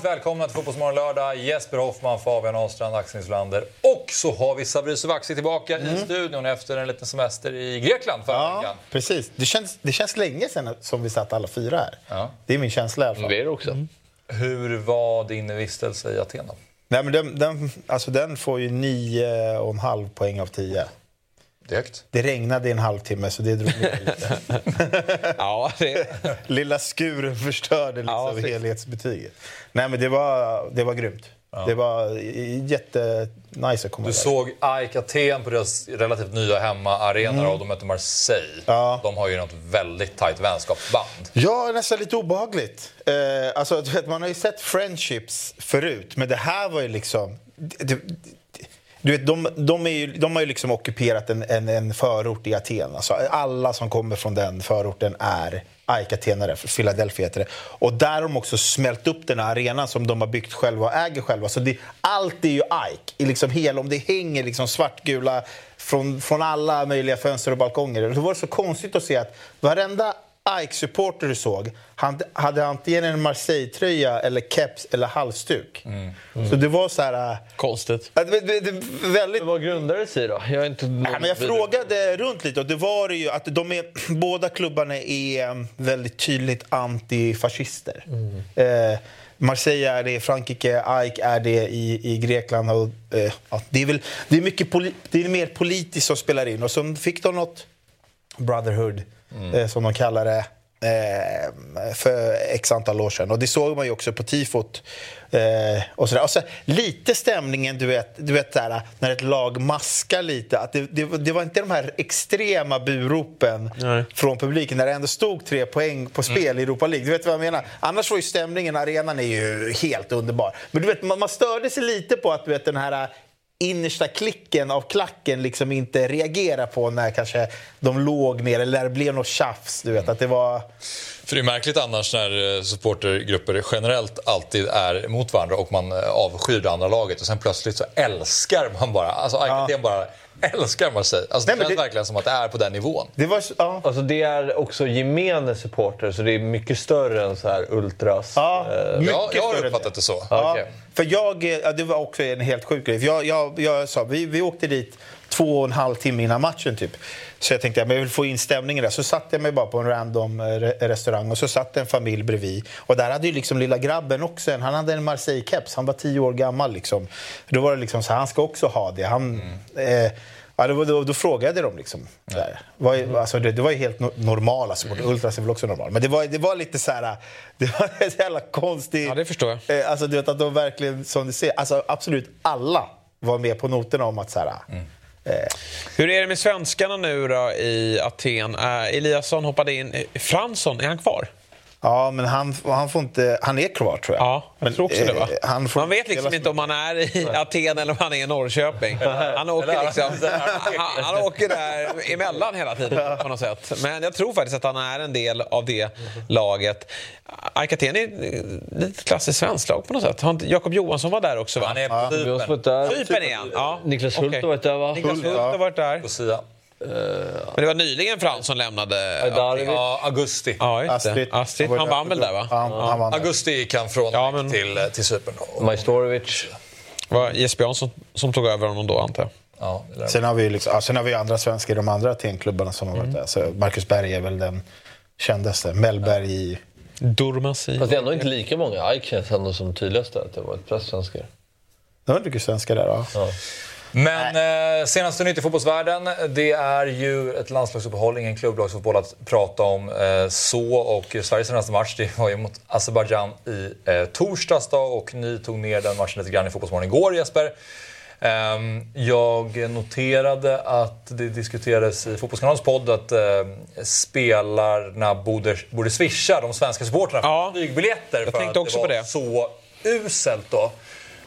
Varmt välkomna till Fotbollsmorgon lördag. Jesper Hoffman, Fabian Ahlstrand, Axel Insulander och så har vi Sabri Sovaksi tillbaka mm. i studion efter en liten semester i Grekland förra ja, veckan. Precis. Det känns, det känns länge sedan som vi satt alla fyra här. Ja. Det är min känsla i alla fall. Det är det också. Mm. Hur var din vistelse i Aten? Nej, men den, den, alltså den får ju 9,5 poäng av 10. Direkt. Det regnade i en halvtimme, så det drog ner lite. ja, det... Lilla skuren förstörde liksom ja, helhetsbetyget. Nej, men det var, det var grymt. Ja. Det var jättenice att komma Du där. såg AIK Aten på deras relativt nya hemmaarena mm. och de mötte Marseille. Ja. De har ju något väldigt tajt vänskapsband. Ja, nästan lite obehagligt. Eh, alltså, man har ju sett friendships förut, men det här var ju liksom... Det, det, du vet, de, de, är ju, de har ju liksom ockuperat en, en, en förort i Aten. Alltså, alla som kommer från den förorten är AIK Atenare, Philadelphia heter det. Och där har de också smält upp den här arenan som de har byggt själva och äger själva. Så det, allt är ju Ike, I liksom hela, om det hänger liksom svartgula från, från alla möjliga fönster och balkonger. Det var så konstigt att se att varenda AIK-supporter du såg han hade antingen en Marseille-tröja, eller keps eller halsduk. Så det var så här... äh, konstigt. äh, det, det, det, väldigt... Vad grundades i då? Jag är inte Nej, men jag frågade runt lite och det var det ju att de är, båda klubbarna är um, väldigt tydligt antifascister. Eh, Marseille är det i Frankrike, AIK är det i, i Grekland. Och, eh, ja, det, är väl, det, är mycket poli, det är mer politiskt som spelar in. Och så fick de något Brotherhood, eh, som de kallar det, eh, för x antal år sedan. Och det såg man ju också på tifot. Eh, och sådär. Och så, lite stämningen, du vet, du vet där, när ett lag maskar lite. Att det, det, det var inte de här extrema buropen Nej. från publiken när det ändå stod tre poäng på spel i Europa League. Du vet vad jag menar? Annars var ju stämningen, arenan är ju helt underbar. Men du vet, man, man störde sig lite på att du vet, den här innersta klicken av klacken liksom inte reagerar på när kanske de låg ner eller det blev något tjafs. Du vet, att det var... För det är märkligt annars när eh, supportergrupper generellt alltid är mot varandra och man eh, avskyr det andra laget och sen plötsligt så älskar man bara, alltså Aten bara älskar Marseille. Alltså det Nej, känns det- verkligen som att det är på den nivån. det var ja. Alltså det är också gemene supporter, så det är mycket större än så här ultras. Ja, Eh, Jag, jag har uppfattat det så. Ja, Okej. för jag, ja, det var också en helt sjuk grej. För Jag, jag, jag sa, vi, vi åkte dit två och en halv timme innan matchen typ. Så jag tänkte att jag vill få in stämningen där. Så satte jag mig bara på en random eh, re- restaurang och så satt en familj bredvid. Och där hade ju liksom lilla grabben också en, han hade en Marseille-keps. Han var tio år gammal liksom. Då var det liksom så här, han ska också ha det. Han, eh, Ja, då, då, då frågade de liksom. Där. Var, alltså, det, det var ju helt no- normala supportrar. Ultras är väl också normala. Men det var, det var lite så här... Det var en så jävla konstig... Ja, det förstår jag. Eh, Alltså, du vet att de verkligen, som du ser, alltså absolut alla var med på noterna om att så här, eh, Eh. Hur är det med svenskarna nu då i Aten? Eh, Eliasson hoppade in. Eh, Fransson, är han kvar? Ja, men han, han får inte... Han är kvar, tror jag. Ja, jag tror också det va? eh, han får Man vet liksom inte om han är i Aten eller om han är i Norrköping. Han åker, liksom, han, han åker där emellan hela tiden på något sätt. Men jag tror faktiskt att han är en del av det laget. AIK Aten är ett lite klassiskt svenskt lag på något sätt. Jakob Johansson var där också va? Han är på Vi har Cypern. där. Cypern igen. Ja. Niklas Hult har varit där va? Niklas Hult har varit där. Lucia. Men det var nyligen Frans som lämnade. Ja, augusti. Ja, Astrid. Astrid. var Han vann väl där va? Ja, han, han vann. Augusti gick han från Ja, men- till, eh, till Cypern. Och- Majstorovic. Det var Jesper Jansson som tog över honom då antar jag. Ja. Sen har vi ju liksom, ja, sen har vi andra svenskar i de andra Atenklubbarna som har Mm. varit där. Så Marcus Berg är väl den kändaste. Mellberg i... Durmaz i... Fast det är ändå inte lika många. Ike känns ändå som tydligast där, att det var ett flest svenskar. Det var mycket svenskar där. Ja. Ja. Men eh, senaste nytt i fotbollsvärlden, det är ju ett landslagsuppehåll, ingen klubblagsfotboll att prata om eh, så. Och Sveriges senaste match det var ju mot Azerbajdzjan i eh, torsdags då, och ni tog ner den matchen lite grann i Fotbollsmorgon igår Jesper. Ehm, Jag noterade att det diskuterades i Fotbollskanalens podd att eh, spelarna borde, borde swisha de svenska supportrarna för Ja. flygbiljetter. Jag för tänkte att också det på var det. så uselt då.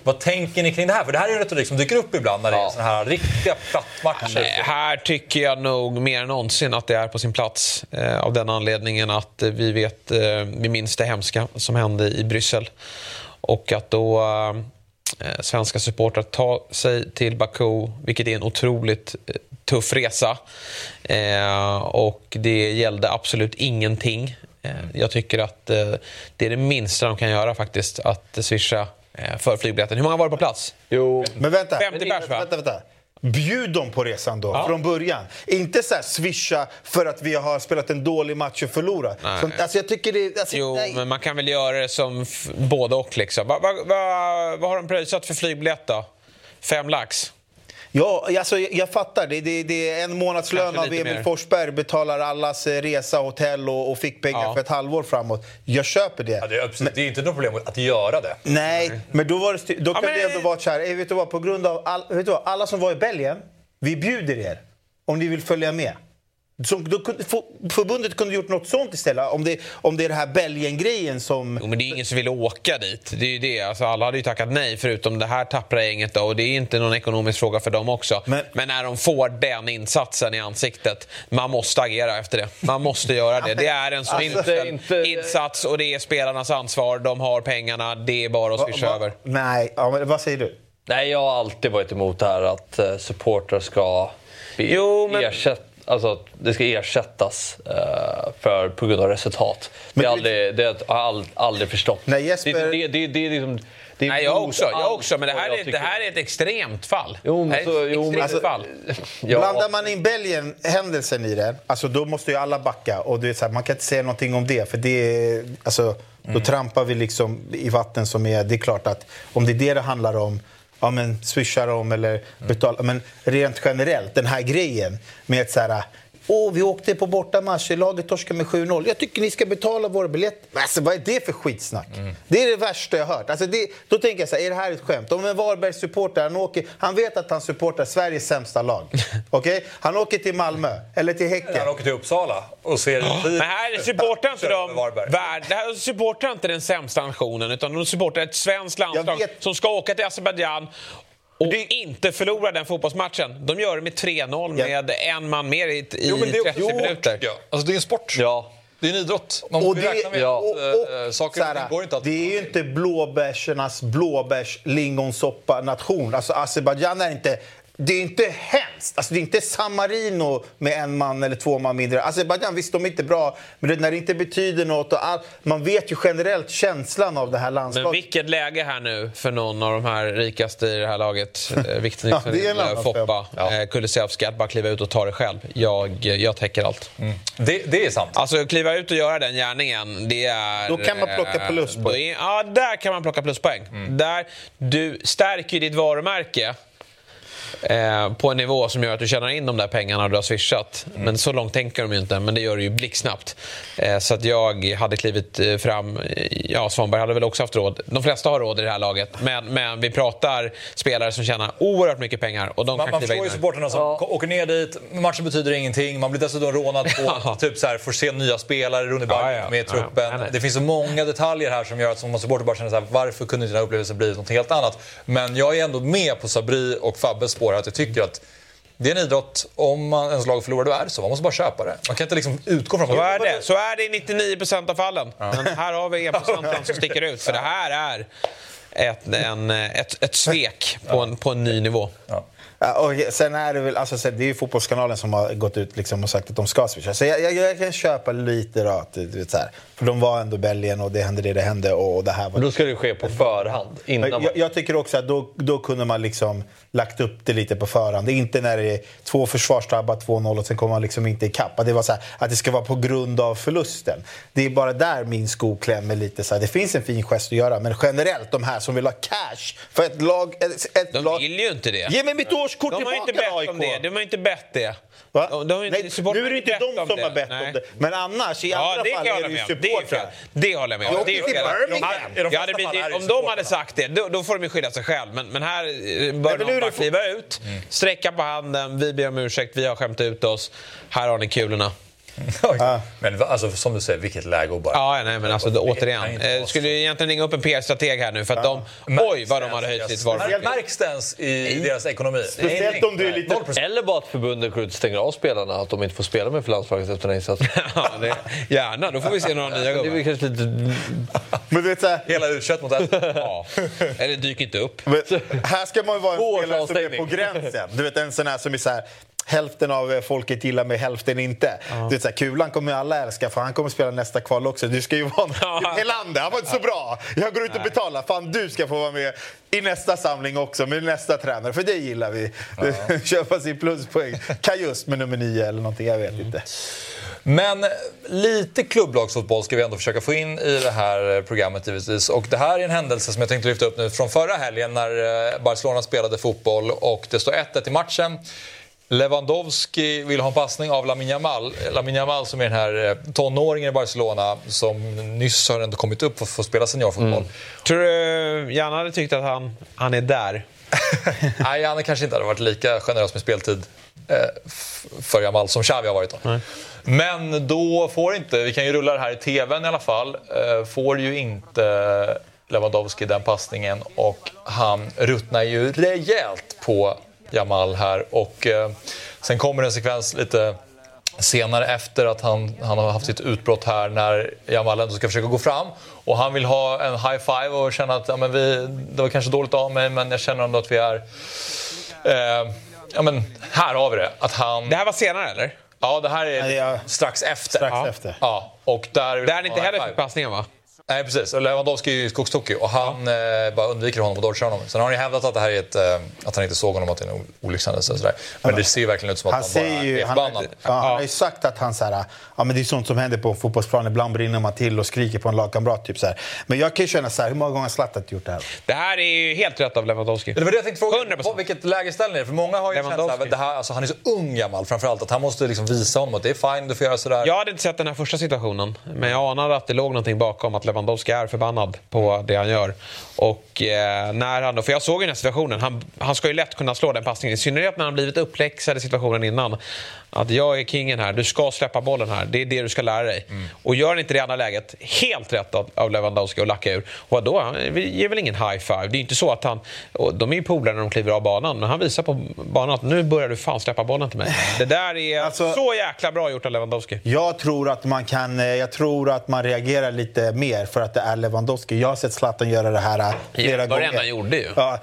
Vad tänker ni kring det här? För det här är en retorik som dyker upp ibland när det är såna här riktiga plattmatcher. Nej, här tycker jag nog mer än någonsin att det är på sin plats. Eh, av den anledningen att eh, vi vet, eh, vi minns det hemska som hände i Bryssel. Och att då eh, svenska supportrar tar sig till Baku, vilket är en otroligt eh, tuff resa. Eh, och det gällde absolut ingenting. Eh, jag tycker att eh, det är det minsta de kan göra faktiskt, att swisha eh, för flygbiljetten. Hur många var det på plats? Jo, Men vänta. 50 pers, va? vänta, vänta. Bjud dem på resan då, Ja. från början. Inte så här swisha för att vi har spelat en dålig match och förlorat. Så, alltså, jag tycker det... Alltså, Jo, nej. men man kan väl göra det som både och. Liksom. Vad va, va, vad har de pröjsat för flygbiljett då? Fem lax? Ja, alltså, jag, jag fattar. Det, det, det är en månadslön av Emil mer. Forsberg, betalar allas eh, resa, hotell och, och fick pengar Ja. för ett halvår framåt. Jag köper det. Ja, det, är, absolut- det är inte något problem att göra det. Nej, men då, var det, då Ja, kan men- det ändå vara så här. eh, Vet du vad, på grund av all, vet du vad, alla som var i Belgien, vi bjuder er om ni vill följa med. Så, då kunde, förbundet kunde gjort något sånt istället. Om det, om det är det här Belgien-grejen som... Jo, men det är ingen som vill åka dit. Det är ju det. Alltså, alla hade ju tackat nej förutom det här tappra gänget. Då, och det är inte någon ekonomisk fråga för dem också. Men- Men, när de får den insatsen i ansiktet, man måste agera efter det. Man måste göra det. Det är en så Alltså, inte- insats och det är spelarnas ansvar. De har pengarna, det är bara att swisha över. Nej, ja, men vad säger du? Nej, jag har alltid varit emot det här att uh, supportrar ska be, Jo, men- ersätt, alltså, att det ska ersättas eh, för, på grund av resultat. Men det, aldrig, det har jag aldrig, aldrig förstått. Nej, Jesper- Det, det, det, det är liksom... Det är Nej, jag också. Jag också men det här, är, det här är ett extremt fall. Jo, men det här är så- ett jo, extremt alltså- fall. Ja. Blandar man in Belgien-händelsen i det, alltså då måste ju alla backa. Och det är så här, man kan inte säga någonting om det, för det är, alltså, då trampar vi liksom i vatten som är... Det är klart att om det är det det handlar om, ja men swisha dem eller betala. Men rent generellt, den här grejen med att så här... Åh, vi åkte på bortamatch, laget torskade med 7-0. Jag tycker ni ska betala våra biljetter. Alltså, vad är det för skitsnack? Det är det värsta jag hört. Alltså, det, då tänker jag så här, är det här ett skämt? Om en Varbergs-supporter, han, åker, han vet att han supportar Sveriges sämsta lag. Okej? Han åker till Malmö, eller till Häcken. Han åker till Uppsala och ser Men här supportar inte de värld, det här supportar inte den sämsta nationen utan de supportar ett svenskt landslag som ska åka till Azerbajdzjan och inte förlora den fotbollsmatchen. De gör det med 3-0 Ja. med en man mer i, i Jo, men det är 30 också minuter. Ja. Alltså, det är en sport. Ja. Det är en idrott. Man Och det, räkna med ja, att och, eh, och, saker här, går inte att... det är ju inte blåbärsernas blåbärs lingonsoppa-nation. Alltså Azerbajdzjan är inte... Det är inte hemskt. Alltså, det är inte San Marino med en man eller två man mindre. Azerbajdzjan, visst de är inte bra, men det, när det inte betyder något och all, Man vet ju generellt känslan av det här Men landslaget. vilket läge här nu för någon av de här rikaste i det här laget. Eh, Victor Ja, Nilsson, det är en annan Foppa, Ja. eh, Kulusevski, att bara kliva ut och ta det själv. Jag, jag täcker allt. det, det är sant. Alltså kliva ut och göra den gärningen, det är... Då kan man plocka eh, pluspoäng. är- Ja, där kan man plocka pluspoäng. Där du stärker ju ditt varumärke eh, på en nivå som gör att du tjänar in de där pengarna du har swishat. Men så långt tänker de ju inte, men det gör du ju blixtsnabbt. Eh, så att jag hade klivit eh, fram. Ja, Svanberg hade väl också haft råd. De flesta har råd i det här laget. Men, men vi pratar spelare som tjänar oerhört mycket pengar och de Man, kan man förstår ju supportrarna som ko- åker ner dit, matchen betyder ingenting, man blir dessutom rånad på, typ så här, får se nya spelare, Rune Berg Ja, ja. med i Ja, truppen. Det finns så många detaljer här som gör att som supporter bara känner så här, varför kunde inte den här upplevelsen bli något helt annat? Men jag är ändå med på Sabri och Fabbes spår att jag tycker att det är en idrott, om man, ens lag förlorar, då är det så. Man måste bara köpa det. Man kan inte liksom utgå från... Så är det. Så är det i 99% av fallen. Men här har vi 1% som sticker ut. För det här är ett, en, ett, ett svek på en, på en ny nivå. Ja. Ja, och sen är det väl, alltså, så det är ju Fotbollskanalen som har gått ut liksom och sagt att de ska swisha. Så jag, jag, jag kan köpa lite då, att, du vet, så här, för de var ändå Belgien och det hände det det hände och, det här var... Då ska det ske på förhand. Innan man... Jag, jag tycker också att då, då kunde man liksom lagt upp det lite på förhand. Det är inte när det är två försvarstabbar, 2-0 och sen kommer man liksom inte ikapp. Att Det var så här, att det ska vara på grund av förlusten. Det är bara där min sko klämmer lite. Så här. Det finns en fin gest att göra, men generellt de här som vill ha cash för ett lag... Ett, ett De lag vill ju inte det. Ge mig mitt årskort De tillbaka inte bett om det. AIK! De har inte bett det. Va? De- Nej, nu är det inte de om som det. har bett Nej. om det. Men annars, i Ja, andra fall är det ju supportrar. Det håller jag med om. Det är fel. Hade- de det ju om de hade sagt det, då, då får de ju skylla sig själv. Men, men här eh, bör någon bara kliva ut, Mm. sträcka på handen, vi ber om ursäkt, vi har skämt ut oss. Här har ni kulorna. Men alltså, som du säger, vilket läge att bara... Ja, nej, men alltså, Det återigen. Eh, skulle ju egentligen ringa upp en PR-strateg här nu för att de... Oj, vad de hade höjt sitt varumärke. Märks det ens i deras ekonomi? Speciellt om du är lite- 0%. Eller bara att förbundet går ut och stänger av spelarna, att de inte får spela med för landslaget efter den insatsen. Ja, det, gärna, då får vi se några nya Det är gubbar. kanske lite... Men du vet, så här, Hela u mot ett. Ja. Eller dyk inte upp. men, här ska man ju vara en spelare som är på gränsen. Du vet en sån här som är så här Hälften av eh, folket gillar mig, hälften inte. Du vet, så här, kulan kommer ju alla älska för han kommer spela nästa kval också. Du ska ju vara Ja. Helander, han var inte så bra. Jag går ut och betalar. Fan, du ska få vara med i nästa samling också med nästa tränare. För det gillar vi. Köpa sin pluspoäng. Kajust med nummer nio eller någonting, jag vet inte. Men lite klubblagsfotboll ska vi ändå försöka få in i det här programmet givetvis. Och det här är en händelse som jag tänkte lyfta upp nu från förra helgen när eh, Barcelona spelade fotboll och det står 1-1 i matchen. Lewandowski vill ha en passning av Lamine Yamal. Lamine Yamal som är den här eh, tonåringen i Barcelona som nyss har ändå kommit upp för att få spela seniorfotboll. Tror du Janne hade tyckt att han, han är där? Nej, han kanske inte hade varit lika generös med speltid eh, för Jamal som Xavi har varit. Då. Men då får inte, vi kan ju rulla det här i TVn i alla fall, eh, får ju inte Lewandowski den passningen och han ruttnar ju rejält på Jamal här och eh, sen kommer en sekvens lite senare efter att han, han har haft sitt utbrott här när Jamal ändå ska försöka gå fram. Och han vill ha en high five och känna att ja, men vi, det var kanske dåligt av mig men jag känner ändå att vi är... Eh, ja men här har vi det. Att han... Det här var senare eller? Ja, det här är strax efter. Strax ja. efter. Ja, och där... Där han inte heller fick passningen va? Nej, precis. Och Lewandowski är ju skogstokig och han eh, bara undviker honom och dodgar honom. Sen har han ju hävdat att, det här är ett, eh, att han inte såg honom, att det är en olyckshändelse. och sådär. Men det ser ju verkligen ut som att Han, han, bara ju, är han, förbannad. ja, han har ju sagt att han så här, ja, men det är sånt som händer på en fotbollsplan. Ibland brinner man till och skriker på en lagkamrat. Typ så här. Men jag kan ju känna så här, hur många gånger har Zlatan gjort det här? Det här är ju helt rätt av Lewandowski. Det var det jag tänkte fråga. 100%. På vilket lägerställning är det? För många har ju känt att det här, alltså, han är så ung gammal framförallt. Att han måste liksom visa honom att det är fine, du får göra sådär. Jag hade inte sett den här första situationen, men jag anade att det låg någonting bakom att Lewandowski är förbannad på det han gör. Och eh, när han då, för jag såg ju den här situationen, han, han ska ju lätt kunna slå den passningen, i synnerhet när han blivit uppläxad i situationen innan. Att jag är kingen här, du ska släppa bollen här, det är det du ska lära dig. Och gör han inte det i andra läget, helt rätt av, av Lewandowski att lacka ur. Och då, han ger väl ingen high five. Det är inte så att han, och de är ju polare när de kliver av banan, men han visar på banan att nu börjar du fan släppa bollen till mig. Det där är Alltså- så jäkla bra gjort av Lewandowski. Jag tror att man kan, eh, jag tror att man reagerar lite mer för att det är Lewandowski. Jag har sett Zlatan göra det här eh, flera gånger. han gjorde ju. Ja,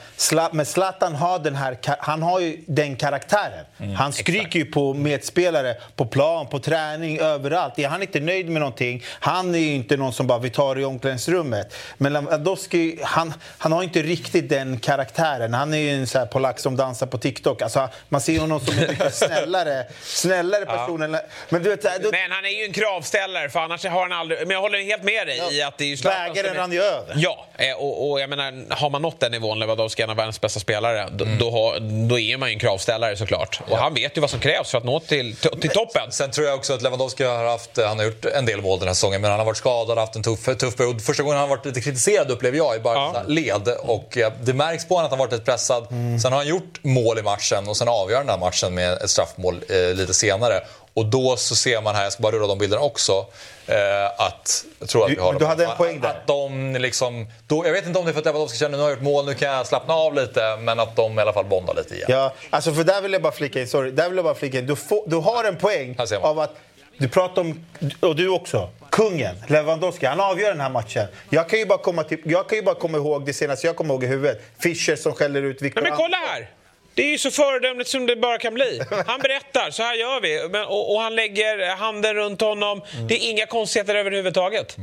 men Zlatan har den här, han har ju den karaktären. Mm, han stryker ju på medspelare på plan, på träning, överallt. Är han inte nöjd med någonting, han är ju inte någon som bara vi tar i omklädningsrummet. Men Lewandowski, han, han har inte riktigt den karaktären. Han är ju en sån här polack som dansar på TikTok. Alltså, man ser honom som en mycket snällare, snällare person. än- Men du vet, då, Men han är ju en kravställare, för annars har han aldrig... Men jag håller helt med dig i att det är Zlatan Bägaren rann ju över. Ja, eh, och, och jag menar, har man nått den nivån, Lewandowski är en av världens bästa spelare, då, då, har, då är man ju en kravställare såklart. Och han vet ju vad som krävs för att nå till, till, toppen. Sen tror jag också att Lewandowski har haft, han har gjort en del mål den här säsongen men han har varit skadad och haft en tuff, tuff period. Första gången han har varit lite kritiserad upplever jag i bara Ja. led och eh, det märks på honom att han varit lite pressad. Sen har han gjort mål i matchen och sen avgör den här matchen med ett straffmål eh, lite senare. Och då så ser man här, jag ska bara rulla de bilderna också, eh, att... Jag tror att Du- vi har du dem. hade en poäng där. Att de liksom... Då, jag vet inte om det är för att Lewandowski känner nu har gjort mål, nu kan jag slappna av lite. Men att de i alla fall bondar lite igen. Ja, alltså för där vill jag bara flika in, sorry, där vill jag bara flika in. Du, får, du har en poäng av att du pratar om, och du också, kungen, Lewandowski, han avgör den här matchen. Jag kan ju bara komma, till, jag kan ju bara komma ihåg det senaste jag kommer ihåg i huvudet. Fischer som skäller ut Victor Nej, men kolla här! Det är ju så föredömligt som det bara kan bli. Han berättar, så här gör vi. Men, och, och han lägger handen runt honom. Det är inga konstigheter överhuvudtaget.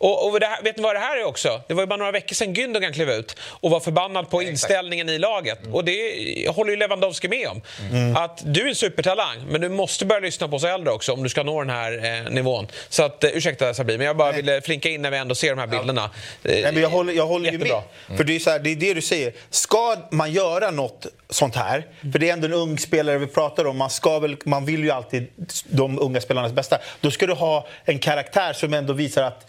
Och, och här, vet ni vad det här är också? Det var ju bara några veckor sedan Gündogan klev ut och var förbannad på inställningen i laget. Och det håller ju Lewandowski med om. Att du är en supertalang, men du måste börja lyssna på oss äldre också om du ska nå den här eh, nivån. Så att, eh, ursäkta Sabri, men jag bara ville flinka in när vi ändå ser de här bilderna. Eh, Nej, men jag håller, jag håller ju med. Jättebra. För det är, så här, det är det du säger. Ska man göra något sånt här, för det är ändå en ung spelare vi pratar om, man, ska väl, man vill ju alltid de unga spelarnas bästa. Då ska du ha en karaktär som ändå visar att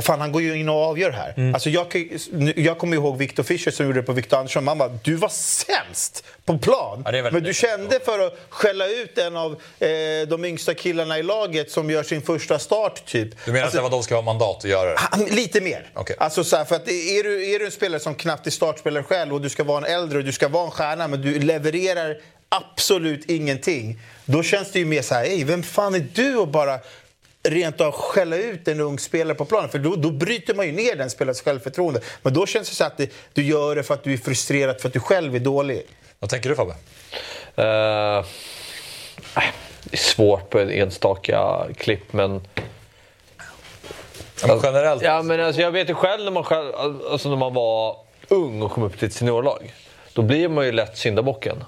Fan, han går ju in och avgör här. Mm. Alltså jag, jag kommer ihåg Victor Fischer som gjorde det på Victor Andersson. Man bara, du var sämst på plan. Ja, men du kände för att skälla ut en av eh, de yngsta killarna i laget som gör sin första start, typ. Du menar Alltså, att Lewandowski har mandat att göra det? han- Lite mer. Okej. Alltså så här, för att är, du, är du en spelare som knappt är startspelare själv och du ska vara en äldre och du ska vara en stjärna men du levererar absolut ingenting. Då känns det ju mer så här, "Ey, vem fan är du och bara rent av skälla ut en ung spelare på planen? För då, då bryter man ju ner den spelarens självförtroende. Men då känns det så att det, du gör det för att du är frustrerad för att du själv är dålig. Vad tänker du Fabbe? Nej, det är svårt på ett enstaka klipp, men... Ja, men generellt? Ja, men alltså, jag vet ju själv när man, själv, alltså, när man var ung och kom upp till ett seniorlag. Då blir man ju lätt syndabocken.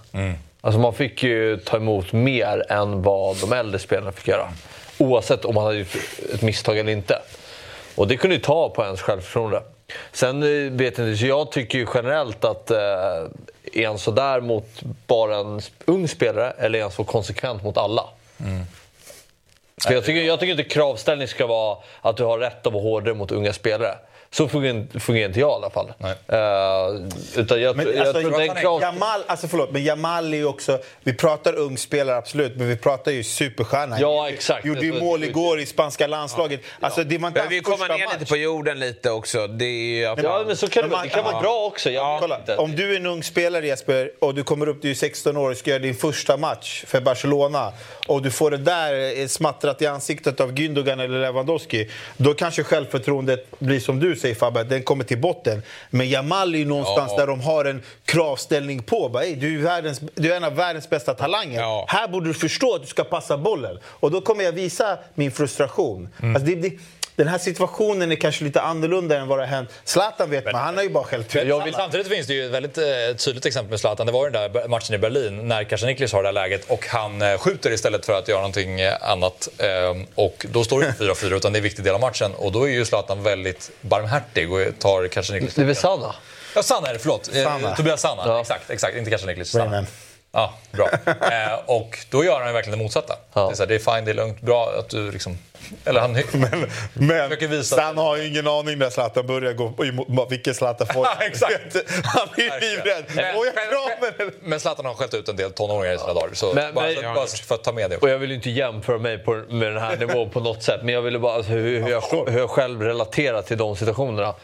Alltså, man fick ju ta emot mer än vad de äldre spelarna fick göra. Oavsett om man hade gjort ett misstag eller inte. Och det kunde ju ta på ens självförtroende. Sen eh, vet jag inte, så jag tycker ju generellt att eh, är han sådär mot bara en ung spelare eller är han så konsekvent mot alla? För jag, tycker, jag tycker inte kravställning ska vara att du har rätt att vara hårdare mot unga spelare. Så fungerar, fungerar inte jag i alla fall. Eh, utan jag, Men, jag alltså, tror den han är krav... Jamal, alltså förlåt, men Jamal är ju också... Vi pratar ung spelare, absolut, men vi pratar ju superstjärna. Ja, exakt. Gjorde ju mål igår i spanska landslaget. Alltså, det inte Men vi kommer ner match. lite på jorden lite också. Det är ju... Ja, men så kan Men vara. det kan man- vara bra också. Jag vet Kolla, om du är en ung spelare Jesper och du kommer upp, du är 16 år och ska göra din första match för Barcelona och du får det där eh, smattrat i ansiktet av Gündogan eller Lewandowski, då kanske självförtroendet blir som du säger Fabbe, den kommer till botten. Men Jamal är ju någonstans Ja. där de har en kravställning på. Bara, "Ey, du, är världens, du är en av världens bästa talanger. Ja. Här borde du förstå att du ska passa bollen. Och då kommer jag visa min frustration. Mm. Alltså, det, det, den här situationen är kanske lite annorlunda än vad det har hänt. Zlatan vet man, han har ju bara skällt ut alla. Samtidigt finns det ju ett väldigt eh, tydligt exempel med Zlatan. Det var ju den där matchen i Berlin när Kasaniklis har det här läget och han eh, skjuter istället för att göra någonting eh, annat. Eh, och då står det inte 4-4 utan det är en viktig del av matchen. Och då är ju Zlatan väldigt barmhärtig och tar Kasaniklis. Det är väl Sanna? Ja, Sanna är det, förlåt. Eh, Sanna. Tobias Sanna. Ja. Exakt, exakt. Inte Kasaniklis. Sanna. Ja, bra. Eh, och då gör han ju verkligen det motsatta. Ja. Det, är så här, det är fine, det är lugnt, bra att du liksom... Eller han... Men Försöker visa- Stan har ju ingen aning när Zlatan börjar gå emot vilken Zlatan får. Exakt. Han är livrädd. Kramen eller? Men Zlatan har skällt ut en del tonåringar i sina dagar. Så Men- bara, men- bara för att ta med det. Och jag vill ju inte jämföra mig på, med den här nivån på något sätt. Men jag ville bara alltså, hur, hur, jag, hur jag själv relaterar till de situationerna. Eh,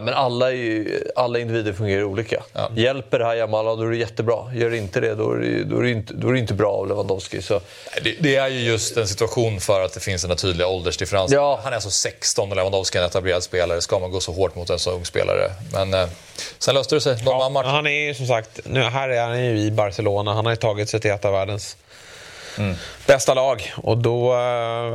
men alla, är ju, alla individer fungerar olika. Hjälper det här Jamala, då är det jättebra. Gör inte det, då är det, då är det, inte, då är det inte bra av Lewandowski. Så, Det, det är ju just en situation för att det finns den här tydliga åldersdifferensen. Ja. Han är alltså 16 och Lewandowski är en etablerad spelare. Ska man gå så hårt mot en så ung spelare? Men eh, sen löste det sig. De matchen. Han är ju som sagt, nu, här är han ju i Barcelona. Han har ju tagit sig till ett av världens bästa lag. Och då eh,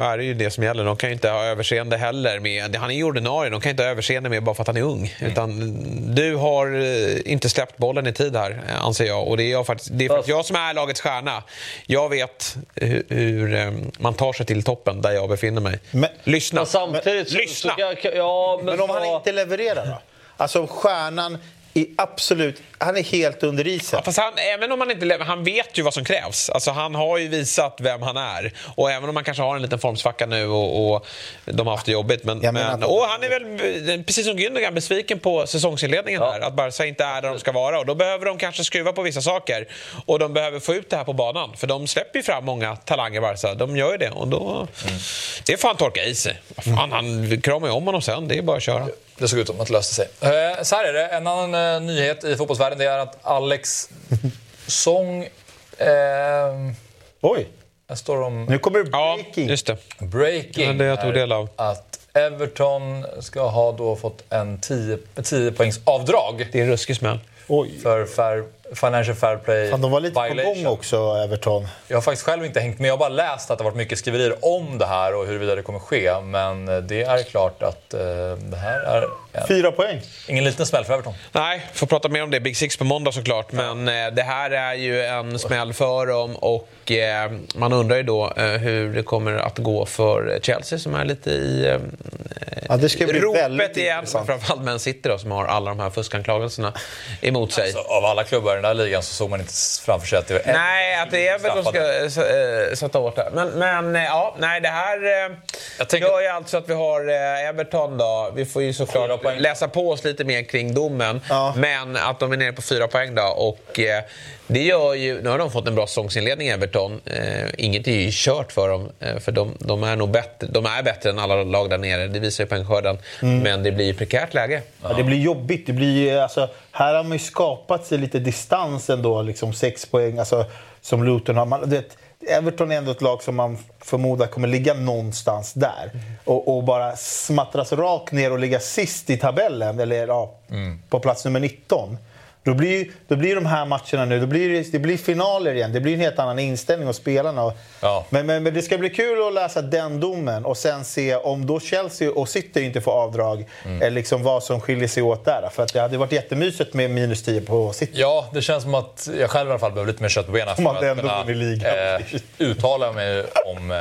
är det ju det som gäller. De kan ju inte ha överseende heller med... Han är ju ordinarie, de kan inte ha överseende med bara för att han är ung. Utan du har eh, inte släppt bollen i tid här, eh, anser jag. Och det är, jag faktiskt, det är för att jag som är lagets stjärna. Jag vet hur, hur man tar sig till toppen där jag befinner mig. Men- Lyssna! men samtidigt så, Lyssna! så jag, ja, men, Men om han så- inte levererar då? Alltså stjärnan är absolut... Han är helt under isen. Ja, fast han, även om han inte han vet ju vad som krävs. Alltså, han har ju visat vem han är. Och även om han kanske har en liten formsvacka nu och, och de har haft det jobbigt. Men, menar men, att- och han är väl, precis som Gündogan, besviken på säsongsinledningen här. Att Barca inte är där de ska vara. Och då behöver de kanske skruva på vissa saker. Och de behöver få ut det här på banan. För de släpper ju fram många talanger, Barca. De gör ju det. Och då... Det får han torka i sig. Fan, han kramar ju om honom sen. Det är bara att köra. Det såg ut som att det löste sig. Eh, så här är det. En annan eh, nyhet i fotbollsvärlden det är att Alex Song... Eh, Oj, här står de... nu kommer det Ja, breaking. just det. Breaking Ja, det jag tog är del av. att Everton ska ha då fått en 10, 10 poängs avdrag Det är en ruskig smäll. Oj. för fair, Financial Fair Play Fan, de var lite på violation. gång också, Everton. Jag har faktiskt själv inte hängt med. Jag har bara läst att det har varit mycket skriverier om det här och huruvida det kommer ske. Men eh, det är klart att eh, det här är en, Fyra poäng. ingen liten smäll för Everton. Nej, får prata mer om det. Big Six på måndag såklart. Men eh, det här är ju en smäll för dem och eh, man undrar ju då eh, hur det kommer att gå för Chelsea som är lite i... Eh, Ja, det ska bli väldigt ropet igen. intressant. Framförallt Man City då, som har alla de här fuskanklagelserna emot sig. Så av alla klubbar den här ligan så såg man inte framför sig att det var Nej, att det är väl de ska äh, sätta åt det. Men, men eh, ja, nej, det här äh, Jag tänker- gör ju alltså att vi har äh, Everton då. Vi får ju såklart läsa på oss lite mer kring domen. Ja. Men att de är nere på fyra poäng då. Och det gör ju... Nu har de fått en bra säsongsinledning, Everton. Eh, inget är ju kört för dem. Eh, för de, de är nog bättre, de är bättre än alla lag där nere. Det visar ju poängskörden. Mm. Men det blir ju prekärt läge. Ja, det blir jobbigt. Det blir, ju, alltså, här har man ju skapat sig lite distans ändå. Liksom sex poäng alltså, som Luton har. Man, det, Everton är ändå ett lag som man förmodar kommer ligga någonstans där. Och, och bara smattras rakt ner och ligga sist i tabellen, eller ja, på plats nummer 19. Då blir, då blir de här matcherna nu, då blir det, det blir finaler igen. Det blir en helt annan inställning hos spelarna. Ja. Men, men, men det ska bli kul att läsa den domen och sen se om då Chelsea och City inte får avdrag, eller liksom vad som skiljer sig åt där. För att det hade varit jättemysigt med minus 10 på City. Ja, det känns som att jag själv i alla fall behöver lite mer kött på benen för att kunna ligan. eh, uttala mig om eh,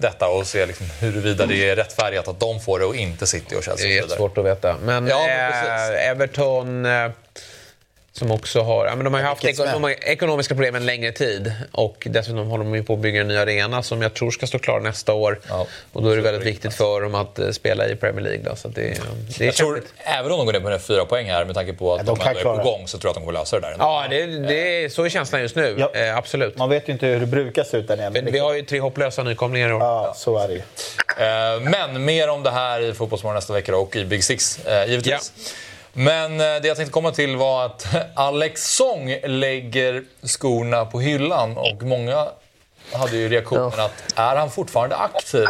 detta och se liksom, huruvida det är rättfärdigt att de får det och inte City och Chelsea. Det är svårt att veta. Men, Ja, men eh. Everton... Som också har, ja, men de har ju haft eko- de har ekonomiska problem en längre tid. Och dessutom håller de ju på att bygga en ny arena som jag tror ska stå klar nästa år. Ja. Och då är det väldigt viktigt för dem att eh, spela i Premier League. Då, så det, det är Jag tror, även om de går ner på den här fyra poäng här med tanke på att Ja, de, de ändå är på gång så tror jag att de kommer lösa det där. ändå. Ja, det, det är, så är känslan just nu. Ja. Eh, absolut. Man vet ju inte hur det brukar se ut där nere. men Vi har ju tre hopplösa nykomlingar i år. Ja, så är det ju. Eh, Men mer om det här i Fotbollsmorgon nästa vecka då, och i Big Six, eh, givetvis. Men eh, det jag tänkte komma till var att Alex Song lägger skorna på hyllan och många hade ju reaktionen att är han fortfarande aktiv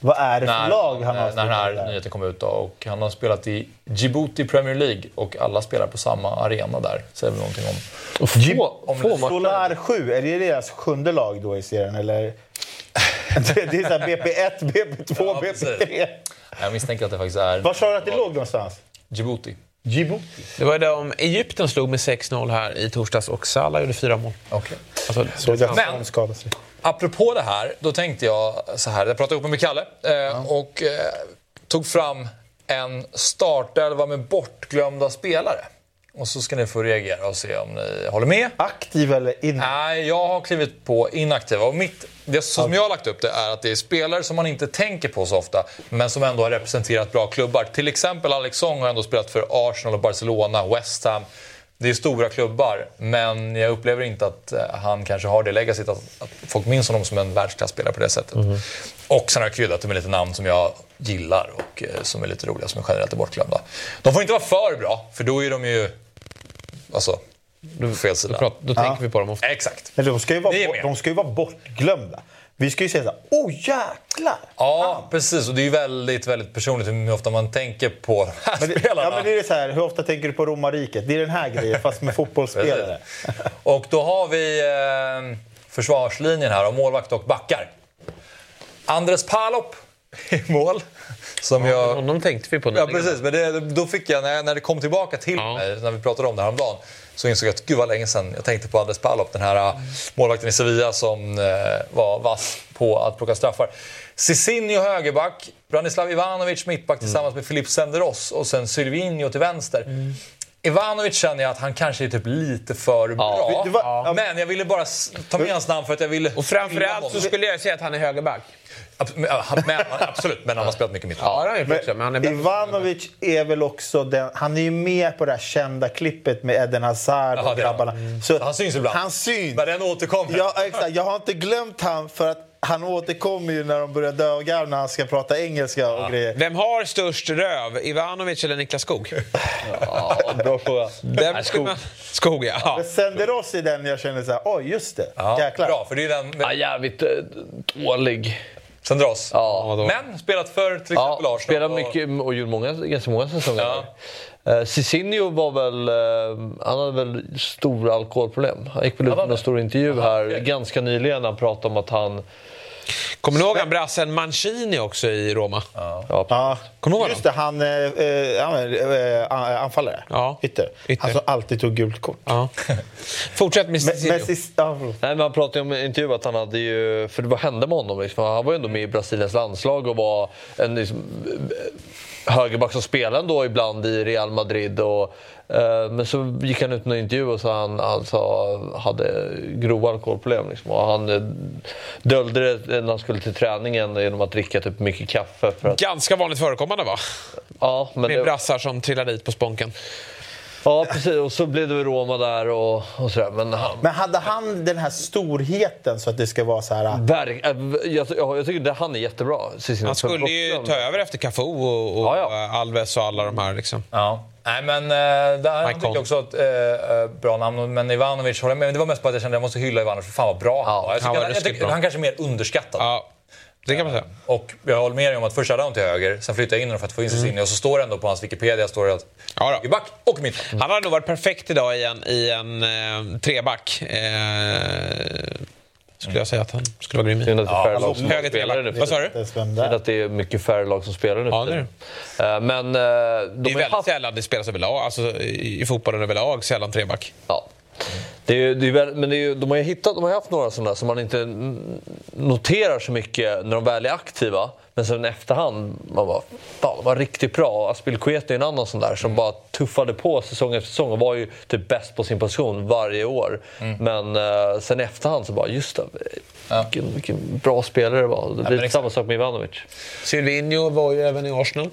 Vad är det för när, lag han har när den här där? nyheten kom ut? Då? Och han har spelat i Djibouti Premier League och alla spelar på samma arena där. Säger väl någonting om... Få, om få. Solar 7, är det deras sjunde lag då i serien? Eller? Det det är så här BP1, BP2, Ja, precis. BP3. Jag misstänker att det faktiskt är Var sa du att det låg någonstans? Djibouti. Djibouti? Det var de Egypten slog med 6-0 här i torsdags och Salah gjorde fyra mål. Okay. Alltså, Så det Men- skadade sig. Apropå det här, då tänkte jag så här. Jag pratade ihop med Kalle eh, och eh, tog fram en startelva med bortglömda spelare. Och så ska ni få reagera och se om ni håller med. Aktiv eller in? Nej, jag har klivit på inaktiva. Och mitt, det som jag har lagt upp det är att det är spelare som man inte tänker på så ofta, men som ändå har representerat bra klubbar. Till exempel Alex Song har ändå spelat för Arsenal och Barcelona, West Ham. Det är stora klubbar, men jag upplever inte att eh, han kanske har det legacyt att, att folk minns honom som en världsklasspelare på det sättet. Och sen har jag kryddat det med lite namn som jag gillar och eh, som är lite roliga, som är generellt bortglömda. De får inte vara för bra, för då är de ju... Alltså, på fel då sida. prat, då tänker vi på dem ofta. Exakt. Men de ska ju vara, bort, de ska ju vara bortglömda. Vi ska ju säga så här, oh jäklar! Ja, precis. Och det är ju väldigt, väldigt personligt hur ofta man tänker på de här Men det, spelarna. ja, men det är så här, hur ofta tänker du på romarriket? Det är den här grejen, fast med fotbollsspelare. Och då har vi eh, försvarslinjen här, och målvakt och backar. Andres Palop i mål. Som jag... Honom tänkte vi på Ja, precis. Men det, då fick jag, när, jag, när det kom tillbaka till Ja. mig, när vi pratade om det här om dagen, så insåg jag att gud vad länge sedan jag tänkte på Andres Palop, den här äh, målvakten i Sevilla som eh, var vass på att plocka straffar. Cicinho högerback, Branislav Ivanovic mittback tillsammans med Filip Senderos och sen Sylvinho till vänster. Ivanovic känner jag att han kanske är typ lite för bra. Det var- ja. Men jag ville bara ta med hans namn för att jag ville... Och framförallt så skulle jag säga att han är högerback. Men, ja, absolut, men han har spelat mycket mittback. Ja, det har. Men är. Ivanovic är väl också den, han är ju med på det här kända klippet med Eden Hazard och han. grabbarna. Så Han syns ibland. Han syns. Men den återkommer. Ja, exakt. Jag har inte glömt han för att han återkommer ju när de börjar dö och garva när han ska prata engelska och grejer. Vem har störst röv? Ivanovic eller Niklas Skog? Ja, bra fråga. Vem Nej, skulle Skog. man... Skog, ja. Men Senderos är den jag känner så här, oj just det, Ja, jäklar. bra, för det är den... Ja, jävligt eh, dålig. Sendros. Ja. Men spelat för till exempel Ja, Arsenal. spelade och- mycket och gjorde många, ganska många säsonger Ja. där. Eh, Cicinho var väl... eh, han hade väl stora alkoholproblem. Han gick väl ut med en stor intervju här okej. ganska nyligen när han pratade om att han... Kommer ni ihåg han brassen Mancini också i Roma? Ja. Ja, Kommer du ihåg just det. Han, eh, eh, ja, eh, anfallare. Ja. Ytter. Ytter. Han som alltid tog gult kort. Ja. Fortsätt med Cicilio. Nej, men han pratade om i intervju att han hade ju... För vad hände med honom? Liksom? Han var ju ändå med i Brasiliens landslag och var en liksom, eh, högerback som spelade ändå ibland i Real Madrid. Och, eh, men så gick han ut i en intervju och sa han alltså, hade grova alkoholproblem. Liksom. Och han eh, döljde det när han skulle till träningen genom att dricka typ mycket kaffe. För att, Ganska vanligt förekommande va? ja, men Med det, brassar som trillar dit på sponken. Ja, precis. Och så blev det Roma där och, och sådär. Men han, Men hade han den här storheten så att det ska vara så här... Verk, äh, jag, ja, jag tycker att han är jättebra. Han skulle ju ta över efter Cafu och, och Ja, ja. eh, Alves och alla de här. Liksom. Ja. Nej, men uh, där tycker jag också att uh, bra namn. Men Ivanovic håller jag med. Men Det var mest bara att jag kände att jag måste hylla Ivanovic för fan vad bra han Ja, var. Jag han var han, jag bra. han kanske är mer underskattad. Ja, det kan man säga. Och jag håller med dig om att först hade han till höger, sen flyttade jag in honom för att få in Cecilia. Och så står det ändå på hans Wikipedia står det att Ja back och mitt. Han hade nog varit perfekt idag i en, i en eh, treback. Eh, skulle jag säga att han skulle vara grym Synd i. att det är färre lag som höger spelar nu. Vad sa du? Det Synd är. att det är mycket färre lag som spelar nu. Ja, det är. Eh, Men eh, Det de är har ju väldigt haft... sällan det spelas överlag. Alltså, I i fotbollen överlag sällan treback. Ja. Det är, det är men är de har ju hittat, de har haft några sådana som man inte mm, noterar så mycket när de väl är aktiva. Men sen i efterhand, man bara, fan, de var riktigt bra. Aspilicueta är en annan sån där som bara tuffade på säsong efter säsong och var ju typ bäst på sin position varje år. Men eh, sen i efterhand så bara, just det, vilken, vilken bra spelare det var. Det blir men samma sak med Ivanovic. Silvinho var ju även i Arsenal.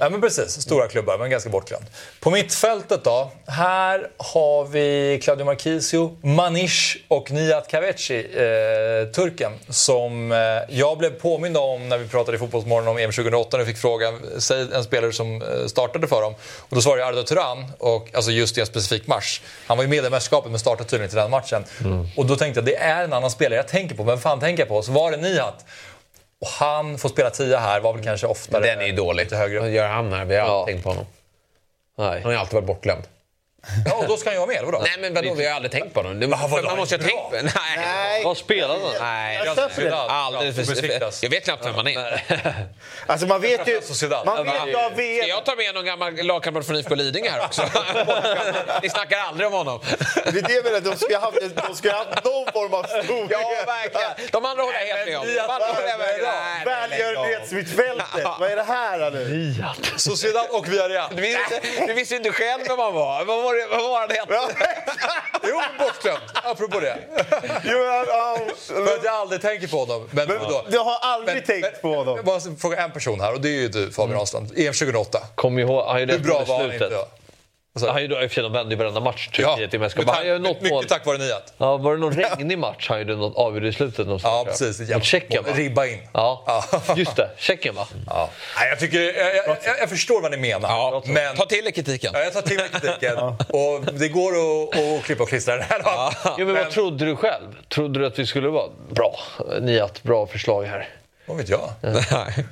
Ja, men precis. Stora klubbar, men ganska bortglömd. På mittfältet då. Här har vi Claudio Marchisio, Manish och Nihat Kaveci, eh, turken. Som eh, jag blev påmind om när vi pratade i Fotbollsmorgon om EM 2008. När jag fick frågan, säg en spelare som eh, startade för dem. Och då svarade jag Arda Turan, och, alltså just i en specifik match. Han var ju med i mästerskapet men startade tydligen till den matchen. Och då tänkte jag, det är en annan spelare jag tänker på. Vem fan tänker jag på? Så var det Nihat. Och han får spela tia här, var väl kanske oftare... Den är ju dålig. Vad gör han här? Vi har Ja. aldrig tänkt på honom. Nej. Han har ju alltid varit bortglömd. Ja, och då ska ju vara med, eller vadå? Nej men vadå, vi har aldrig tänkt på honom. Det, vadå, man måste ju ha tänkt på... Nej. Nej. Vad spelade han? Nej. Jag det. Alldeles för... Jag vet knappt vem han är. Alltså man vet ju... Man vet ju av Ska jag ta med någon gammal lagkamrat från IFK Lidingö här också? Ni snackar aldrig om honom. Det är det jag menar, de skulle ha haft, de skulle ha haft någon form av storhet. Ja, verkligen. De andra håller jag helt med om. Jag. Välgörenhetsmittfältet, vad är det här nu? Sociedad och Villarreal. Du visste, inte- du visste inte själv vem han var. Var, det, vad var han hette? Jo, bortglömd. Apropå det. Jo. För att jag aldrig tänker på honom. Men, då, Du har aldrig tänkt på honom. Jag måste fråga en person här och det är ju du Fabian Ahlstrand. EM 2008. Kom ihåg, han gjorde Hur ett bra var han inte då? Du? Han gjorde, i och för sig, de vände ju varenda match Turkiet i men mästerskapet. Han gör tack, något mål. mycket tack vare Nihat. Ja, var det någon regnig match han gjorde något avgjorde i slutet? Någonstans, Ja, precis. Mot Tjeckien, va? Ribba in. Ja, Ja. just det. Tjeckien, va? Ja. Nej, jag, tycker, jag, jag, jag, jag förstår vad ni menar. Ja, men, Ta till er kritiken. ja, jag tar till mig kritiken. Och det går att, att klippa och klistra den här. Ja. Jo, men vad trodde du själv? Trodde du att vi skulle vara bra? Niat, bra förslag här. Vad vet jag? Nej.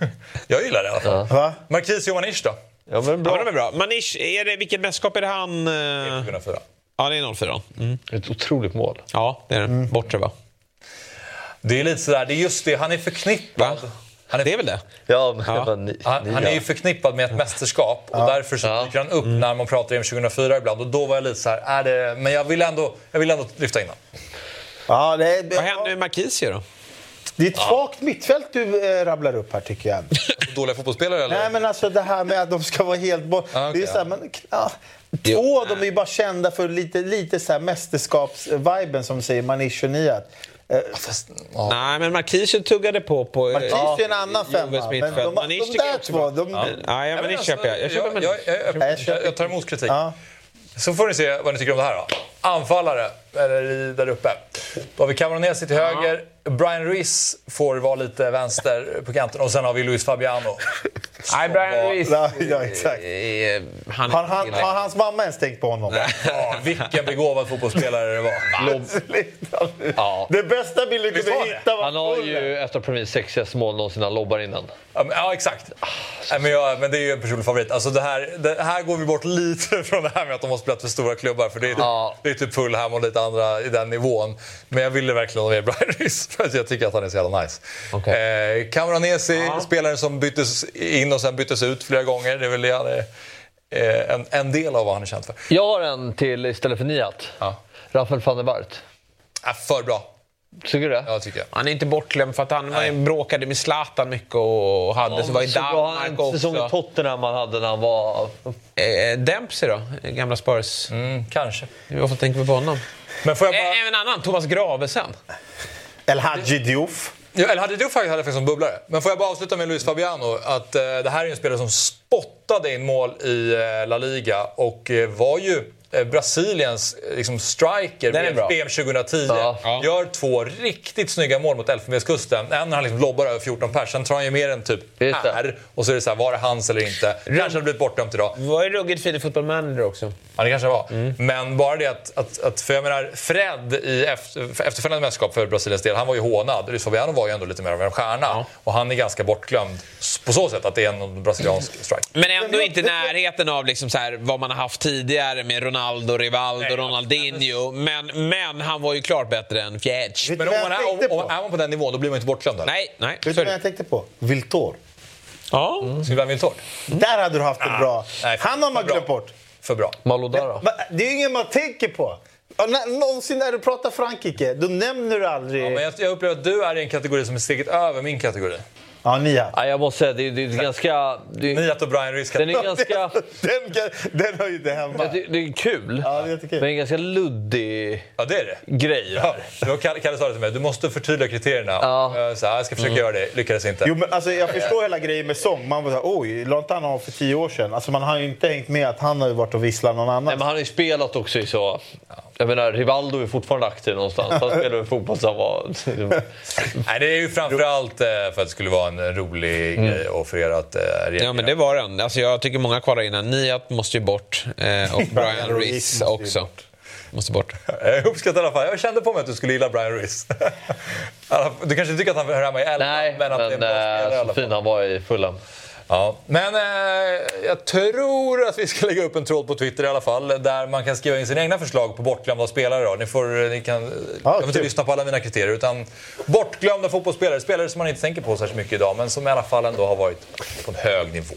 Jag gillar det i alla fall. Va? Marquis Manish då? Ja, men Ja, bra. men de är bra. Manish, är det, vilket mästerskap är det han... eh, 2004. Ja, det är 04. Mm. Ett otroligt mål. Ja, det är det. Bortre, va? Det är lite sådär, det är just det, han är förknippad. Va? Han är, Det är väl det? Ja, men Ja. ni, han, ni, han är ju förknippad med ett mästerskap och därför så Ja. dyker han upp när man pratar om 2004 ibland. Och då var jag lite så här, är det... Men jag vill ändå, jag vill ändå lyfta in honom. Ja, det, Vad hände med Marquisio då? Det är ett svagt mittfält du eh, rabblar upp här tycker jag. Dåliga fotbollsspelare eller? Nej men alltså det här med att de ska vara helt bort. Ah, okej, det är så här, men, ja, Två, de är ju bara kända för lite, lite så här mästerskapsviben som säger Manish och Nihat. Eh, Fast, ja. Nej, men Marquisio tuggade på på... Marquis är ju en annan femma. Men de, de, Manish de där två, är de, Nej, ja, men det alltså, köper jag. Jag köper jag, Manish. jag, jag, jag, tar emot kritik. Ja. Så får ni se vad ni tycker om det här då. Anfallare, eller där uppe. Då har vi Cameronesi till höger. Brian Ruiz får vara lite vänster på kanten. Och sen har vi Luis Fabiano. Nej, Brian Ruiz... Ja, ja, exakt. eh, Han Har, han, har hans mamma ens tänkt på honom? Ja, vilken begåvad fotbollsspelare det var. Ja. Det bästa bilden Visst kunde var hitta var Han har ju ett av Premier Leagues sexigaste mål någonsin. Han lobbar innan. Ja, men- ja exakt. Nej, men, jag, men det är ju en personlig favorit. Alltså det här, det här går vi bort lite från det här med att de har spelat för stora klubbar. För det är, Ja. det är typ Fulham och lite varandra i den nivån. Men jag ville verkligen ha med Brian Reese för att jag tycker att han är så jävla nice. Okay. Eh, Camoranesi, ja. spelaren som byttes in och sen byttes ut flera gånger. Det är väl det eh, en, en del av vad han är känd för. Jag har en till istället för Niat. Ja. Rafael van der Wart. Ja, för bra. Tycker du det? Ja, tycker jag. Han är inte bortglömd för att han Nej. bråkade med Zlatan mycket och hade ja, så var i Danmark också. Säsong i Tottenham han hade när han var... Eh, Dempsey då? Gamla Spurs? Mm, kanske. Varför tänker vi på honom? Men får jag bara... Även en annan, Thomas Gravesen. El Hadji Diouf. Ja, El Hadji Diouf hade jag faktiskt som bubblare. Men får jag bara avsluta med Luis Fabiano. Att eh, det här är en spelare som spottade in mål i eh, La Liga och eh, var ju Brasiliens eh, liksom, striker VM 2010 ja. gör två riktigt snygga mål mot Elfenbenskusten. En när han liksom lobbar över 14 pers, sen tar han ju mer än typ här. Och så är det så här, var det hans eller inte? Kanske hade blivit bortdömt idag. Var ju ruggigt fin i Football Manager också. Ja, det kanske var. Mm. Men bara det att, att, att, för jag menar, Fred i efter, efterföljande mästerskap för Brasiliens del, han var ju hånad. Luis var ju ändå lite mer av en stjärna. Ja. Och han är ganska bortglömd på så sätt att det är en brasiliansk striker. Men ändå inte närheten av liksom så här, vad man har haft tidigare med Ronaldo, Rivaldo, Nej, Ronaldinho. Men, men han var ju klart bättre än Fjädj. Men om man, är, om, om, är man på den nivån, då blir man inte bortglömd. Nej, nej. Vet du vad jag tänkte på? Viltor. Ja. Mm. Sylvain Viltor. Där hade du haft det bra. Nej, han har man glömt bort. För bra. Malodara. Det är ju ingen man tänker på. Någonsin när du pratar Frankrike, då nämner du aldrig... Ja, men jag, jag upplever att du är i en kategori som är steget över min kategori. Ja, Nihat. Ja, jag måste säga, det, det är ganska... Det, Nihat och Brian Ryska. Den är ganska... den, den hör ju inte hemma. Det, det är kul, ja, det är kul. men en ganska luddig ja, det är det. grej. Ja, det var Kalle sa det till mig, du måste förtydliga kriterierna. Ja. Så här, jag ska försöka mm. göra det, lyckades inte. Jo, men alltså, jag förstår hela grejen med sång. Man var såhär, oj, la inte han av för tio år sedan? Alltså, man har ju inte hängt med att han har varit och visslat någon annan. Nej, men han har ju spelat också i så... Jag menar, Rivaldo är fortfarande aktiv någonstans. Han spelar fotboll så han var... Nej, det är ju framförallt eh, för att det skulle vara en rolig mm. grej och för er att reagera. Ja, men det var den. Alltså, jag tycker många kvalar in Niat måste ju bort. Eh, och Brian Reese också. Måste bort. Jag uppskattar i alla fall. Jag kände på mig att du skulle gilla Brian Reese. du kanske tycker att han hör hemma i Nej, men, att men, det är en bra så fin han var i Fulham. Ja, men eh, jag tror att vi ska lägga upp en tråd på Twitter i alla fall där man kan skriva in sina egna förslag på bortglömda spelare. Då. Ni, får, ni kan ja, inte lyssna på alla mina kriterier utan bortglömda fotbollsspelare. Spelare som man inte tänker på särskilt mycket idag men som i alla fall ändå har varit på en hög nivå.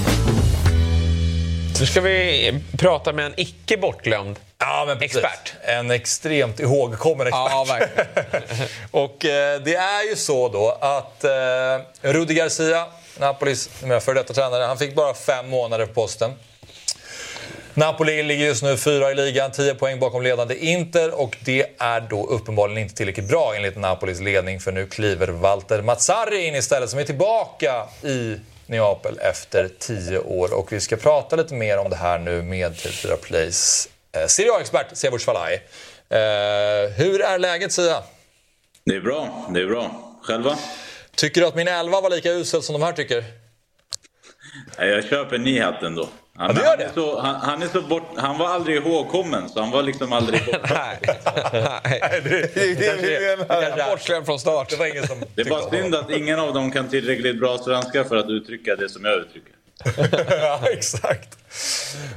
Nu ska vi prata med en icke bortglömd Ja, men expert. En extremt ihågkommen expert. Ja, och eh, det är ju så då att eh, Rudi Garcia, Napolis före detta tränare, han fick bara fem månader på posten. Napoli ligger just nu fyra i ligan, 10 poäng bakom ledande Inter och det är då uppenbarligen inte tillräckligt bra enligt Napolis ledning för nu kliver Walter Mazzarri in istället som är tillbaka i Neapel efter tio år och vi ska prata lite mer om det här nu med TV4 Plays Eh, Serie A-expert Siavush Falai. Eh, hur är läget Sia? Det är bra, det är bra. Själva? Tycker du att min elva var lika usel som de här tycker? Jag köper Nihat ändå. Han, ja, han, är så, han, han, är så bort, han var aldrig ihågkommen, så han var liksom aldrig borta. Nej, det, det, det, det, Bortskämd från start. Det, var ingen som det är bara synd att ingen av dem kan tillräckligt bra svenska för att uttrycka det som jag uttrycker. ja, exakt.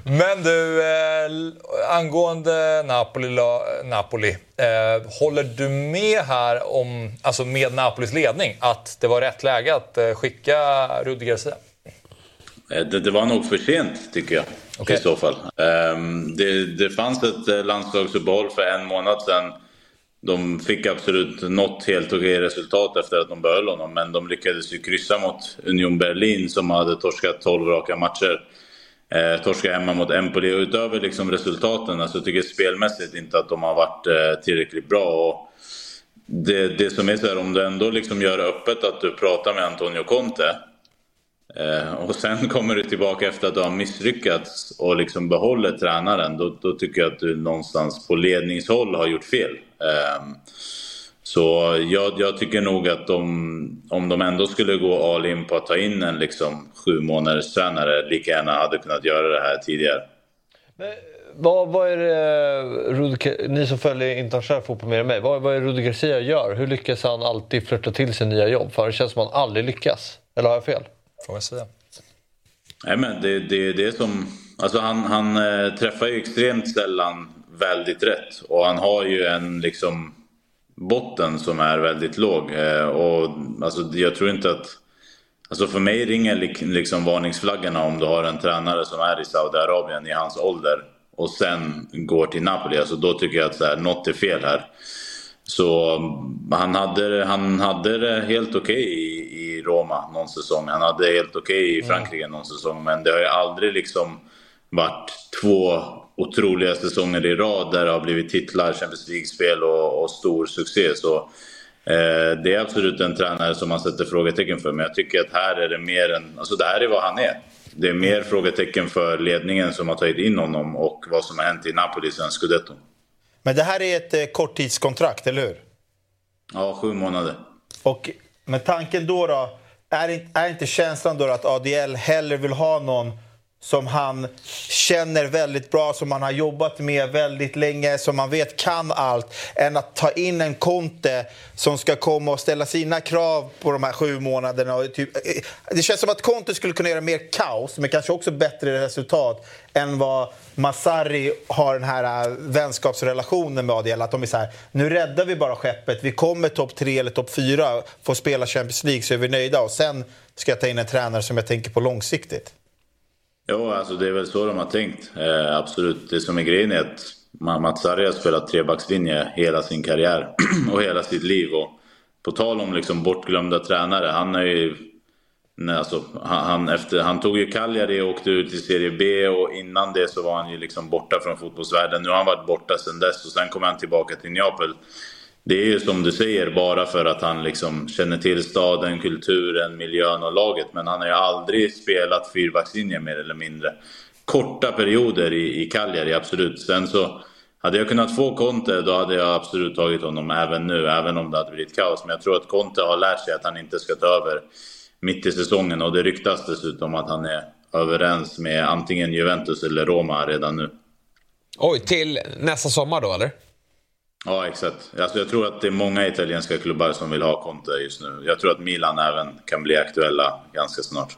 Men du, eh, angående Napoli, Napoli eh, håller du med här om, alltså med Napolis ledning, att det var rätt läge att eh, skicka Rudi Garcia? Eh, det, det, var nog för sent, tycker jag. Okay. I så fall. Um, det, det fanns ett eh, landslagsuppehåll för en månad sedan de fick absolut något helt okej resultat efter att de behöll honom, men de lyckades ju kryssa mot Union Berlin som hade torskat 12 raka matcher. Eh, torska hemma mot Empoli och utöver liksom resultaten, alltså jag tycker spelmässigt inte att de har varit eh, tillräckligt bra. Och det, det som är så här, om du ändå liksom gör öppet att du pratar med Antonio Conte Eh, och sen kommer du tillbaka efter att du har misslyckats och liksom behåller tränaren. Då, då tycker jag att du någonstans på ledningshåll har gjort fel. Eh, så jag, jag, tycker nog att de, om de ändå skulle gå all in på att ta in en liksom sju månaders tränare lika gärna hade kunnat göra det här tidigare. Men, vad, vad är det, eh, Rudiger, ni som följer internationell fotboll mer än mig, vad, vad är det Rudi Garcia gör? Hur lyckas han alltid flytta till sig nya jobb? För det känns som att han aldrig lyckas. Eller har jag fel? Får man säga. Nej, men det, det, det är som... Alltså han, han eh, träffar ju extremt sällan väldigt rätt. Och han har ju en liksom botten som är väldigt låg. Eh, och alltså, jag tror inte att... Alltså för mig ringer liksom varningsflaggorna om du har en tränare som är i Saudiarabien i hans ålder och sen går till Napoli. Alltså då tycker jag att så här, något är fel här. Så han hade, han hade det helt okej okay i, i Roma någon säsong. Han hade det helt okej okay i mm. Frankrike någon säsong. Men det har ju aldrig liksom varit två otroliga säsonger i rad där det har blivit titlar, Champions League-spel och, och, stor succé. Så eh, det är absolut en tränare som man sätter frågetecken för. Men jag tycker att här är det mer än... Alltså det här är vad han är. Det är mer frågetecken för ledningen som har tagit in honom och vad som har hänt i Napoli sen Scudetto. Men det här är ett eh, korttidskontrakt, eller hur? Ja, sju månader. Och med tanken då, då är, är inte känslan då att ADL hellre vill ha någon som han känner väldigt bra, som han har jobbat med väldigt länge, som man vet kan allt, än att ta in en Conte som ska komma och ställa sina krav på de här sju månaderna. Och typ, eh, det känns som att Conte skulle kunna göra mer kaos, men kanske också bättre resultat än vad Masari har den här eh, vänskapsrelationen med ADL. Att de är så här, nu räddar vi bara skeppet, vi kommer topp tre eller topp fyra, får spela Champions League så är vi nöjda. Och sen ska jag ta in en tränare som jag tänker på långsiktigt. Ja, alltså det är väl så de har tänkt. Eh, absolut. Det som är grejen är att Mats Sarri har spelat trebackslinje hela sin karriär och hela sitt liv. Och på tal om liksom bortglömda tränare, han är ju... Nej, alltså, han, han, efter, han tog ju Cagliari och åkte ut i Serie B och innan det så var han ju liksom borta från fotbollsvärlden. Nu har han varit borta sedan dess och sen kom han tillbaka till Neapel det är ju som du säger bara för att han liksom känner till staden, kulturen, miljön och laget. Men han har ju aldrig spelat fyrbackslinje mer eller mindre. Korta perioder i, i Cagliari, absolut. Sen så hade jag kunnat få Conte, då hade jag absolut tagit honom även nu, även om det hade blivit kaos. Men jag tror att Conte har lärt sig att han inte ska ta över mitt i säsongen. Och det ryktas dessutom att han är överens med antingen Juventus eller Roma redan nu. Oj, till nästa sommar då eller? Ja, exakt. Alltså, jag tror att det är många italienska klubbar som vill ha Conte just nu. Jag tror att Milan även kan bli aktuella ganska snart.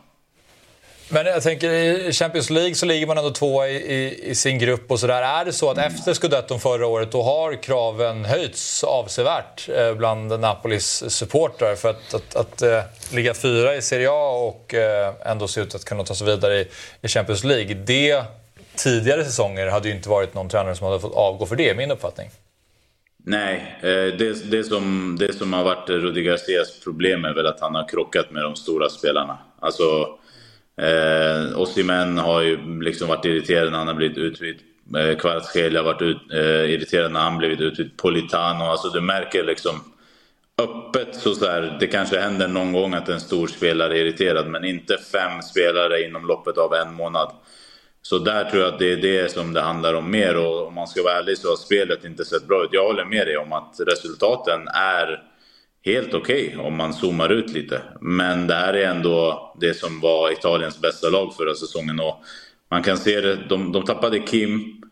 Men jag tänker i Champions League så ligger man ändå tvåa i, i, i, sin grupp och sådär. Är det så att mm. efter scudetton förra året då har kraven höjts avsevärt eh, bland Napolis supportrar för att, att, att, att äh, ligga fyra i Serie A och äh, ändå se ut att kunna ta sig vidare i, i Champions League. Det tidigare säsonger hade ju inte varit någon tränare som hade fått avgå för det, min uppfattning. Nej, eh, det, det, som, det som har varit Rudi Garcias problem är väl att han har krockat med de stora spelarna. Alltså, eh, Osimhen har ju liksom varit irriterad när han har blivit utbytt. Eh, Kvaratskhelia har varit ut, eh, irriterad när han blivit utbytt. Politano, alltså du märker liksom öppet så, så här, det kanske händer någon gång att en stor spelare är irriterad men inte fem spelare inom loppet av en månad. Så där tror jag att det är det som det handlar om mer och om man ska vara ärlig så har spelet inte sett bra ut. Jag håller med dig om att resultaten är helt okej okay, om man zoomar ut lite. Men det här är ändå det som var Italiens bästa lag förra säsongen och man kan se det, de, de tappade Kim.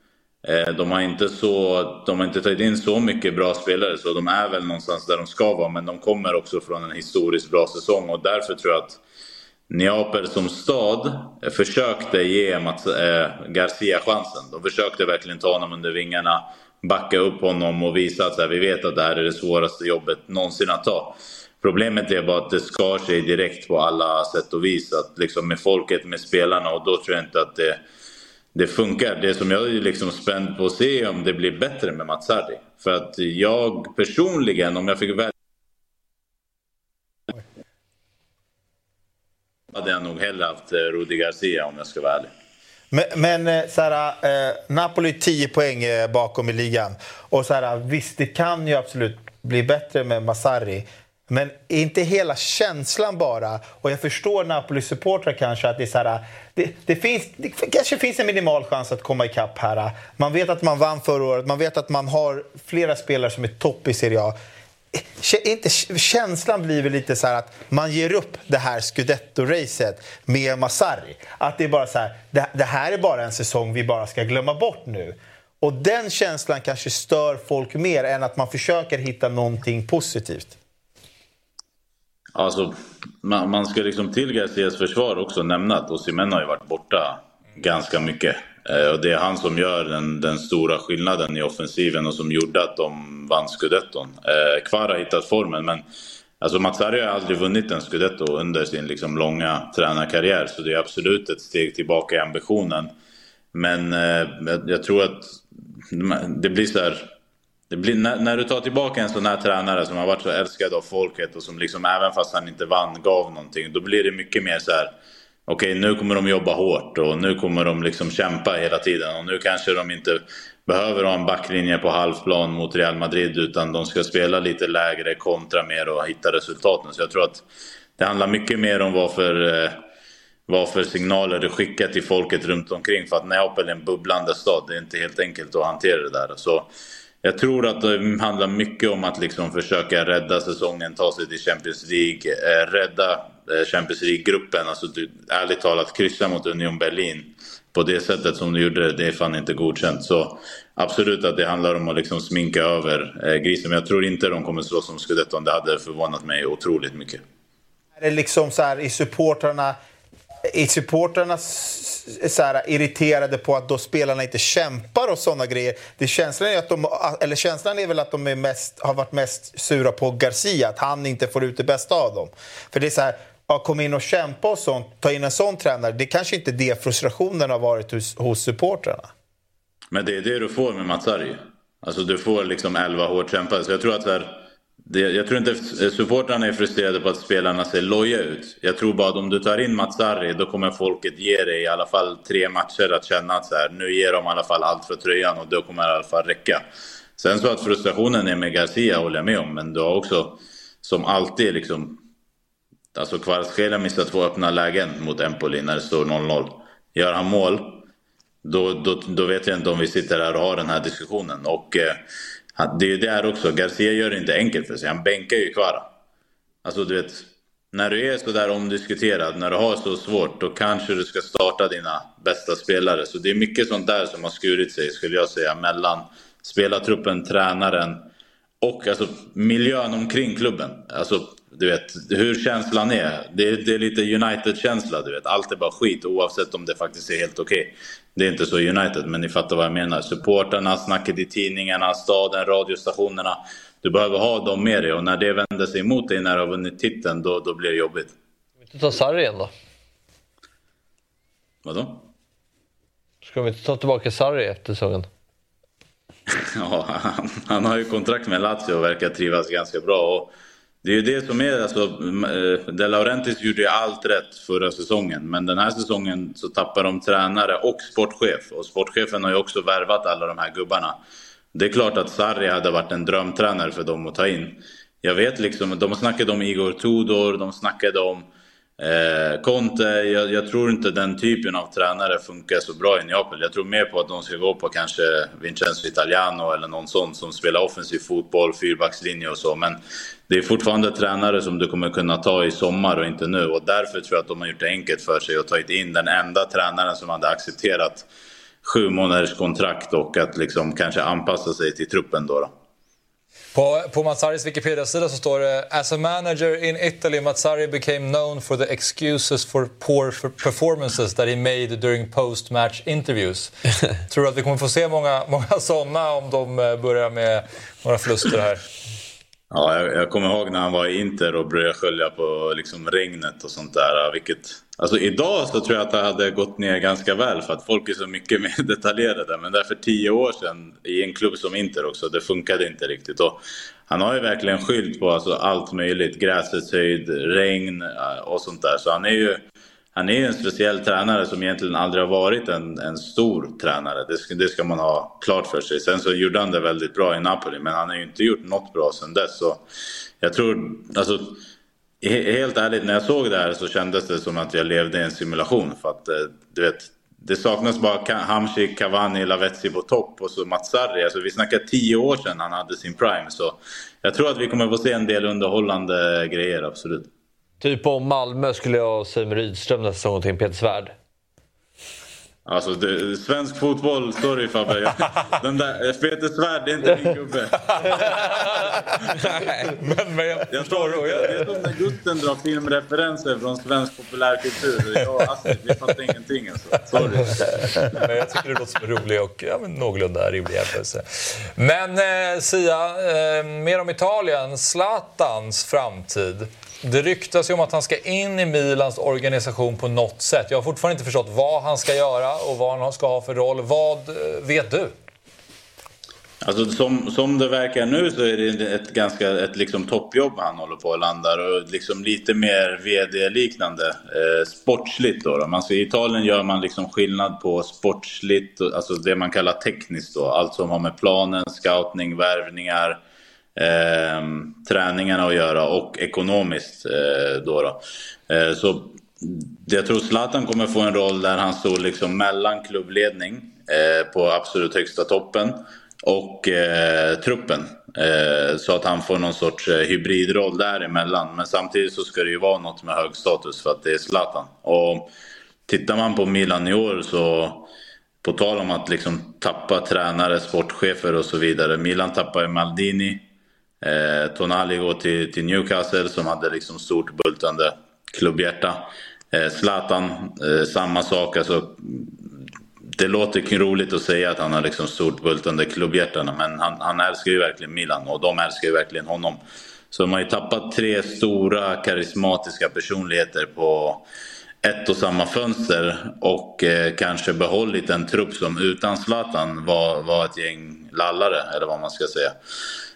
Eh, de har, inte så, de har inte tagit in så mycket bra spelare så de är väl någonstans där de ska vara men de kommer också från en historiskt bra säsong och därför tror jag att Neapel som stad försökte ge Mats, eh, Garcia chansen. De försökte verkligen ta honom under vingarna, backa upp honom och visa att här, vi vet att det här är det svåraste jobbet någonsin att ta. Problemet är bara att det skar sig direkt på alla sätt och vis. Att liksom med folket, med spelarna och då tror jag inte att det, det funkar. Det som jag är liksom spänd på att se är om det blir bättre med Mats För att jag personligen, om jag fick välja hade jag nog hellre haft eh, Rudi Garcia om jag ska vara ärlig. Men, men eh, så här, eh, Napoli 10 poäng eh, bakom i ligan. Och så här, visst, det kan ju absolut bli bättre med Masari. Men är inte hela känslan bara, och jag förstår Napolis supportrar kanske att det är så här, det, det, finns, det kanske finns en minimal chans att komma ikapp här. Man vet att man vann förra året, man vet att man har flera spelare som är topp i Serie A. Inte, känslan blir väl lite så att man ger upp det här scudetto-racet med Masari. Att det är bara så här, det, det här är bara en säsong vi bara ska glömma bort nu. Och den känslan kanske stör folk mer än att man försöker hitta någonting positivt. Alltså, man, man ska liksom till Garcias försvar också nämna att Osimhen har ju varit borta ganska mycket. Eh, och det är han som gör den, den, stora skillnaden i offensiven och som gjorde att de vann scudetton. Eh, Kvar har hittat formen men alltså Mazzari har aldrig vunnit en scudetto under sin liksom långa tränarkarriär så det är absolut ett steg tillbaka i ambitionen. Men eh, jag tror att det blir så här det blir, när, när, du tar tillbaka en sån här tränare som har varit så älskad av folket och som liksom även fast han inte vann gav någonting. Då blir det mycket mer så här. Okej, okay, nu kommer de jobba hårt och nu kommer de liksom kämpa hela tiden. Och nu kanske de inte behöver ha en backlinje på halvplan mot Real Madrid utan de ska spela lite lägre, kontra mer och hitta resultaten. Så jag tror att det handlar mycket mer om vad för, eh, vad för signaler du skickar till folket runt omkring. För att Neapel är en bubblande stad, det är inte helt enkelt att hantera det där. Så jag tror att det handlar mycket om att liksom försöka rädda säsongen, ta sig till Champions League, eh, rädda eh, Champions League-gruppen. Alltså du, ärligt talat, kryssa mot Union Berlin på det sättet som du gjorde det, det är fan inte godkänt. Så absolut att det handlar om att liksom sminka över eh, grisen. Men jag tror inte de kommer slåss om scudetton. Det hade förvånat mig otroligt mycket. Är det liksom så här i supportrarna är supportrarna så här, irriterade på att då spelarna inte kämpar och såna grejer? Det känslan, är att de, eller känslan är väl att de är mest, har varit mest sura på Garcia, att han inte får ut det bästa av dem. För det är så här, ja, kom in och kämpa och sånt, ta in en sån tränare. Det kanske inte är det frustrationen har varit hos, hos supportrarna. Men det är det du får med Mats Alltså du får liksom 11 hårt kämpade. Så jag tror att så här, det, jag tror inte eh, supportrarna är frustrerade på att spelarna ser loja ut. Jag tror bara att om du tar in Mats-Arri, då kommer folket ge dig i alla fall tre matcher att känna att så här, nu ger de i alla fall allt för tröjan och då kommer det i alla fall räcka. Sen så att frustrationen är med Garcia håller jag med om, men du har också som alltid liksom... Alltså Kvaratskhelia missar två öppna lägen mot Empoli när det står 0-0. Gör han mål, då, då, då vet jag inte om vi sitter här och har den här diskussionen. Och... Eh, det är ju där också, Garcia gör det inte enkelt för sig. Han bänkar ju Kvara. Alltså du vet, när du är sådär omdiskuterad, när du har så svårt, då kanske du ska starta dina bästa spelare. Så det är mycket sånt där som har skurit sig, skulle jag säga, mellan spelartruppen, tränaren och alltså, miljön omkring klubben. Alltså, du vet, hur känslan är. Det är, det är lite United-känsla, du vet. Allt är bara skit oavsett om det faktiskt är helt okej. Okay. Det är inte så United, men ni fattar vad jag menar. Supporterna, snacket i tidningarna, staden, radiostationerna. Du behöver ha dem med dig och när det vänder sig emot dig när du har vunnit titeln, då, då blir det jobbigt. Ska vi inte ta Sarri igen då? Vadå? Ska vi inte ta tillbaka Sarri efter säsongen? ja, han, han, har ju kontrakt med Lazio och verkar trivas ganska bra. Och det är ju det som är, alltså, eh, De Laurentis gjorde ju allt rätt förra säsongen. Men den här säsongen så tappar de tränare och sportchef. Och sportchefen har ju också värvat alla de här gubbarna. Det är klart att Sarri hade varit en drömtränare för dem att ta in. Jag vet liksom, de snackade om Igor Tudor, de snackade om Eh, Conte, jag, jag, tror inte den typen av tränare funkar så bra i Neapel. Jag tror mer på att de ska gå på kanske Vincenzo Italiano eller någon sån som spelar offensiv fotboll, fyrbackslinje och så. Men det är fortfarande tränare som du kommer kunna ta i sommar och inte nu. Och därför tror jag att de har gjort det enkelt för sig och tagit in den enda tränaren som hade accepterat sju månaders kontrakt och att liksom kanske anpassa sig till truppen då. då. På, på Mazzaris Wikipedia-sida så står det “As a manager in Italy, Mazzari became known for the excuses for poor performances that he made during post-match interviews”. Tror du att vi kommer få se många, många sådana om de eh, börjar med några förluster här? Ja, jag, jag, kommer ihåg när han var i Inter och började skölja på liksom regnet och sånt där. Vilket, alltså idag så tror jag att det hade gått ner ganska väl för att folk är så mycket mer detaljerade. Men där för tio år sedan i en klubb som Inter också, det funkade inte riktigt. Och han har ju verkligen skyllt på alltså allt möjligt. Gräsets höjd, regn eh, och sånt där. Så han är ju han är ju en speciell tränare som egentligen aldrig har varit en, en stor tränare. Det ska, det ska man ha klart för sig. Sen så gjorde han det väldigt bra i Napoli, men han har ju inte gjort något bra sen dess. Så jag tror, alltså helt ärligt, när jag såg det här så kändes det som att jag levde i en simulation. För att eh, du vet, det saknas bara Hamsik, Cavani, Lavetzi på topp och så Mats Sarri. Alltså, vi snackar tio år sedan han hade sin prime. Så jag tror att vi kommer få se en del underhållande grejer, absolut. Typ om Malmö skulle jag säga med Rydström nästa säsong till en Peter Svärd. Alltså, det, svensk fotboll, sorry Fabbe. Jag- Den där, eh, Peter Svärd, det är inte min gubbe. Men, men jag Jag förstår. förstår, det är som när Gusten drar filmreferenser från svensk populärkultur. Jag och Astrid, vi fattar ingenting alltså. Sorry. Men jag tycker det låter som en rolig och ja, men någorlunda rimlig jämförelse. Men eh, Sia, eh, mer om Italien. Zlatans framtid. Det ryktas ju om att han ska in i Milans organisation på något sätt. Jag har fortfarande inte förstått vad han ska göra och vad han ska ha för roll. Vad eh, vet du? Alltså, som, som det verkar nu så är det ett ganska ett liksom toppjobb han håller på och landar och liksom lite mer VD-liknande. Eh, sportsligt då. då. Man, ser, I Italien gör man liksom skillnad på sportsligt, alltså det man kallar tekniskt då. Allt som har med planen, scoutning, värvningar, eh, träningarna att göra och ekonomiskt eh, då. då. Eh, så jag tror Zlatan kommer få en roll där han står liksom mellan klubbledning eh, på absolut högsta toppen och eh, truppen. Eh, så att han får någon sorts eh, hybridroll däremellan. Men samtidigt så ska det ju vara något med hög status för att det är Zlatan. Och tittar man på Milan i år så på tal om att liksom tappa tränare, sportchefer och så vidare. Milan tappar ju Maldini. Eh, Tonali går till, till Newcastle som hade liksom stort bultande klubbhjärta. Eh, Zlatan, eh, samma sak. Alltså, det låter roligt att säga att han har liksom stort bultande klubbhjärtan men han, han älskar ju verkligen Milan och de älskar ju verkligen honom. Så de har ju tappat tre stora karismatiska personligheter på ett och samma fönster och eh, kanske behållit en trupp som utan Zlatan var, var ett gäng lallare, eller vad man ska säga.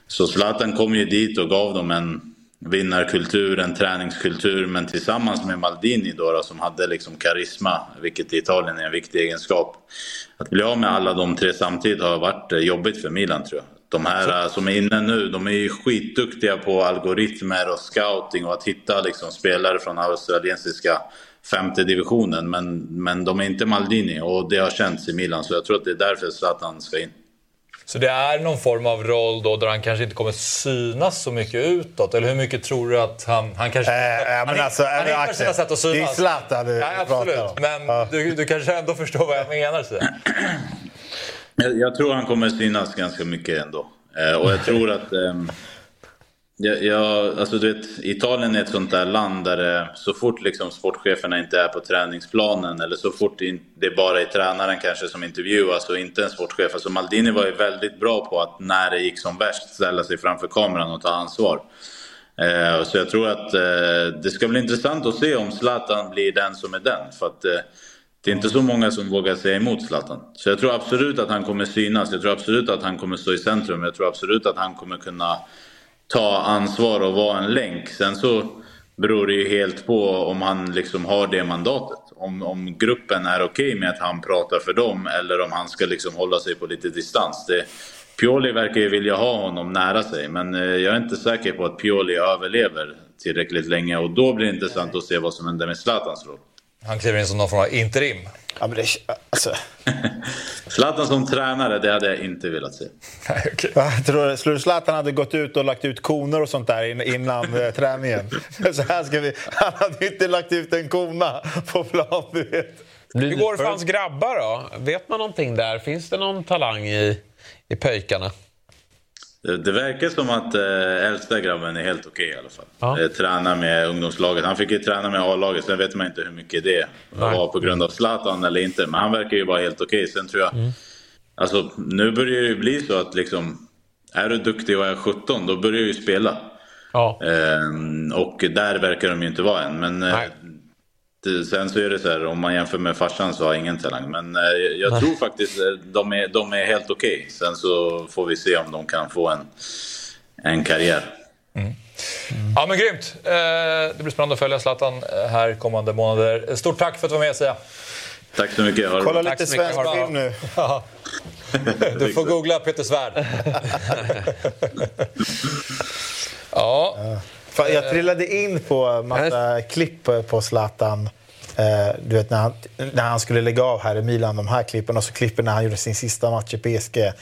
Så Zlatan kom ju dit och gav dem en vinnarkultur, en träningskultur, men tillsammans med Maldini då, då som hade liksom karisma, vilket i Italien är en viktig egenskap. Att bli av med alla de tre samtidigt har varit eh, jobbigt för Milan tror jag. De här eh, som är inne nu, de är ju skitduktiga på algoritmer och scouting och att hitta liksom spelare från australiensiska femte divisionen. Men, men de är inte Maldini och det har känts i Milan så jag tror att det är därför Zlatan ska in. Så det är någon form av roll då där han kanske inte kommer synas så mycket utåt? Eller hur mycket tror du att han... Han kanske... Eh, ja, men han, alltså, han hittar Axel, sina sätt att det är synas. Zlatan du ja, absolut. om. Men Ja. du, du kanske ändå förstår vad jag menar. Så. Jag, jag tror han kommer synas ganska mycket ändå. Eh, och jag tror att... ehm, Ja, ja, alltså du vet, Italien är ett sånt där land där det, så fort liksom sportcheferna inte är på träningsplanen eller så fort det bara är tränaren kanske som intervjuas och inte en sportchef. Alltså Maldini var ju väldigt bra på att när det gick som värst ställa sig framför kameran och ta ansvar. Eh, så jag tror att eh, det ska bli intressant att se om Zlatan blir den som är den. För att eh, det är inte så många som vågar säga emot Zlatan. Så jag tror absolut att han kommer synas. Jag tror absolut att han kommer stå i centrum. Jag tror absolut att han kommer kunna ta ansvar och vara en länk. Sen så beror det ju helt på om han liksom har det mandatet. Om, om gruppen är okej med att han pratar för dem eller om han ska liksom hålla sig på lite distans. Det, Pioli verkar ju vilja ha honom nära sig men eh, jag är inte säker på att Pioli överlever tillräckligt länge och då blir det intressant att se vad som händer med Zlatans roll. Han kliver in som någon form av interim. Ja, men det, alltså, Zlatan som tränare, det hade jag inte velat se. Nej, jag tror, tror du Zlatan hade gått ut och lagt ut koner och sånt där in- innan eh, träningen? Så här ska vi, han hade inte lagt ut en kona på plan, du vet. Hur går det för hans grabbar då? Vet man någonting där? Finns det någon talang i, i pöjkarna? Det, det verkar som att eh, äldsta grabben är helt okej i alla fall. Ja. Eh, tränar med ungdomslaget. Han fick ju träna med A-laget, sen vet man inte hur mycket det var på grund av Zlatan eller inte. Men han verkar ju vara helt okej. Sen tror jag... Alltså, nu börjar det ju bli så att liksom... Är du duktig och är 17, då börjar du ju spela. Ja. Ehm, och där verkar de ju inte vara än. Men eh, Nej. Sen så är det så här, om man jämför med farsan så har jag ingen talang. Men eh, jag tror faktiskt eh, de är, de är helt okej. Sen så får vi se om de kan få en, en karriär. Ja, men grymt. Eh, Det blir spännande att följa Zlatan eh, här kommande månader. Stort tack för att du var med, Sia. Tack så mycket. Ha det Kolla lite svensk film nu. Ja. Du får googla Peter Svärd. Ja. Jag trillade in på massa klipp på- Zlatan. Eh, du vet när han, när han skulle lägga av här i Milan, de här klippen och så klippen när han gjorde sin sista match i PSG.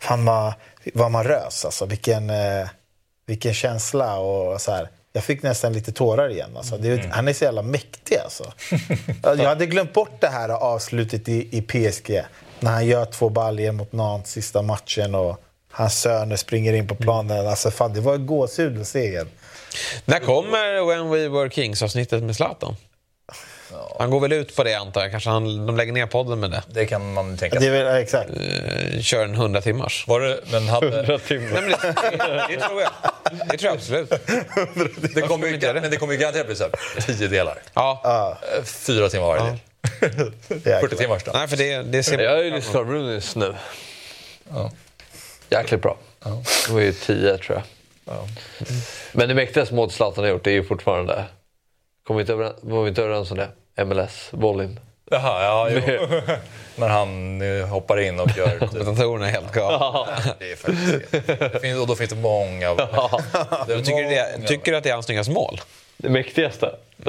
Fan vad, vad man rös alltså. Vilken, eh, vilken känsla och så här. Jag fick nästan lite tårar igen. Alltså. Är- Han är så jävla mäktig alltså. jag hade glömt bort det här avslutet i, i PSG. När han gör två baljor mot Nantes sista matchen och hans söner springer in på planen. Alltså, fan, det var gåshud att se igen. När kommer When We Were Kings-avsnittet med Zlatan? Han går väl ut på det antar jag. Kanske han, de lägger ner podden med det. Det kan man tänka Det är väl, ja, exakt. Eh, kör en 100 timmars. Var det, men hade, Nej, men det, det tror jag. Det tror jag absolut. det kommer ju, men det kommer ju garanterat bli så här, tio delar. Ja. Eh, Fyra timmar varje del. 40 timmars då. Nej, för det, det ser Jag har ju lyssnat på Runis nu. Ja. Jäkligt bra. Det var ju 10 tror jag. Men det mäktigaste målet Zlatan har gjort är ju fortfarande... Kommer vi inte överens, vi inte överens om det? MLS, volleyn. Jaha, ja, jo. När han eh, hoppar in och gör... Kommentatorerna är helt galna. Det är faktiskt det. finns, Och då finns det många. Det är Tycker du, det, tycker du att det är hans snyggaste mål? Det mäktigaste.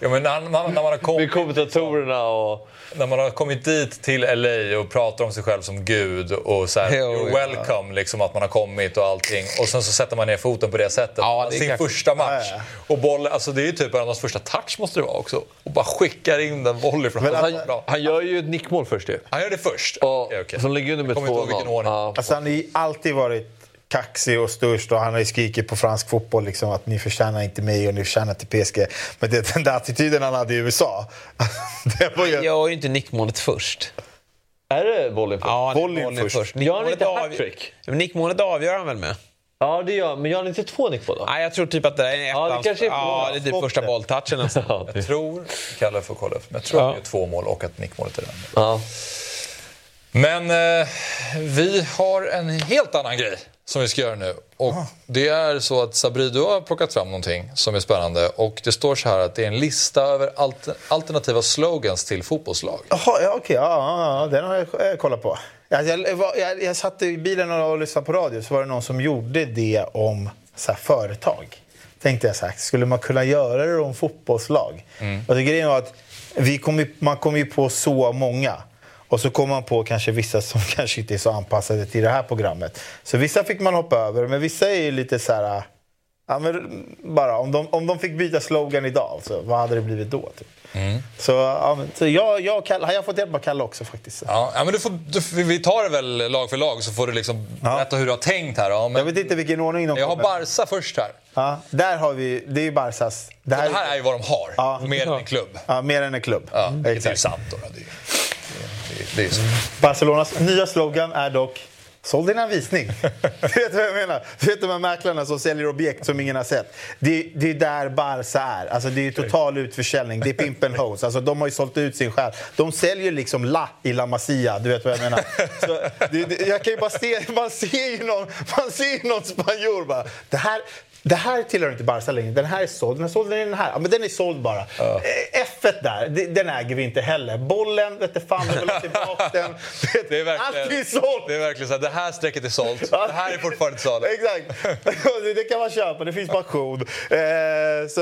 Ja, men när, när, när, man har kommit, Med kommentatorerna och... när man har kommit dit till LA och pratar om sig själv som gud och så här, Jo, you're ja. welcome, liksom att man har kommit och allting. Och sen så sätter man ner foten på det sättet. Ja, det Sin klart. första match. Och boll, alltså det är ju typ en av hans första touch måste det vara också. Och bara skickar in den volley från Men han, han- Han gör ju ett nickmål först ju. han gör det först? Och Okej, okej. Som ligger under med Jag kommer inte ihåg 2-0. vilken ordning. Ja. Alltså, han har ju alltid varit kaxig och störst och han har ju skrikit på fransk fotboll liksom, att ni förtjänar inte mig och ni förtjänar inte PSG. Men det, den där attityden han hade i USA, det var ju... Jag gör ju inte nickmålet först. Är det volleyn först? Ja, det bollen först. först. Gör han inte avgör- hattrick? Men Nickmålet avgör han väl med? Ja, det gör Men gör han inte två nickmål då? Nej, jag tror typ att det är en Ja, det kanske är ja, det är typ första bolltouchen nästan. Ja, det- Jag tror, Kalle får kolla upp, men jag tror Ja. att det är två mål och att nickmålet är den. ja. Men eh, vi har en helt annan grej som vi ska göra nu. Och Det är så att Sabri, du har plockat fram någonting som är spännande. Och Det står så här att det är en lista över alter, alternativa slogans till fotbollslag. Jaha, ja, okej. Ja, ja, ja, den har jag eh, kollat på. Jag, jag, jag, jag satt i bilen och lyssnade på radio så var det någon som gjorde det om så här, företag. Tänkte jag så här, skulle man kunna göra det om fotbollslag? Och det grejen var att vi kom ju, man kommer ju på så många. Och så kom man på kanske vissa som kanske inte är så anpassade till det här programmet. Så vissa fick man hoppa över, men vissa är ju lite så här... Ja, men bara, om, de, om de fick byta slogan idag, så vad hade det blivit då? Typ? Så, ja, så jag, jag Kalle, jag har fått hjälp av Kalle också faktiskt. Ja, ja, men du får, du, vi tar det väl lag för lag så får du liksom Ja. berätta hur du har tänkt här. Ja, Jag men vet inte vilken ordning de jag har. Barca först här. Ja, där har vi, det är ju Barsas. Det Det här är ju vad de har, mer än en klubb. Ja, mer än en klubb. Ja, vilket är ju Exakt. sant. Då. Det, är, det, är, det är så. Barcelonas nya slogan är dock Såld dina visning. du vet vad jag menar? Du vet de här mäklarna som säljer objekt som ingen har sett. Det, det är där Barca är. Alltså det är total utförsäljning. Det är pimp and hose. Alltså de har ju sålt ut sin själ. De säljer liksom La i La Masia. Du vet vad jag menar? Så det, det, jag kan ju bara se, man ser ju någon, man ser ju någon spanjor bara. Det här, det här tillhör inte Barca längre. Den här är såld. Den är såld, den är den här. Ja, men den är såld bara. Eh, F1 där, den äger vi inte heller. Bollen, vet inte fan, vi vill ha tillbaka den. Det är verkligen, Allt är sålt! Det är verkligen så här, det här strecket är sålt. Det här är fortfarande till salu. Exakt. Det- kan man köpa, det finns på auktion. Eh, så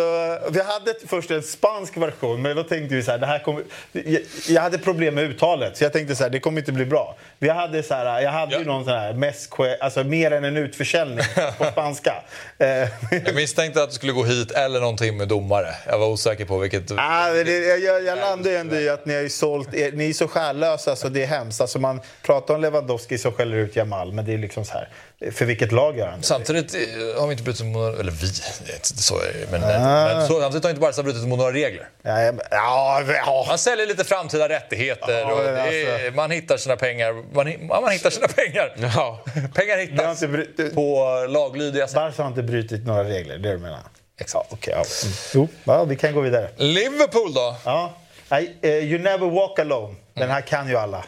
vi hade först en spansk version, men då tänkte vi så här, det här kommer... Jag, jag hade problem med uttalet, så jag tänkte så här, det kommer inte bli bra. Vi hade så här, jag hade ju Ja. någon sån här mesque, alltså mer än en utförsäljning på spanska. Eh, Jag misstänkte att du skulle gå hit eller någonting med domare. Jag var osäker på vilket... Ah, det, jag, jag, jag landade ju ändå i att ni har ju sålt, er, ni är så själlösa så det är hemskt. Alltså man pratar om Lewandowski som skäller ut Jamal, men det är liksom så här, för vilket lag gör han det? Samtidigt eh, har vi inte brutit mot några... Eller vi, så är det. Men, Ah. men så, samtidigt har inte Barca brutit mot några regler. Ja, ja, men- ja, ja. Man säljer lite framtida rättigheter Ja, och är, alltså. man hittar sina pengar. Man, man hittar sina pengar. Ja. Pengar hittas inte bry- på laglydiga sätt. Barca har inte brutit några regler, det är det du menar? Exakt. Ja, okej, ja. Mm. Jo, ja, vi kan gå vidare. Liverpool då? Ja. Nej, eh, you never walk alone. Den här kan ju alla.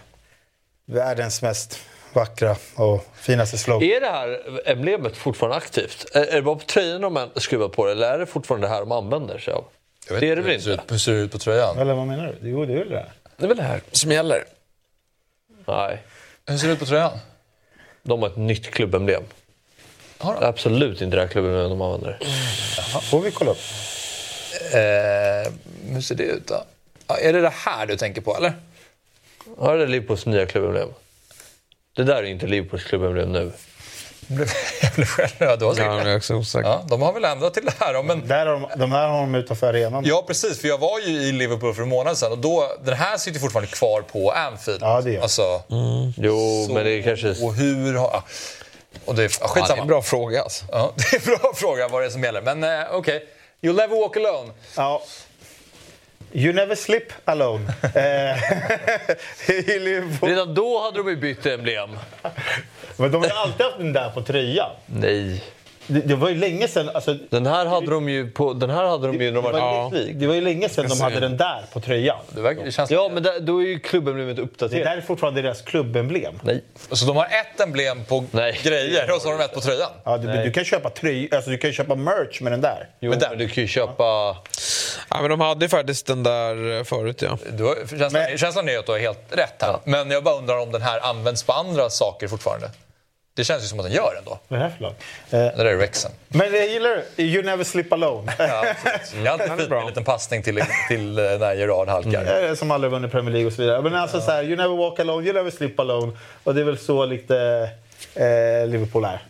Världens mest vackra och finaste slogan. Är det här emblemet fortfarande aktivt? Är är det bara på tröjan de har skruvat på det eller är det fortfarande det här de använder sig av? Jag vet Det är det väl inte? ut- Hur ser det ut på tröjan? Eller vad menar du? Jo, det är väl det. Det är väl det här som gäller. Nej, Hur ser det ut på tröjan? de har ett nytt klubbemblem. Har han? Absolut inte det här klubben de använder. får vi kolla upp. Eh, hur ser det ut då? Ja, är det det här du tänker på eller? Har det Liverpools nya klubbemblem? Det där är inte Liverpools klubbemblem nu. Jag blev, blev själv har säkert Ja, rätt. jag är också osäker. Ja, de har väl ändrat till det här då, men Där har de, de här har de utanför arenan. Ja, precis. För jag var ju i Liverpool för en månad sedan och då, den här sitter fortfarande kvar på Anfield. Ja, det gör. Alltså, Jo, så, men det är kanske... Och hur har... Och det, ja, Ja, det skitsamma. är en bra fråga alltså. Ja, det är en bra fråga vad det är som gäller. Men eh, okej. You'll never walk alone. Ja. You never slip alone. Eh. Redan då hade de ju bytt emblem. Men de har alltid haft den där på tröjan. Nej. Det, det var ju länge sedan... Alltså, Den här hade de ju, på, den här hade de ju när de det, var League. det var ju länge sedan de hade den där på tröjan. Det, verkar, det känns... Ja, men där, då är ju klubbemblemet Det uppdaterat. där är fortfarande deras klubbemblem. Nej. Så de har ett emblem på Nej. grejer och så har de ett på tröjan? Ja, du, du kan köpa tröj, alltså du kan köpa merch med den där. Jo, Men men, där- du kan ju köpa... Ja, men de hade ju faktiskt den där eh, förut ja. Du har, känslan, Men- känslan är att du har helt rätt här. Men jag bara undrar om den här används på andra saker fortfarande. Det känns ju som att den gör ändå. Vad är det här för lag? Det där är Rexen. men jag gillar det. You never slip alone. Ja, absolut. jag har alltid fint med en liten passning till, till eh, när Gerard halkar. Eh, Som aldrig vunnit Premier League och så vidare. Men alltså så här, you never walk alone, you never slip alone. Och det är väl så lite eh, Liverpool är,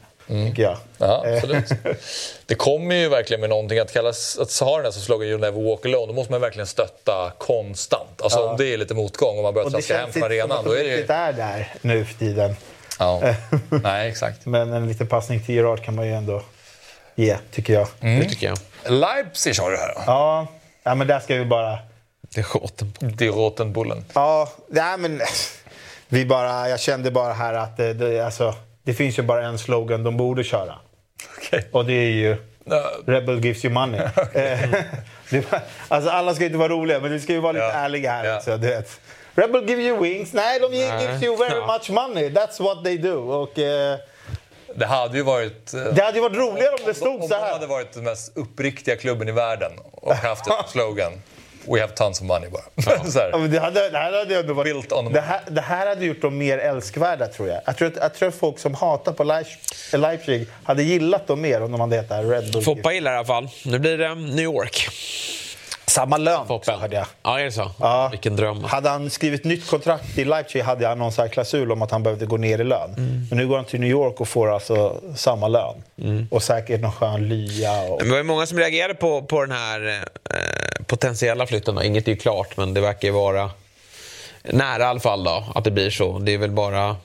tycker jag. Ja, absolut. Det kommer ju verkligen med någonting att kallas att ha den här som slogan You never walk alone. Då måste man verkligen stötta konstant. Alltså om det är lite motgång och man börjar det traska hem känns från inte som arenan. att Då de är det ju... riktigt är där nu för tiden. Ja. Nej, exakt. Men en liten passning till Gerard kan man ju ändå ge, tycker jag. Det tycker jag. Leipzig har du här då. Ja, ja, men där ska vi bara... Det är Rotenbullen. Ja, nej, men vi bara, jag kände bara här att det, det, alltså, det finns ju bara en slogan de borde köra. Okej. Och det är ju. Rebel gives you money. Var, alltså alla ska inte vara roliga, men vi ska ju vara lite Ja. ärliga här Ja. också. Du vet. Rebel give you wings. Nej, de ger- Nej. gives you very Ja. much money. That's what they do. Och, eh, Det hade ju varit... eh, det hade ju varit roligare om det stod om så de hade här. varit den mest uppriktiga klubben i världen och haft ett slogan We have tons of money bara. så Ja, här. men Det, hade, det, här hade ändå varit, Built on the det, här, det här hade gjort dem mer älskvärda, tror jag. Jag tror, att, jag tror att folk som hatar på Leipzig, Leipzig hade gillat dem mer om de hade hetat Red Bull. Foppa gillar i alla fall. Nu blir det New York. Samma lön Foppen. hörde jag. Ja, är det så? Ja. Vilken dröm. Hade han skrivit nytt kontrakt i Leipzig hade han någon klausul om att han behövde gå ner i lön. Mm. Men nu går han till New York och får alltså samma lön. Och säkert någon skön lya. Och... Men det var ju många som reagerade på, på den här eh, potentiella flytten. Inget är ju klart, men det verkar ju vara nära i alla fall då, att det blir så. Det är väl bara,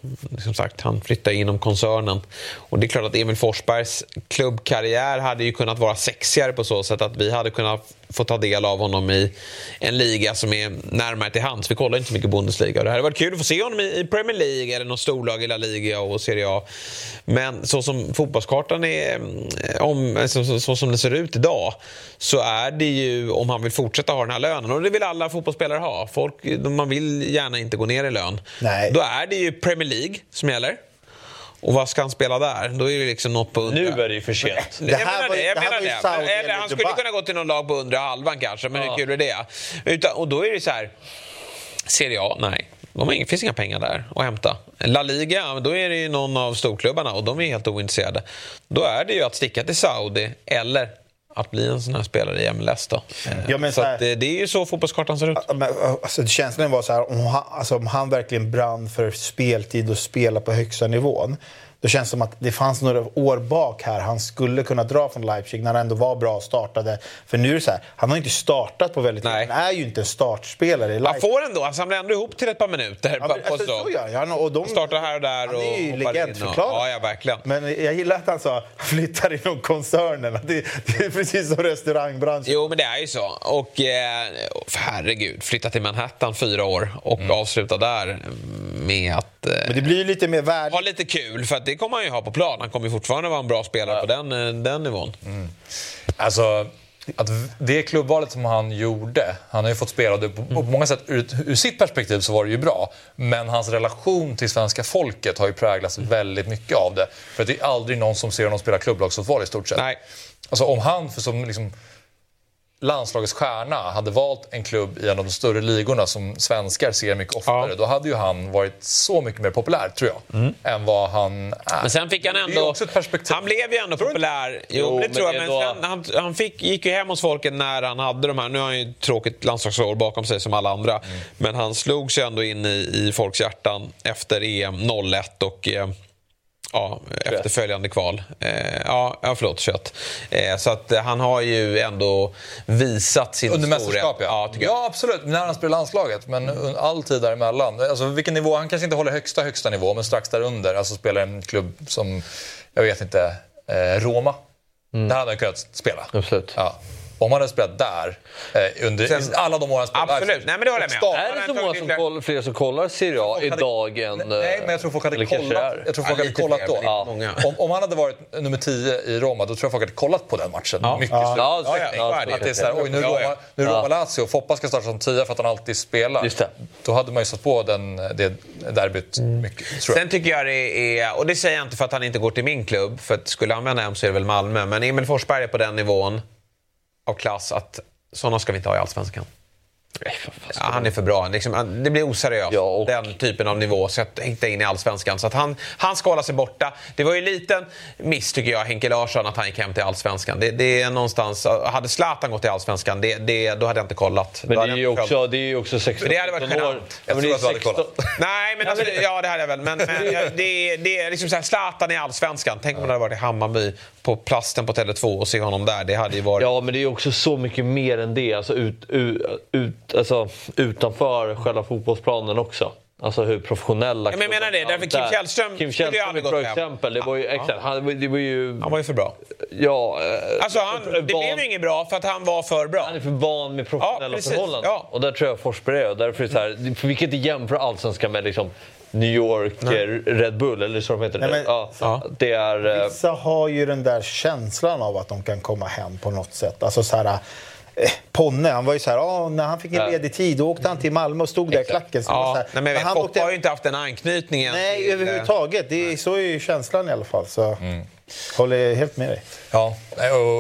som sagt, han flyttar inom koncernen. Och det är klart att Emil Forsbergs klubbkarriär hade ju kunnat vara sexigare på så sätt att vi hade kunnat få ta del av honom i en liga som är närmare till hands. Vi kollar inte så mycket Bundesliga. Det hade varit kul att få se honom i Premier League eller något storlag i La Liga och Serie A. Men så som fotbollskartan är, om, så, så, så som det ser ut idag så är det ju om han vill fortsätta ha den här lönen. Och det vill alla fotbollsspelare ha. Folk, man vill gärna inte gå ner i lön. Nej. Då är det ju Premier League som gäller. Och vad ska han spela där? Då är det liksom något på undre. Nu är det ju för sent. Det jag här menar var det. Jag det här menar det. Eller han skulle kunna gå till någon lag på undre halvan kanske, men hur kul är det? Utan, och då är det så här... Serie A, nej. De har inga, finns inga pengar där att hämta. La Liga, ja, då är det ju någon av storklubbarna och de är helt ointresserade. Då är det ju att sticka till Saudi eller att bli en sån här spelare i MLS då. Ja, men så här- det, det är ju så fotbollskartan ser ut. Men, alltså, känslan var så här, om han, alltså, om han verkligen brann för speltid och spela på högsta nivån. Då känns det som att det fanns några år bak här han skulle kunna dra från Leipzig när han ändå var bra och startade. För nu är det så här, han har inte startat på väldigt länge. Han är ju inte en startspelare i Han Leipzig. får ändå, han samlar ändå ihop till ett par minuter. Ja, på, alltså, så. gör han. Och de, Startar här och där Han och är ju legendförklarad. Ja, ja, verkligen. Men jag gillar att han sa flyttar inom koncernen. Det, det är precis som restaurangbranschen. Jo, men det är ju så. Och eh, herregud, flytta till Manhattan fyra år och avsluta där med att eh, Men det blir ju lite mer värde. ha lite kul. För att det kommer han ju ha på plan. Han kommer fortfarande vara en bra spelare på den, eh, den nivån. Alltså, att det klubbvalet som han gjorde, han har ju fått spela det på, på många sätt. Ur, ur sitt perspektiv så var det ju bra. Men hans relation till svenska folket har ju präglats väldigt mycket av det. För det är aldrig någon som ser honom spela klubblagsfotboll i stort sett. Nej. Alltså om han, för som liksom, landslagets stjärna hade valt en klubb i en av de större ligorna som svenskar ser mycket oftare, då hade ju han varit så mycket mer populär, tror jag, än vad han är. Men sen fick han Det är ju ändå... också ett perspektiv. Han blev ju ändå populär. Jo, Jo, det men tror jag. Men sen, han, han fick, gick ju hem hos folket när han hade de här... Nu har han ju ett tråkigt landslagsår bakom sig som alla andra. Mm. Men han slog sig ändå in i, i folks hjärtan efter EM 01 och... Eh, Ja, efterföljande kval. Eh, ja, ja, förlåt, 21. Eh, så att eh, han har ju ändå visat sin Under storhet. mästerskap, ja. ja, ja, absolut. När han spelar landslaget. Men all tid däremellan. Alltså, vilken nivå? Han kanske inte håller högsta, högsta nivå, men strax därunder. Alltså spelar en klubb som, jag vet inte, Roma. Där hade han kunnat spela. Absolut. Ja. Om han hade spelat där, eh, under Sen- alla de åren han spelade Absolut. Nej, men det håller jag med om. Är det så många som koll, fler som kollar Serie A hade- idag än... Nej, men jag tror folk hade kollat, jag tror Ja, folk hade lite kollat då. många. Om, om han hade varit nummer 10 i Roma, då tror jag folk hade kollat på den matchen. Mycket Ja, ja, ja, ja, ja, Att det är så här, oj nu Ja, Roma, ja. nu Roma Ja. Lazio och Foppa ska starta som 10 för att han alltid spelar. Just det. Då hade man ju satt på den, det derbyt mycket, tror jag. Sen tycker jag det är, och det säger jag inte för att han inte går till min klubb, för att skulle han vända hem så är det väl Malmö. Men Emil Forsberg är på den nivån av klass att sådana ska vi inte ha i Allsvenskan. Nej. Ja, han är för bra. Liksom, det blir oseriöst. Ja, och- Den typen av nivå. Så att hitta in i Allsvenskan. Så att han, han ska hålla sig borta. Det var ju en liten miss tycker jag, Henke Larsson, att han gick hem till Allsvenskan. Det, det är någonstans... Hade Zlatan gått till Allsvenskan, det, det, då hade jag inte kollat. Men det är ju jag också, följt. det är ju också 16 Men det hade varit 17 år. genant. Ja, men det tror att du hade 16 kollat. Nej, men alltså, ja det hade jag väl. Men, men jag- det, det är liksom så här, Zlatan i Allsvenskan. Tänk om han hade varit i Hammarby på plasten på Tele2 och se honom där. Det hade ju varit... Ja, men det är ju också så mycket mer än det. Alltså, ut, ut, alltså utanför själva fotbollsplanen också. Alltså hur professionella... Ja, men jag menar det, därför Kim. Källström Kim Källström är ett bra exempel. Det var ju, exakt, han, det var ju... Han var ju för bra. Ja, eh, Alltså, han, det blev ju inget bra för att han var för bra. Han är för van med professionella Ja, precis. förhållanden. Ja. Och där tror jag Forsberg är. Därför är det så här, för vi kan inte jämföra allsvenskan med liksom New York eh, Red Bull, eller så de heter. Nej, men- ja, Det är... eh, Vissa har ju den där känslan av att de kan komma hem på något sätt. Alltså så här, eh, Ponne, han var ju så här, ah, när han fick en Ja. ledig tid då åkte han till Malmö och stod där i klacken. Så var så Ja, här, nej, men han åkte- har ju inte haft den anknytningen. Nej, till- överhuvudtaget. Det är, så är ju känslan i alla fall. Så håller helt med dig. Ja,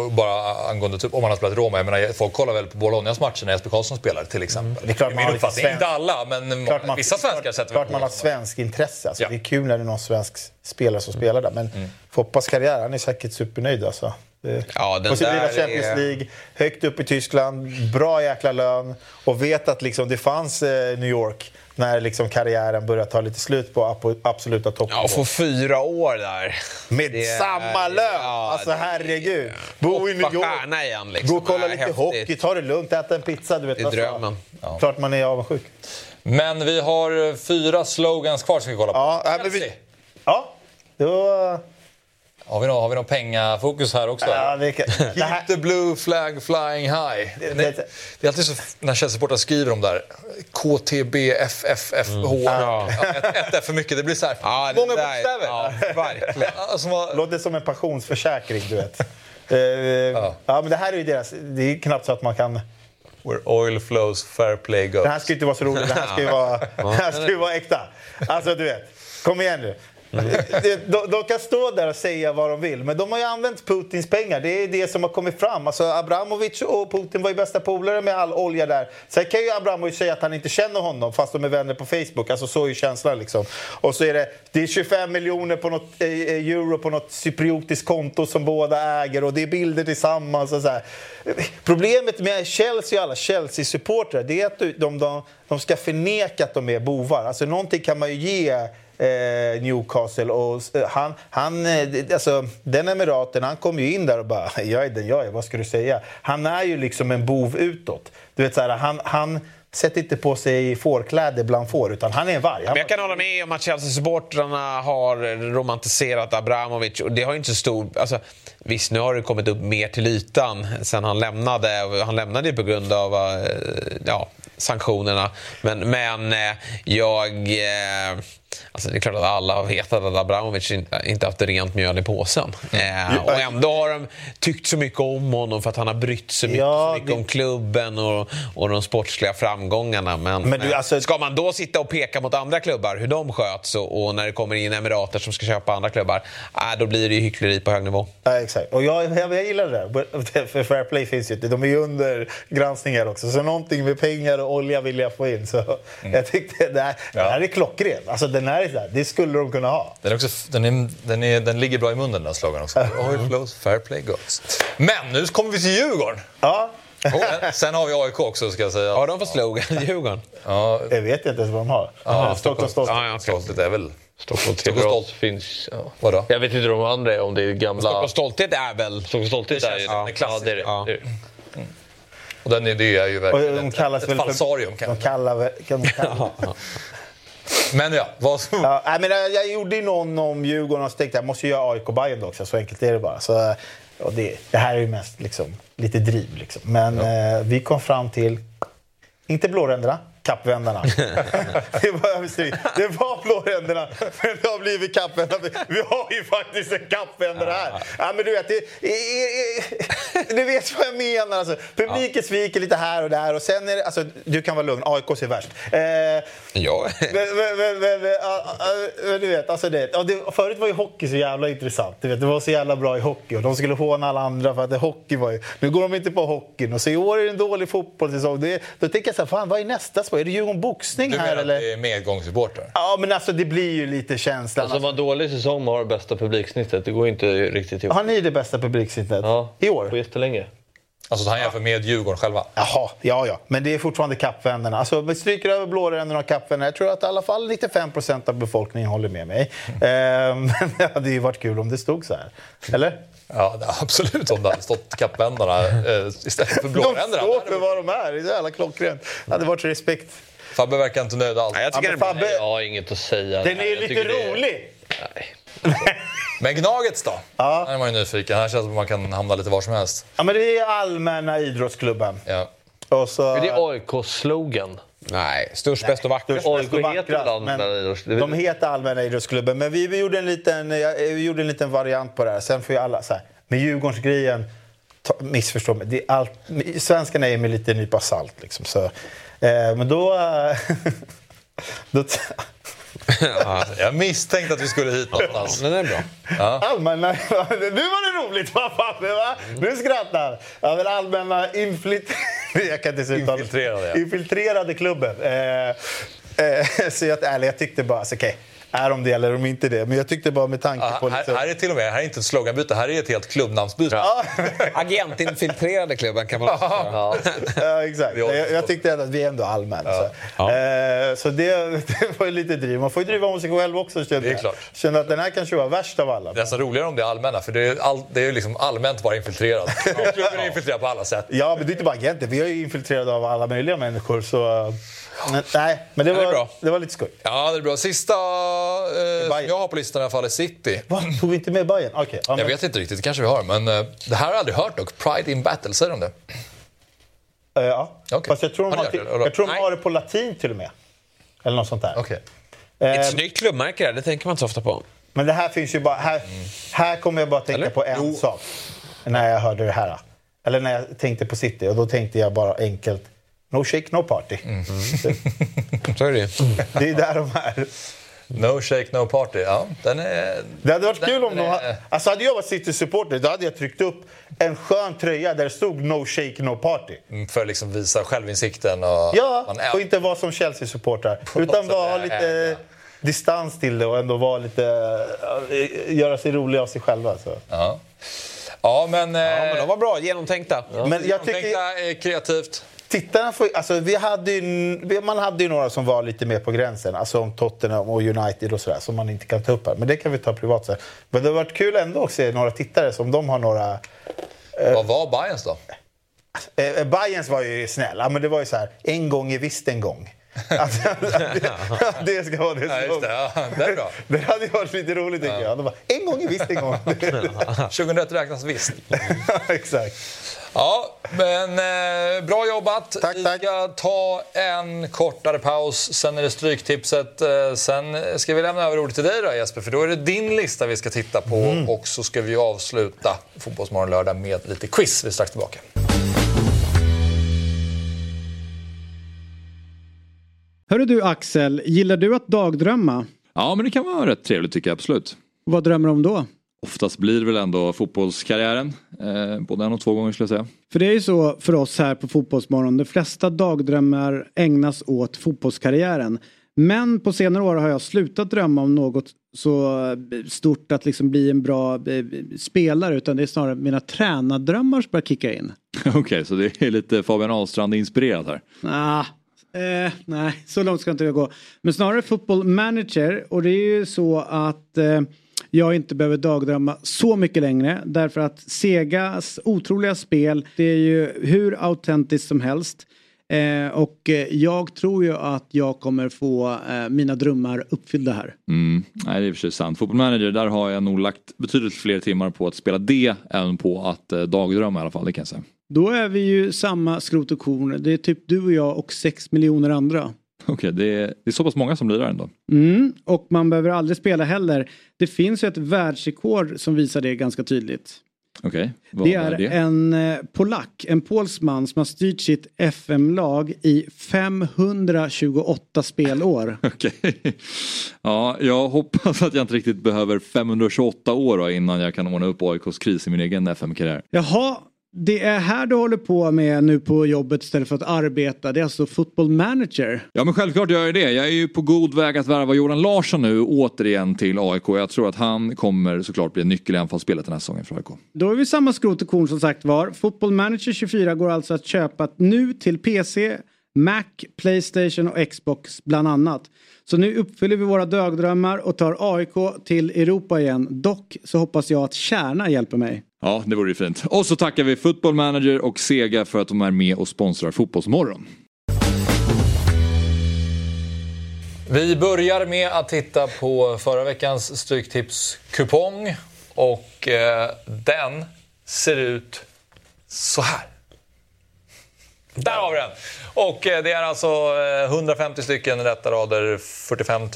och bara angående typ, om man har spelat Roma. Jag menar, folk kollar väl på Bolognas matcher när Jesper Karlsson spelar till exempel. Det är klart man Min har svensk- Inte alla, men Klart man, vissa svenskar klart, sätter klart man har svensk intresse. Alltså, Ja. Det är kul när det är någon svensk spelare som spelar där. Men Foppas karriär, han är säkert supernöjd. Alltså. Det- Ja, den och så blir det Champions är- League, högt upp i Tyskland, bra jäkla lön och vet att liksom, det fanns eh, New York när liksom, karriären började ta lite slut på absoluta Ja, toppnivå. och få fyra år där. Med Det är- samma lön! ja, alltså herregud. Bo i New York. igen liksom. Gå och kolla Ja, lite häftigt. hockey, ta det lugnt, äta en pizza. Du vet, Det är alltså. drömmen. Klart man är avundsjuk. Men vi har eh, fyra slogans kvar som vi kolla på. Ja, men vi, ja då... Har vi någon, har vi någon pengafokus här också? Ja, kan, det här, Keep the blue flag flying high. Det, det, det- är alltid så när Chelsea-supportrar skriver om där. KTBFFFH. Ja. ett, ett F för mycket. Det blir så här. Ja, många där- bokstäver. Ja, verkligen. Alltså, vad- låter som en pensionsförsäkring, du vet. Eh, ja. men det här är ju deras... Det är knappt så att man kan... Where oil flows, fair play goes. Det här ska ju inte vara så roligt. Det här ska ju vara, det här ska ju vara äkta. Alltså, du vet. Kom igen nu. De, de, kan stå där och säga vad de vill, men de har ju använt Putins pengar. Det är det som har kommit fram. Alltså, Abramovic och Putin var ju bästa polare med all olja där. Sen kan ju Abramovic säga att han inte känner honom, fast de är vänner på Facebook. Alltså, så är ju känslan. Liksom. Och så är det, det är 25 miljoner på något, eh, eh, euro på något cypriotiskt konto som båda äger och det är bilder tillsammans. Och så här. Problemet med Chelsea och alla Chelsea-supportrar det är att de, de, de ska förneka att de är bovar. Alltså, någonting kan man ju ge eh, Newcastle. Och, eh, han, han, eh, alltså, den emiraten, han kom ju in där och bara “jag är den jag är, vad ska du säga?” Han är ju liksom en bov utåt. Du vet, så här, han, han sätter inte på sig fårkläder bland får, utan han är en varg. Men jag kan hålla med om att Chelsea-supportrarna har romantiserat Abramovic. Och det har ju inte så stor... Alltså, visst, nu har det kommit upp mer till ytan sen han lämnade. Han lämnade ju på grund av eh, ja, sanktionerna. Men, men jag... eh, Alltså det är klart att alla har vetat att Abramovic in- inte haft rent mjöl i påsen. Eh, och ändå har de tyckt så mycket om honom för att han har brytt sig mycket, Ja, så mycket det- om klubben och, och de sportsliga framgångarna. Men, Men du, eh, alltså- ska man då sitta och peka mot andra klubbar, hur de sköts och, och när det kommer in emirater som ska köpa andra klubbar, äh, då blir det ju hyckleri på hög nivå. Ja, exakt. Och jag, jag, jag gillar det där. För Fair Play finns ju inte. De är ju under granskning här också. Så någonting med pengar och olja vill jag få in. Så Mm. jag tyckte det här, det här är klockren. Alltså den här här, det skulle de kunna ha. Den, är också, den, är, den, är, den ligger bra i munnen den här slogan också. Oil flows, fair play goes. Men nu kommer vi till Djurgården. Ja, Sen, sen har vi AIK också ska jag säga. Har de för slogan, Djurgården? Ja, jag vet inte ens vad de har. Ja, och stolt. Ja, ja, stolthet är väl... Stockholm Stockholm Stolt finns... Ja. Vadå? Jag vet inte hur de andra är, om det är gamla... Stockholms stolthet är väl... Stockholms Stolthet Det är ju... klassiker. Ja, det är det. Ja. det, är det. Och den det är ju Och verkligen de ett, kallas ett falsarium. De Kan. kallar väl... Kan de kalla, Men ja, vad som... ja, men jag, jag gjorde ju någon om Djurgården och så tänkte jag måste göra AIK Bayern också. Så enkelt är det bara. Så, och det, det här är ju mest liksom, lite driv. Liksom. Men eh, vi kom fram till, inte blåränderna, kappvändarna. det, var, det var blåränderna, men det har blivit kappvändarna. Vi har ju faktiskt en kappvändare här. Ja, men du, vet, det, du vet vad jag menar. Alltså, publiken sviker lite här och där. Och sen är det, alltså, du kan vara lugn, AIK ser värst. Eh, Ja. men, ja, ja, du vet, alltså det, ja, det, förut var ju hockey så jävla intressant. Du vet, det var så jävla bra i hockey och de skulle håna alla andra för att det, hockey var ju... Nu går de inte på hockeyn och så i år är det en dålig fotbollssäsong. Det, då tänker jag så här, fan vad är nästa spår? Är det Djurgården boxning Du här menar att eller? det är medgångssupportrar? Ja, men alltså det blir ju lite känslan. Alltså, vad dålig säsong har det bästa publiksnittet. Det går inte riktigt ihop. Har ni det bästa publiksnittet Ja, i år? Jättelänge. Alltså han jämför med Djurgården själva? Jaha, ja, ja. Men det är fortfarande kappvännerna. Alltså, vi stryker över blåränderna och kappvännerna. Jag tror att i alla fall 95 procent av befolkningen håller med mig. Eh, men det hade ju varit kul om det stod så här. Eller? Ja, absolut. Om det hade stått kappvändarna eh, istället för De blåränderna. står för vad de är. Det är så jävla klockrent. Det hade varit respekt. Fabbe verkar inte nöjd alls. Nej, jag Ja, tycker det Fabbe. Jag har inget att säga. den är ju lite tycker det är- rolig. Nej. Men Gnagets då? Ja. Här är man ju nyfiken. Här känns det som att man kan hamna lite var som helst. Ja, men det är allmänna idrottsklubben. Ja. Och så... Men det är AIK-slogan. Nej, störst, bäst och vackrast. Störst, AIK heter väl men allmänna idrottsklubben? De heter allmänna idrottsklubben, men vi, gjorde en liten, ja, vi gjorde en liten variant på det här. Sen får ju alla så här, med Djurgårdsgrejen, missförstå mig, det är allt, svenskarna är med lite nypa salt liksom. Så, eh, men då... eh, då Jag misstänkte att vi skulle hit någonstans. Den är bra. allmänna... Nu var det roligt va, Fabbe? Va? Nu skrattar ja, men Allmänna inflit... Jag kan inte Infiltrerade, ja. Infiltrerade klubben. Eh, eh, så jag, ärligt, jag tyckte bara, alltså, okej, är de det eller de inte det? Men jag tyckte bara med tanke Ja, på... här, liksom- här är till och med, här är inte ett sloganbyte, här är ett helt klubbnamnsbyte. Ja. Agentinfiltrerade klubben kan man också säga. Ja. Ja, exakt. Jag, jag tyckte ändå att vi är ändå allmänna. Så, eh, så det, det var ju lite driv. Man får ju driva om sig själv också. Kände Det är jag. Kände att den här kanske var värst av alla. Det är nästan roligare om det är allmänna, för det är, all, det är liksom allmänt bara infiltrerad. Klubben är infiltrerad på alla sätt. Ja, men det är inte bara agenter. Vi är ju infiltrerade av alla möjliga människor. Så, men, nej, men det det är var, bra. det var lite skoj. Ja, det är bra. Sista eh, jag har på listan i alla fall är City. Va? Tog vi inte med Bayern? Okej. ja, Jag vet inte riktigt, det kanske vi har, men eh, det här har jag aldrig hört dock. Pride in battle, säger de det? eh, ja. Okej. Fast jag tror de Har till, det, jag tror de har det på latin till och med. Eller något sånt där. Okej. Eh, Ett snyggt klubbmärke där, det tänker man inte så ofta på. Men det här finns ju bara... Här, här kommer jag bara tänka Eller? på en sak. När jag hörde det här. Eller när jag tänkte på City. Och då tänkte jag bara enkelt. No shake, no party. Så är det. Det är där de är. No shake, no party. Ja, den är... Det hade varit Den- kul om de... är- Alltså hade jag varit City-supporter då hade jag tryckt upp en skön tröja där det stod No shake, no party. mm, För att liksom visa självinsikten och... Ja, man är- och inte vara som Chelsea-supportrar. Utan är- lite distans till det och ändå vara lite... äh, Göra sig roliga av sig själva. Så. Ja. ja, men... Ja, men Eh, de var bra, genomtänkta. Men jag tycker... Tänkta är kreativt. Tittarna får, alltså, vi hade ju, man hade ju några som var lite mer på gränsen. Alltså om Tottenham och United och sådär. Som man inte kan ta upp här. Men det kan vi ta privat sen. Men det har varit kul ändå att se några tittare som de har några... Vad var Bayerns då? Eh, Bayerns var ju snälla, men det var ju så här, en gång är visst en gång. Att, det, det ska vara det Ja, just som- det. Ja, det är bra. Det hade varit lite roligt tycker jag. De bara, en gång är visst en gång. 2001 räknas visst. Exakt. Ja, men eh, bra jobbat. Tack, Vi tack. ska ta en kortare paus. Sen är det Stryktipset. Eh, sen ska vi lämna över ordet till dig då Jesper, för då är det din lista vi ska titta på. Mm. Och så ska vi avsluta Fotbollsmorgon lördag med lite quiz. Vi är strax tillbaka. Hörru du Axel, gillar du att dagdrömma? Ja, men det kan vara rätt trevligt tycker jag absolut. Vad drömmer du om då? Oftast blir det väl ändå fotbollskarriären. Eh, både en och två gånger skulle jag säga. För det är ju så för oss här på Fotbollsmorgon. De flesta dagdrömmar ägnas åt fotbollskarriären. Men på senare år har jag slutat drömma om något så stort att liksom bli en bra eh, spelare utan det är snarare mina tränardrömmar som börjar kicka in. Okej, okay, så det är lite Fabian Ahlstrand inspirerat här? Ah, eh, nej, så långt ska inte jag gå. Men snarare football manager och det är ju så att eh, jag inte behöver dagdrömma så mycket längre därför att Segas otroliga spel det är ju hur autentiskt som helst. Eh, och eh, jag tror ju att jag kommer få eh, mina drömmar uppfyllda här. Mm. Nej, det är sig sant. Football Manager, där har jag nog lagt betydligt fler timmar på att spela det än på att eh, dagdrömma i alla fall, det kan jag säga. Då är vi ju samma skrot och korn. Det är typ du och jag och sex miljoner andra. Okej, okay, det, är, det är så pass många som blir där ändå. Mm, och man behöver aldrig spela heller. Det finns ju ett världsrekord som visar det ganska tydligt. Okay. Det är, är det? en eh, polack, en polsman som har styrt sitt FM-lag i 528 spelår. Okay. Ja, jag hoppas att jag inte riktigt behöver 528 år innan jag kan ordna upp AIKs kris i min egen FM-karriär. Jaha, det är här du håller på med nu på jobbet istället för att arbeta. Det är alltså football manager. Ja men självklart gör jag det. Jag är ju på god väg att värva Jordan Larsson nu återigen till AIK. Jag tror att han kommer såklart bli en nyckel i anfallsspelet den här säsongen för AIK. Då är vi samma skrot och korn som sagt var. Football manager 24 går alltså att köpa nu till PC, Mac, Playstation och Xbox bland annat. Så nu uppfyller vi våra dagdrömmar och tar AIK till Europa igen. Dock så hoppas jag att Kärna hjälper mig. Ja, det vore ju fint. Och så tackar vi Football Manager och Sega för att de är med och sponsrar Fotbollsmorgon. Vi börjar med att titta på förra veckans Stryktipskupong. Och eh, den ser ut så här. Där har vi den! Och eh, det är alltså 150 eh, stycken rätta rader, 45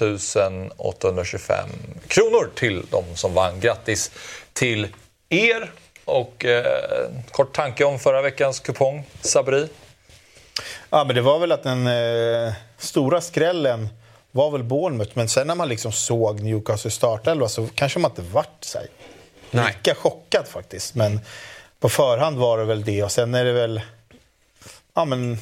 825 kronor till de som vann. Grattis till er! Och eh, kort tanke om förra veckans kupong, Sabri? Ja, men det var väl att den eh, stora skrällen var väl Bournemouth, men sen när man liksom såg Newcastle startelva så kanske man inte vart sig. lika chockad faktiskt. Men på förhand var det väl det och sen är det väl... Ja, men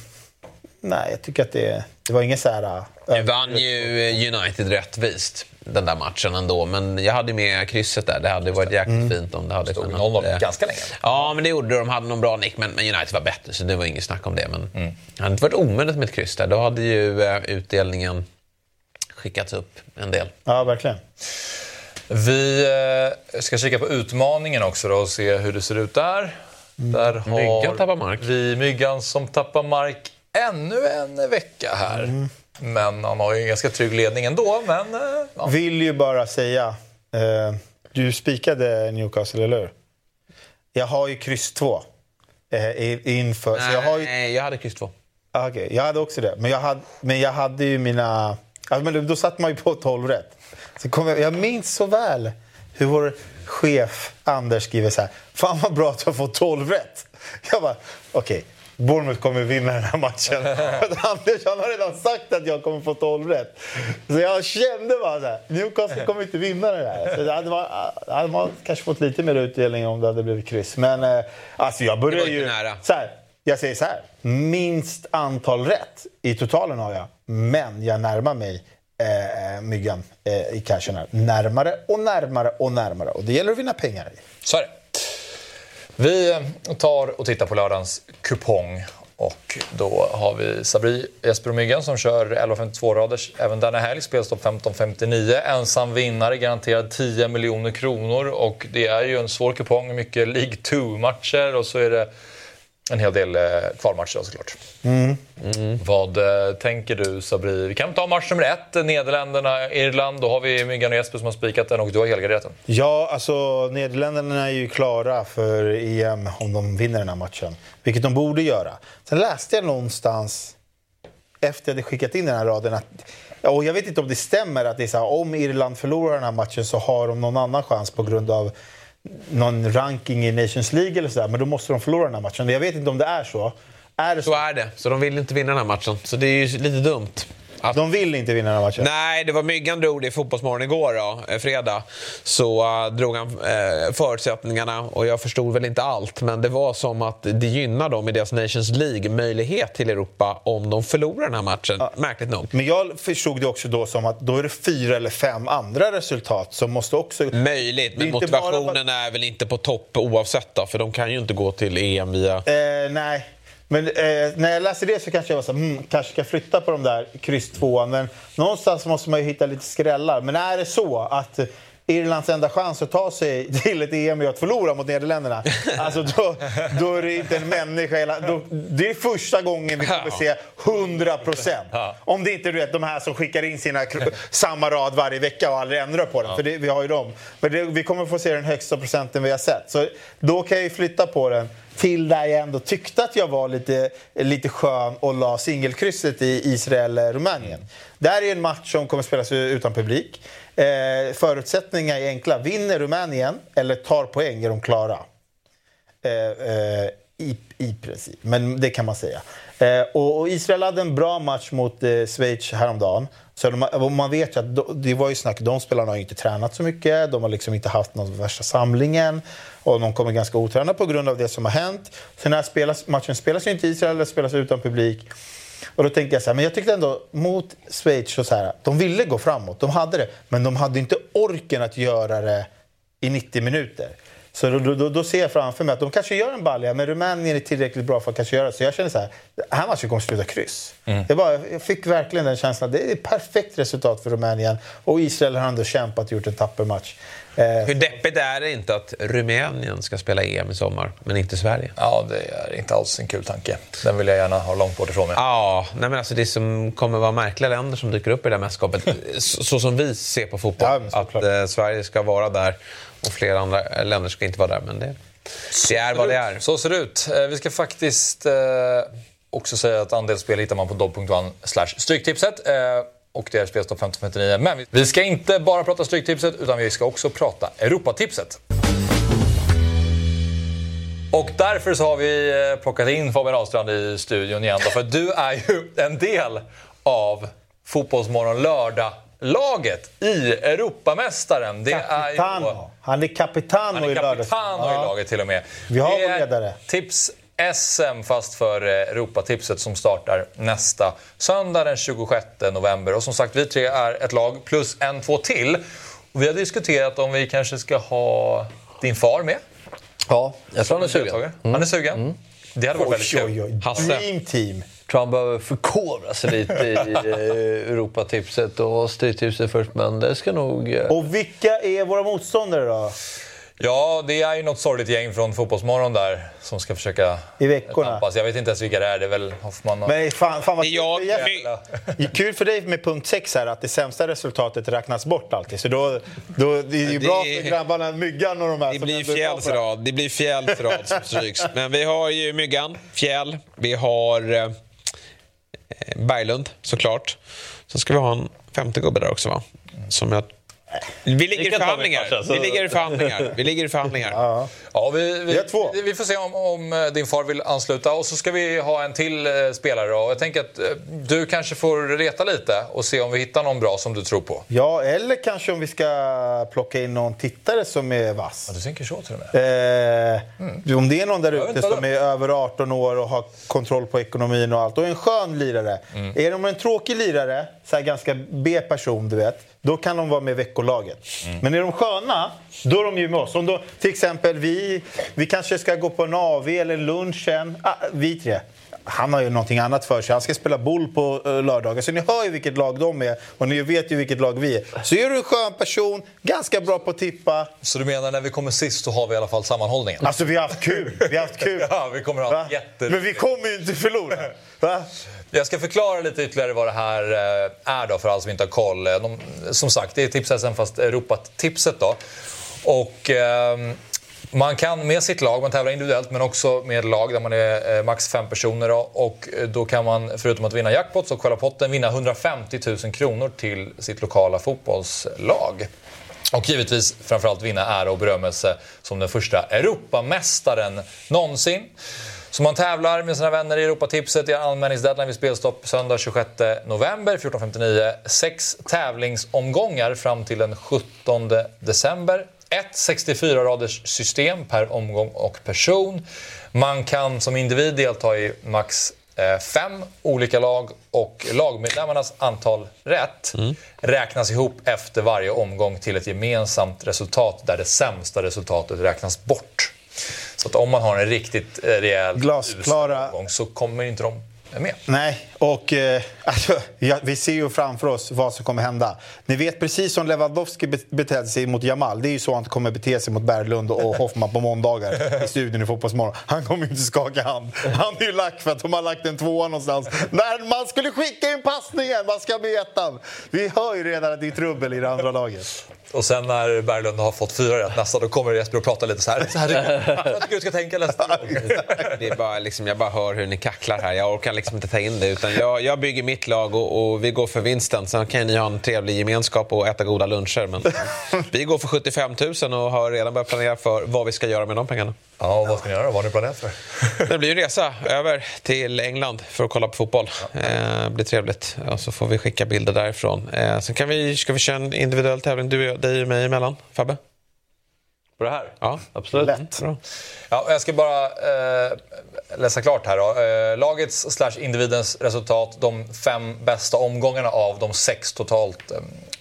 Nej, jag tycker att det, det var inget så här... Nu äh, vann ju United rättvist den där matchen ändå, men jag hade med krysset där. Det hade varit jäkligt mm. fint om det hade Stod kunnat... 0 ganska länge. Ja, men det gjorde de. hade någon bra nick, men, men United var bättre, så det var inget snack om det. Men mm. det hade inte varit omöjligt med ett kryss där. Då hade ju uh, utdelningen skickats upp en del. Ja, verkligen. Vi uh, ska kika på utmaningen också då och se hur det ser ut där. Mm. Där har Myggan tappar mark. vi Myggan som tappar mark ännu en vecka här. Mm. Men han har ju en ganska trygg ledning ändå. Men, eh, ja. Vill ju bara säga, eh, du spikade Newcastle, eller hur? Jag har ju kryss 2 eh, inför. Nej, jag, har ju... nej, jag hade kryss 2. Ah, okay, jag hade också det. Men jag hade, men jag hade ju mina... Alltså, men då satt man ju på 12 rätt. Så kom jag, jag minns så väl hur vår chef Anders skriver så här. Fan vad bra att har fått 12 rätt. Jag bara, okej. Okay Bournemouth kommer vinna den här matchen. Anders han har redan sagt att jag kommer få 12 rätt. Så jag kände bara så här, Newcastle kommer inte vinna det här. Så det hade, man, hade man kanske fått lite mer utdelning om det hade blivit kryss. Men eh, alltså jag börjar ju... Nära. Så här, jag säger så här, minst antal rätt i totalen har jag. Men jag närmar mig Eh, eh, myggan eh, i cashen här. Närmare och närmare och närmare. Och det gäller att vinna pengar. Så är det. Vi eh, tar och tittar på lördagens kupong. Och då har vi Sabri, Jesper och Myggan som kör 11.52 raders även denna helg. Spelstopp 15.59. Ensam vinnare, garanterad 10 miljoner kronor. Och det är ju en svår kupong, mycket League 2-matcher och så är det en hel del eh, kvalmatcher såklart. Mm. Mm. Vad eh, tänker du Sabri? Vi kan ta match nummer ett, Nederländerna, Irland. Då har vi Myggan och Jesper som har spikat den och du har helgarderat den. Ja, alltså Nederländerna är ju klara för EM om de vinner den här matchen. Vilket de borde göra. Sen läste jag någonstans efter att jag hade skickat in den här raden att och jag vet inte om det stämmer att det är så här, om Irland förlorar den här matchen så har de någon annan chans på grund av någon ranking i Nations League eller sådär, men då måste de förlora den här matchen. Jag vet inte om det är så. Är det så? så är det. Så de vill inte vinna den här matchen. Så det är ju lite dumt. Att, De vill inte vinna den här matchen. Nej, det var Myggan drog det i Fotbollsmorgon igår, då, eh, fredag. Så uh, drog han uh, förutsättningarna och jag förstod väl inte allt. Men det var som att det gynnar dem i deras Nations League-möjlighet till Europa om de förlorar den här matchen. Ja. Märkligt nog. Men jag förstod det också då som att då är det fyra eller fem andra resultat som måste också... Möjligt, men motivationen bara... är väl inte på topp oavsett då, för de kan ju inte gå till EM via... Eh, nej. Men eh, när jag läste det så kanske jag var så mm, kanske ska flytta på de där kryss 2 Men någonstans måste man ju hitta lite skrällar. Men är det så att Irlands enda chans att ta sig till ett EM är att förlora mot Nederländerna. Alltså då, då är det inte en människa. Då, det är första gången vi kommer se 100 procent. Om det inte är de här som skickar in sina samma rad varje vecka och aldrig ändrar på den. För det, vi har ju dem. Men det, vi kommer få se den högsta procenten vi har sett. Så då kan jag ju flytta på den till där jag ändå tyckte att jag var lite, lite skön och la singelkrysset i Israel-Rumänien. Det här är en match som kommer spelas utan publik. Eh, förutsättningarna är enkla. Vinner Rumänien eller tar poäng är de klara. Eh, eh, i, I princip, men det kan man säga. Eh, och, och, Israel hade en bra match mot eh, Schweiz häromdagen. Så de, man vet ju att de, det var ju snack, de spelarna har inte tränat så mycket, de har liksom inte haft någon värsta samlingen och de kommer ganska otränade på grund av det som har hänt. Så den här spelas, matchen spelas ju inte i Israel, den spelas utan publik. Och då tänkte jag så här, men jag tyckte ändå mot Schweiz så, här, de ville gå framåt, de hade det, men de hade inte orken att göra det i 90 minuter. Så då, då, då, ser jag framför mig att de kanske gör en balja, men Rumänien är tillräckligt bra för att kanske göra det. Så jag känner så här, den här matchen kommer sluta kryss. Mm. Jag, bara, jag fick verkligen den känslan. Det är ett perfekt resultat för Rumänien. Och Israel har ändå kämpat och gjort en tapper match. Eh, Hur deppigt är det inte att Rumänien ska spela EM i sommar, men inte Sverige? Ja, det är inte alls en kul tanke. Den vill jag gärna ha långt bort ifrån mig. Ja, nej men alltså det som kommer vara märkliga länder som dyker upp i det här mästerskapet. så, så som vi ser på fotboll. Ja, att eh, Sverige ska vara där och flera andra länder ska inte vara där. Men det, det är vad det är. Så ser det ut. Eh, vi ska faktiskt eh, också säga att andelsspel hittar man på dobb.one stryktipset. Eh, och det är spelstopp 1559. Men vi ska inte bara prata Stryktipset utan vi ska också prata Europatipset. Och därför så har vi eh, plockat in Fabian Ahlstrand i studion igen. För du är ju en del av Fotbollsmorgon lördag laget i Europamästaren. Det är ju, han är kapitano, han är kapitano i, i laget till och med. Vi har vår ledare. Tips SM fast för eh, Europatipset som startar nästa söndag den 26 november. Och som sagt, vi tre är ett lag plus en, två till. Och vi har diskuterat om vi kanske ska ha din far med. Ja, jag tror han är sugen. Mm. Han är sugen. Mm. Det hade varit väldigt kul. Oj, oj, Hasse. Dream team. tror han behöver förkovra sig lite i eh, Europatipset och Stryktipset först, men det ska nog... Eh... Och vilka är våra motståndare då? Ja, det är ju något sorgligt gäng från Fotbollsmorgon där som ska försöka I veckorna. Tampas. Jag vet inte ens vilka det är. Det är väl Hoffman och... Men fan, fan vad jag, jag, kul för dig med punkt 6 här att det sämsta resultatet räknas bort alltid. Så då, då det är ju det, bra för grabbarna Myggan och de här. Det blir fjällsrad. Det blir fjällsrad som stryks. Men vi har ju Myggan, Fjäll. Vi har eh, Berglund såklart. Sen ska vi ha en femte gubbe där också va? Som jag vi ligger, i förhandlingar. vi ligger i förhandlingar. Vi ligger i förhandlingar. Ja. Ja, vi, vi, vi, vi får se om, om, eh, din far vill ansluta. Och så ska vi ha en till eh, spelare. Och jag tänker att eh, du kanske får reta lite och se om vi hittar någon bra som du tror på. Ja, eller kanske om vi ska plocka in någon tittare som är vass. Ja, du tänker så till och med. Eh, mm. Om det är någon där ute som är över 18 år och har kontroll på ekonomin och allt och är en skön lirare. Mm. Är de en tråkig lirare, så här ganska B-person, du vet då kan de vara med i veckolaget. Mm. Men är de sköna, då är de ju med oss. Om då, till exempel vi, vi kanske ska gå på en AV eller lunchen. Ah, vi tre. Han har ju någonting annat för sig. Han ska spela boll på uh, lördagar. Så ni hör ju vilket lag de är och ni vet ju vilket lag vi är. Så är du en skön person, ganska bra på att tippa. Så du menar när vi kommer sist så har vi i alla fall sammanhållningen? Alltså vi har haft kul. Vi har haft kul. ja, vi kommer att ha jätteroligt. Men vi kommer ju inte förlora. Va? Jag ska förklara lite ytterligare vad det här eh, är då för alla som inte har koll. Eh, de, som sagt, det är Tipsessen fast Europatipset då. Och eh, man kan med sitt lag, man tävlar individuellt men också med lag där man är eh, max fem personer. Då, och eh, då kan man förutom att vinna jackpots och själva potten vinna 150 000 kronor till sitt lokala fotbollslag. Och givetvis framförallt vinna ära och berömmelse som den första Europamästaren någonsin. Så man tävlar med sina vänner i Europatipset. Det är anmälningsdeadline vid spelstopp söndag 26 november 14.59. Sex tävlingsomgångar fram till den 17 december. Ett 64-raders system per omgång och person. Man kan som individ delta i max eh, fem olika lag och lagmedlemmarnas antal rätt räknas ihop efter varje omgång till ett gemensamt resultat där det sämsta resultatet räknas bort. Så att om man har en riktigt eh, rejäl Glasklara- omgång så kommer inte de med. Nej, och eh, alltså, ja, vi ser ju framför oss vad som kommer hända. Ni vet precis som Lewandowski be- betedde sig mot Jamal. Det är ju så han kommer bete sig mot Berglund och Hoffman på måndagar i studion i Fotbollsmorgon. Han kommer ju inte skaka hand. Han är ju lack för att de har lagt en tvåa någonstans. När man skulle skicka in passningen, man ska med ettan. Vi hör ju redan att det är trubbel i det andra laget. Och sen när Berglund har fått fyra rätt nästa, då kommer Jesper och pratar lite så här. Så här jag tycker du ska tänka nästa gång. Det är bara, liksom, jag bara hör hur ni kacklar här. Jag orkar liksom inte ta in det. Utan jag, jag bygger mitt lag och, och vi går för vinsten. Sen kan ni ha en trevlig gemenskap och äta goda luncher. Men vi går för 75 000 och har redan börjat planera för vad vi ska göra med de pengarna. Ja, vad ska ni göra? Vad har ni planerat för? Det blir en resa över till England för att kolla på fotboll. Eh, blir trevligt. Och så får vi skicka bilder därifrån. Eh, sen kan vi, ska vi köra en individuell tävling, du och dig och mig emellan, Fabbe? På det här? Ja, Absolut. Lätt. bra. Ja, jag ska bara eh, läsa klart här. Då. Eh, lagets slash individens resultat, de fem bästa omgångarna av de sex, totalt, eh,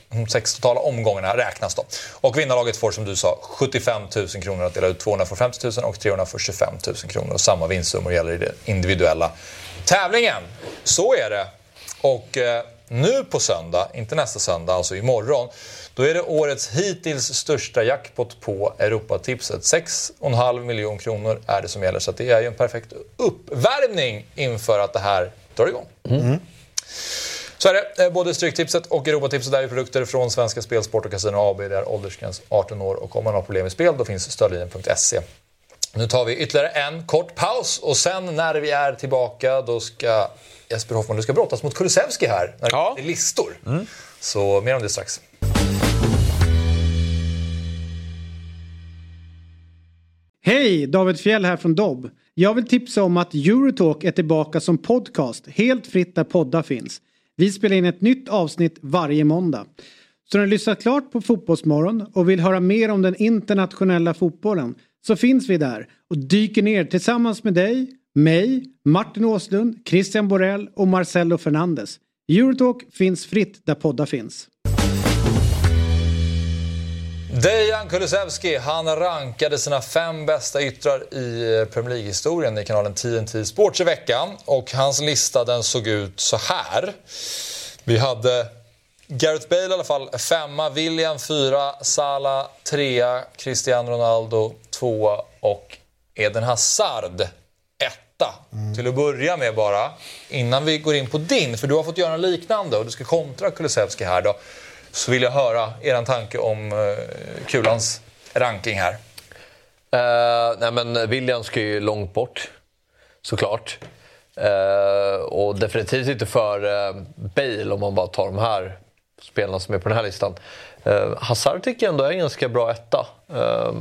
de sex totala omgångarna räknas. Då. Och vinnarlaget får som du sa 75 000 kronor att dela ut. 200 får 50 000 och 300 får 25 000 kronor. Och samma vinstsummor gäller i den individuella tävlingen. Så är det. Och eh, nu på söndag, inte nästa söndag, alltså imorgon, då är det årets hittills största jackpot på Europatipset. 6,5 miljoner kronor är det som gäller, så det är ju en perfekt uppvärmning inför att det här drar igång. Så är det. Eh, Både Stryktipset och Europatipset är ju produkter från Svenska Spel, Sport och Casino AB. Det är åldersgräns 18 år och om man har problem med spel då finns stödlinjen.se. Nu tar vi ytterligare en kort paus och sen när vi är tillbaka då ska Jesper Hoffman, du ska brottas mot Kulusevski här när det Ja. till listor. Så mer om det strax. Hej! David Fjell här från Dobb. Jag vill tipsa om att Eurotalk är tillbaka som podcast, helt fritt där poddar finns. Vi spelar in ett nytt avsnitt varje måndag. Så när du lyssnat klart på Fotbollsmorgon och vill höra mer om den internationella fotbollen så finns vi där och dyker ner tillsammans med dig, mig, Martin Åslund, Christian Borell och Marcelo Fernandes. Eurotalk finns fritt där poddar finns. Dejan Kulusevski, han rankade sina fem bästa yttrar i Premier League-historien i kanalen TNT Sports i veckan. Och hans lista den såg ut så här. Vi hade Gareth Bale i alla fall femma, William fyra, Salah trea, Cristiano Ronaldo tvåa och Eden Hazard etta. Till att börja med bara, innan vi går in på din, för du har fått göra en liknande och du ska kontra Kulusevski här då. Så vill jag höra er tanke om eh, Kulans ranking här. Eh, nej men William ska ju långt bort, såklart. Eh, och definitivt inte för eh, Bale om man bara tar de här spelarna som är på den här listan. Eh, Hazard tycker jag ändå är en ganska bra etta. Eh,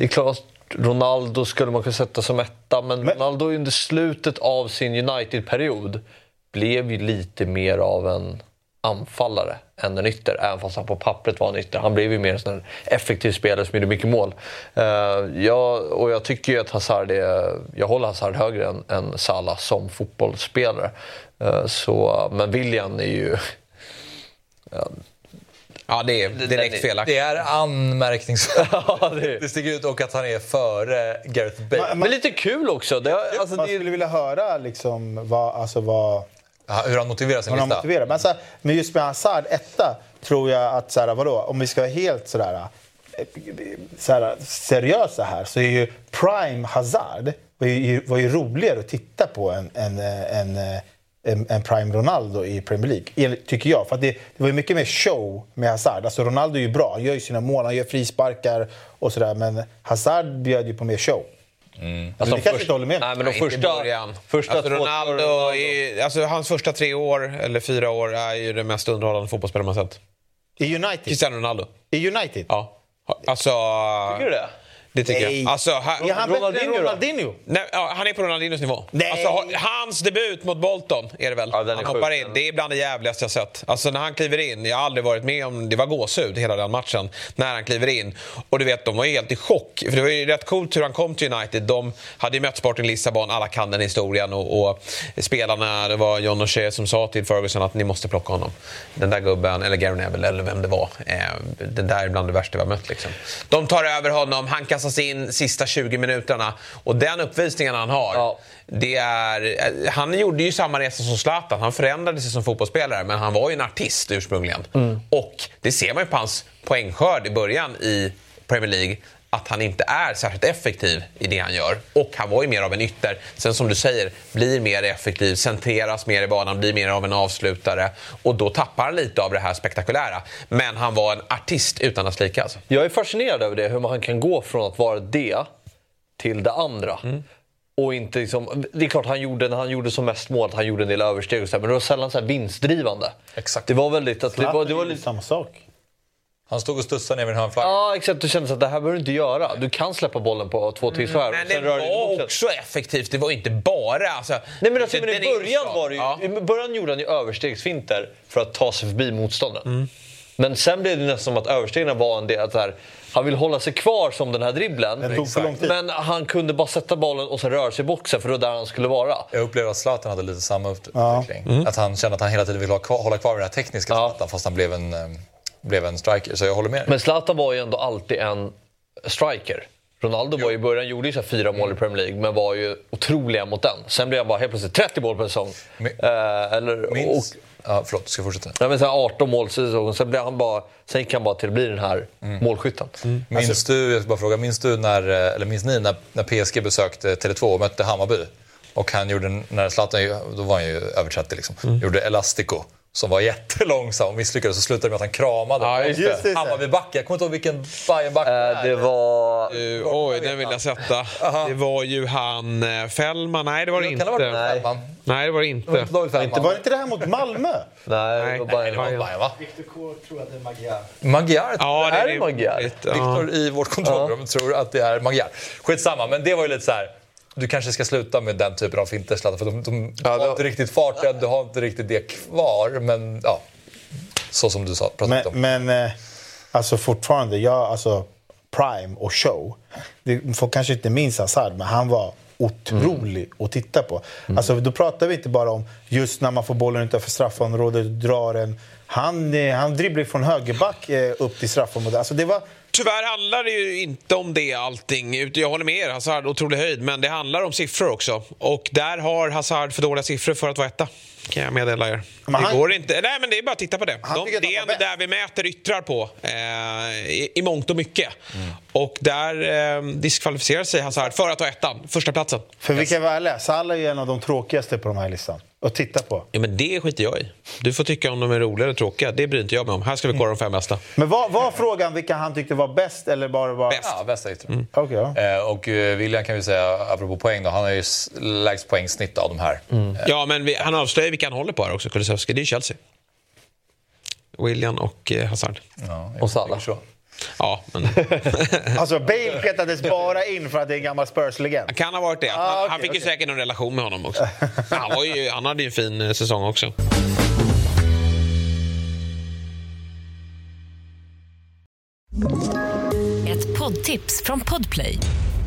det är klart Ronaldo skulle man kunna sätta som etta, men, Ronaldo under slutet av sin United-period blev ju lite mer av en anfallare än en ytter, även fast han på pappret var en ytter. Han blev ju mer en sån effektiv spelare som gjorde mycket mål. Eh, jag, och jag tycker ju att Hazard är, jag håller Hazard högre än, än Salah som fotbollsspelare. Eh, så, men William är ju... Ja, det är direkt felaktigt. Det är anmärkningsvärt. Ja, det, Det sticker ut och att han är före Gareth Bale. men lite kul också. Det, alltså, Man det, skulle vilja höra liksom vad, alltså vad, Ja, hur han motiverar sin hur han lista. motiverar. Men, så här, men just med Hazard, etta, tror jag att så här, vadå, om vi ska vara helt sådär, eh, så här, seriösa här så är ju Prime Hazard var ju, var ju roligare att titta på än, än, eh, än, eh, en, en Prime Ronaldo i Premier League, tycker jag. För att det, det var mycket mer show med Hazard. Alltså Ronaldo är ju bra, han gör ju sina mål, han gör frisparkar och sådär. Men Hazard bjöd ju på mer show. Mm. Alltså, du kanske inte håller med? Nej, men de Nej, första, första alltså, två Ronaldo, är, alltså, hans första tre år, eller fyra år, är ju det mest underhållande fotbollsspelare man sett. I United? Cristiano Ronaldo. I United? Ja. Alltså... Tycker du det? Det tycker Nej. jag. Alltså, ha, Är han bättre än Ronaldinho? Ronaldinho? Nej, ja, han är på Ronaldinhos nivå. Nej. Alltså, ha- hans debut mot Bolton är det väl? Ja, den är han sjuk. hoppar in. Det är bland det jävligaste jag sett. Alltså när han kliver in, jag har aldrig varit med om, det var gåshud hela den matchen. När han kliver in. Och du vet, de var ju helt i chock. För det var ju rätt coolt hur han kom till United. De hade ju mött Sporting Lissabon, alla kan den historien. Och, och spelarna, det var John O'Shea som sa till Ferguson att ni måste plocka honom. Den där gubben, eller Gary Neville eller vem det var. Eh, den där är bland det värsta vi har mött liksom. De tar över honom, han kastas in sista 20 minuterna. Och den uppvisningen han har. Ja. Det är, eh, han gjorde ju samma resa som Zlatan. Han förändrade sig som fotbollsspelare, men han var ju en artist ursprungligen. Och det ser man ju på hans poängskörd i början i Premier League att han inte är särskilt effektiv i det han gör. Och han var ju mer av en ytter. Sen som du säger, blir mer effektiv, centreras mer i banan, blir mer av en avslutare. Och då tappar han lite av det här spektakulära. Men han var en artist utan att slika. Alltså. Jag är fascinerad över det, hur man kan gå från att vara det till det andra. Och inte liksom, det är klart han gjorde, när han gjorde som mest mål, att han gjorde en del översteg och så här, men det var sällan så här vinstdrivande. Exakt. Det var väldigt... Att det var, det var lite, samma sak. Han stod och studsade ner vid en hörnflagga. ja, exakt. Du kände att det här behöver du inte göra. Du kan släppa bollen på två tillfällen. Men och det var också effektivt. Det var inte bara... Alltså, Nej men, alltså, men i början var det ju, Ja. i början gjorde han ju överstegsfinter för att ta sig förbi motståndaren. Mm. Men sen blev det nästan som att överstegen var en del, att här, han vill hålla sig kvar som den här dribblen. Den tog för lång tid. Men han kunde bara sätta bollen och sen röra sig i boxen för det var där han skulle vara. Jag upplever att Zlatan hade lite samma utveckling. Att han kände att han hela tiden ville kvar, hålla kvar vid den här tekniska Ja. Zlatan fast han blev en, eh, blev en striker. Så jag håller med. Men Zlatan var ju ändå alltid en striker. Ronaldo var ju i början gjorde ju så här fyra mål i Premier League men var ju otroliga mot den. Sen blev han bara helt plötsligt 30 mål per säsong. Men- Eh, eller, Minns... och, Ja, förlåt, ska fortsätta. nej, men så här 18 mål säsong. Sen, blev han bara, sen gick han bara till att bli den här målskytten. Minns du, jag ska bara fråga, minns du när, eller minns ni när, när PSG besökte Tele2 och mötte Hammarby? Och han gjorde, när Zlatan, då var han ju över 30 liksom, gjorde Elastico. Som var jättelångsam och misslyckades och slutade med att han kramade Ja, just det. Just det. Hammarbybacken. Jag kommer inte ihåg vilken Bajenback Eh, det var... Uh, oj, den vill jag sätta. Det var ju han eh, Fällman. Nej, det var det Kan inte. det ha varit Nej. Fällman? Nej, det var det Det inte. var inte David Inte, var det inte det här mot Malmö? Nej, det var bara Nej, det var Bayern. Bajen va? Victor K tror att det är Magyar. Magyar? Ja, Är det Magyar? Ja. Viktor i vårt kontrollrum tror att det är Magyar. Skitsamma, men det var ju lite så här. Du kanske ska sluta med den typen av finter Zlatan, för de, de Ja, har det- inte riktigt farten, du har inte riktigt det kvar. Men ja, så som du sa, pratade om. Men, men eh, alltså fortfarande, jag, alltså Prime och Show. Det, folk kanske inte minns Hazard, men han var otrolig att titta på. Alltså, då pratar vi inte bara om just när man får bollen utanför straffområdet och drar en. Han, eh, han dribblar från högerback eh, upp till straffområdet. Alltså, det var, Tyvärr handlar det ju inte om det allting. Jag håller med er, Hazard otrolig höjd. Men det handlar om siffror också. Och där har Hazard för dåliga siffror för att vara etta. Kan jag meddela er. Men det han- går inte. Nej, men det är bara att titta på det. De, det är ändå där vi mäter yttrar på. Eh, i, I mångt och mycket. Och där eh, diskvalificerar sig Hazard för att ta ettan. Första platsen. för vi kan vara ärliga, Salah är en av de tråkigaste på de här listan. Att titta på. Ja, men det skiter jag i. Du får tycka om de är roliga eller tråkiga. Det bryr inte jag mig om. Här ska vi kolla de fem bästa. Men var, var frågan vilka han tyckte var bäst eller bara var... Bäst. Ja, bästa yttrar. Mm. Okej, ja. Eh, och eh, William kan vi säga, apropå poäng då, han har ju lägst poängsnitt av de här. Ja, men vi, han avslöjar vilka han håller på här också, Kulusevski. Det är ju Chelsea. William och eh, Hazard. Ja, Och Salah. Ja, men Alltså Bale petades bara in för att det är en gammal Spurs-legend. han kan ha varit det. Han, Ah, okej, han fick ju okej. säkert någon relation med honom också. Han, var ju, han hade ju en fin eh, säsong också. Ett poddtips från Podplay.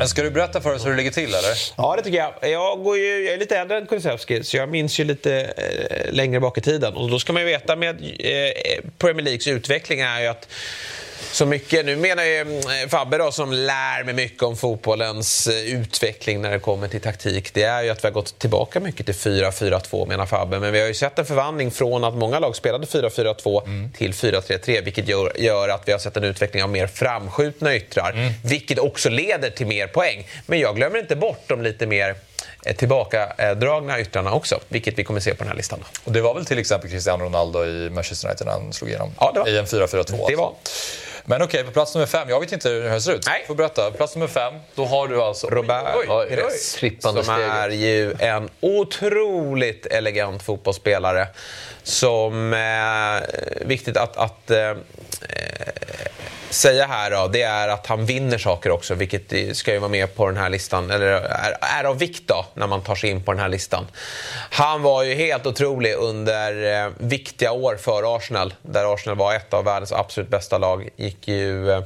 Men ska du berätta för oss hur det ligger till eller? Ja, det tycker jag. Jag, går ju, jag är lite äldre än Kulusevski, så jag minns ju lite eh, längre bak i tiden. Och då ska man ju veta med eh, Premier Leagues utveckling är ju att så mycket. Nu menar ju eh, Fabbe då, som lär mig mycket om fotbollens eh, utveckling när det kommer till taktik. Det är ju att vi har gått tillbaka mycket till 4-4-2 menar Fabbe. Men vi har ju sett en förvandling från att många lag spelade 4-4-2 till 4-3-3. Vilket gör, gör att vi har sett en utveckling av mer framskjutna yttrar. Vilket också leder till mer poäng. Men jag glömmer inte bort de lite mer eh, tillbakadragna yttrarna också. Vilket vi kommer se på den här listan. Och det var väl till exempel Cristiano Ronaldo i Manchester United när han slog igenom Ja, det var. i en 4-4-2. Det var. Alltså. Men okej, på plats nummer fem. Jag vet inte hur det ser ut. Nej. Får berätta. Plats nummer fem, då har du alltså... Robert Oj, oj, oj. Pires, som är ju en otroligt elegant fotbollsspelare. Som eh, viktigt att, att eh, eh, säga här då, det är att han vinner saker också, vilket ska ju vara med på den här listan, eller är, är av vikt då, när man tar sig in på den här listan. Han var ju helt otrolig under eh, viktiga år för Arsenal, där Arsenal var ett av världens absolut bästa lag. Gick ju eh,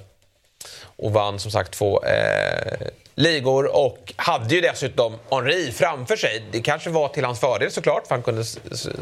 och vann som sagt två eh, ligor och hade ju dessutom Henri framför sig. Det kanske var till hans fördel såklart, för han kunde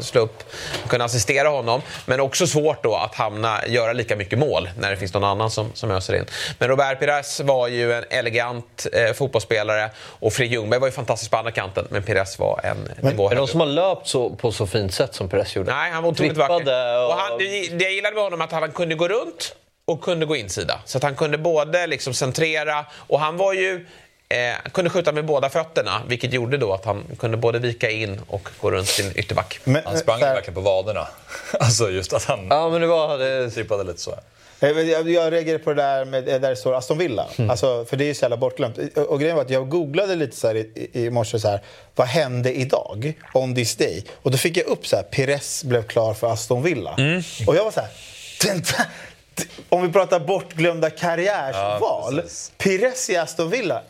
slå upp, kunde assistera honom. Men också svårt då att hamna, göra lika mycket mål när det finns någon annan som, som öser in. Men Robert Pires var ju en elegant eh, fotbollsspelare och Fredrik Ljungberg var ju fantastisk på andra kanten, men Pires var en nivå Är det någon som har löpt så, på så fint sätt som Perez gjorde? Nej, han var otroligt vacker. och- Och han, det, det jag gillade med honom att han kunde gå runt och kunde gå insida. Så att han kunde både liksom centrera och han var ju eh, kunde skjuta med båda fötterna vilket gjorde då att han kunde både vika in och gå runt sin ytterback. Men, Han sprang ju här- verkligen på vaderna. Alltså just att han Ja, men det var... Det... trippade lite så. Eh, Jag, jag reagerar på det där med där det står Aston Villa. Alltså, för det är ju så jävla bortglömt. Och, och grejen var att jag googlade lite så här i, i, morse så här. Vad hände idag? On this day? Och då fick jag upp så här. Perez blev klar för Aston Villa. Och jag var så här. "Vänta, d- Om vi pratar bortglömda karriärsval. Perez i Aston Villa.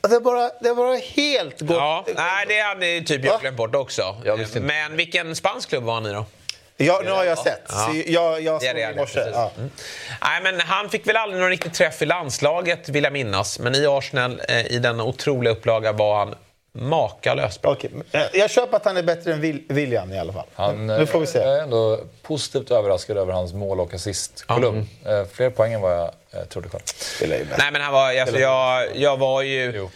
Det är bara, det är bara helt gått. Ja, nej, det hade ju typ jag glömt bort också. Jag visste inte. Men vilken spansk klubb var han i då? Ja, nu har jag sett. Ja. Så jag jag Det är såg det, i morse. Ja. Nej, men han fick väl aldrig någon riktig träff i landslaget vill jag minnas. Men i Arsenal, eh, i denna otroliga upplaga, var han makalös bra. Men, eh, Jag köper att han är bättre än Wil- William i alla fall. Han, nu får vi se. Jag är ändå positivt överraskad över hans mål och assistkolumn. Eh, Fler poäng än vad jag eh, trodde själv. Nej, men han var, alltså, jag, jag var ju... Jo.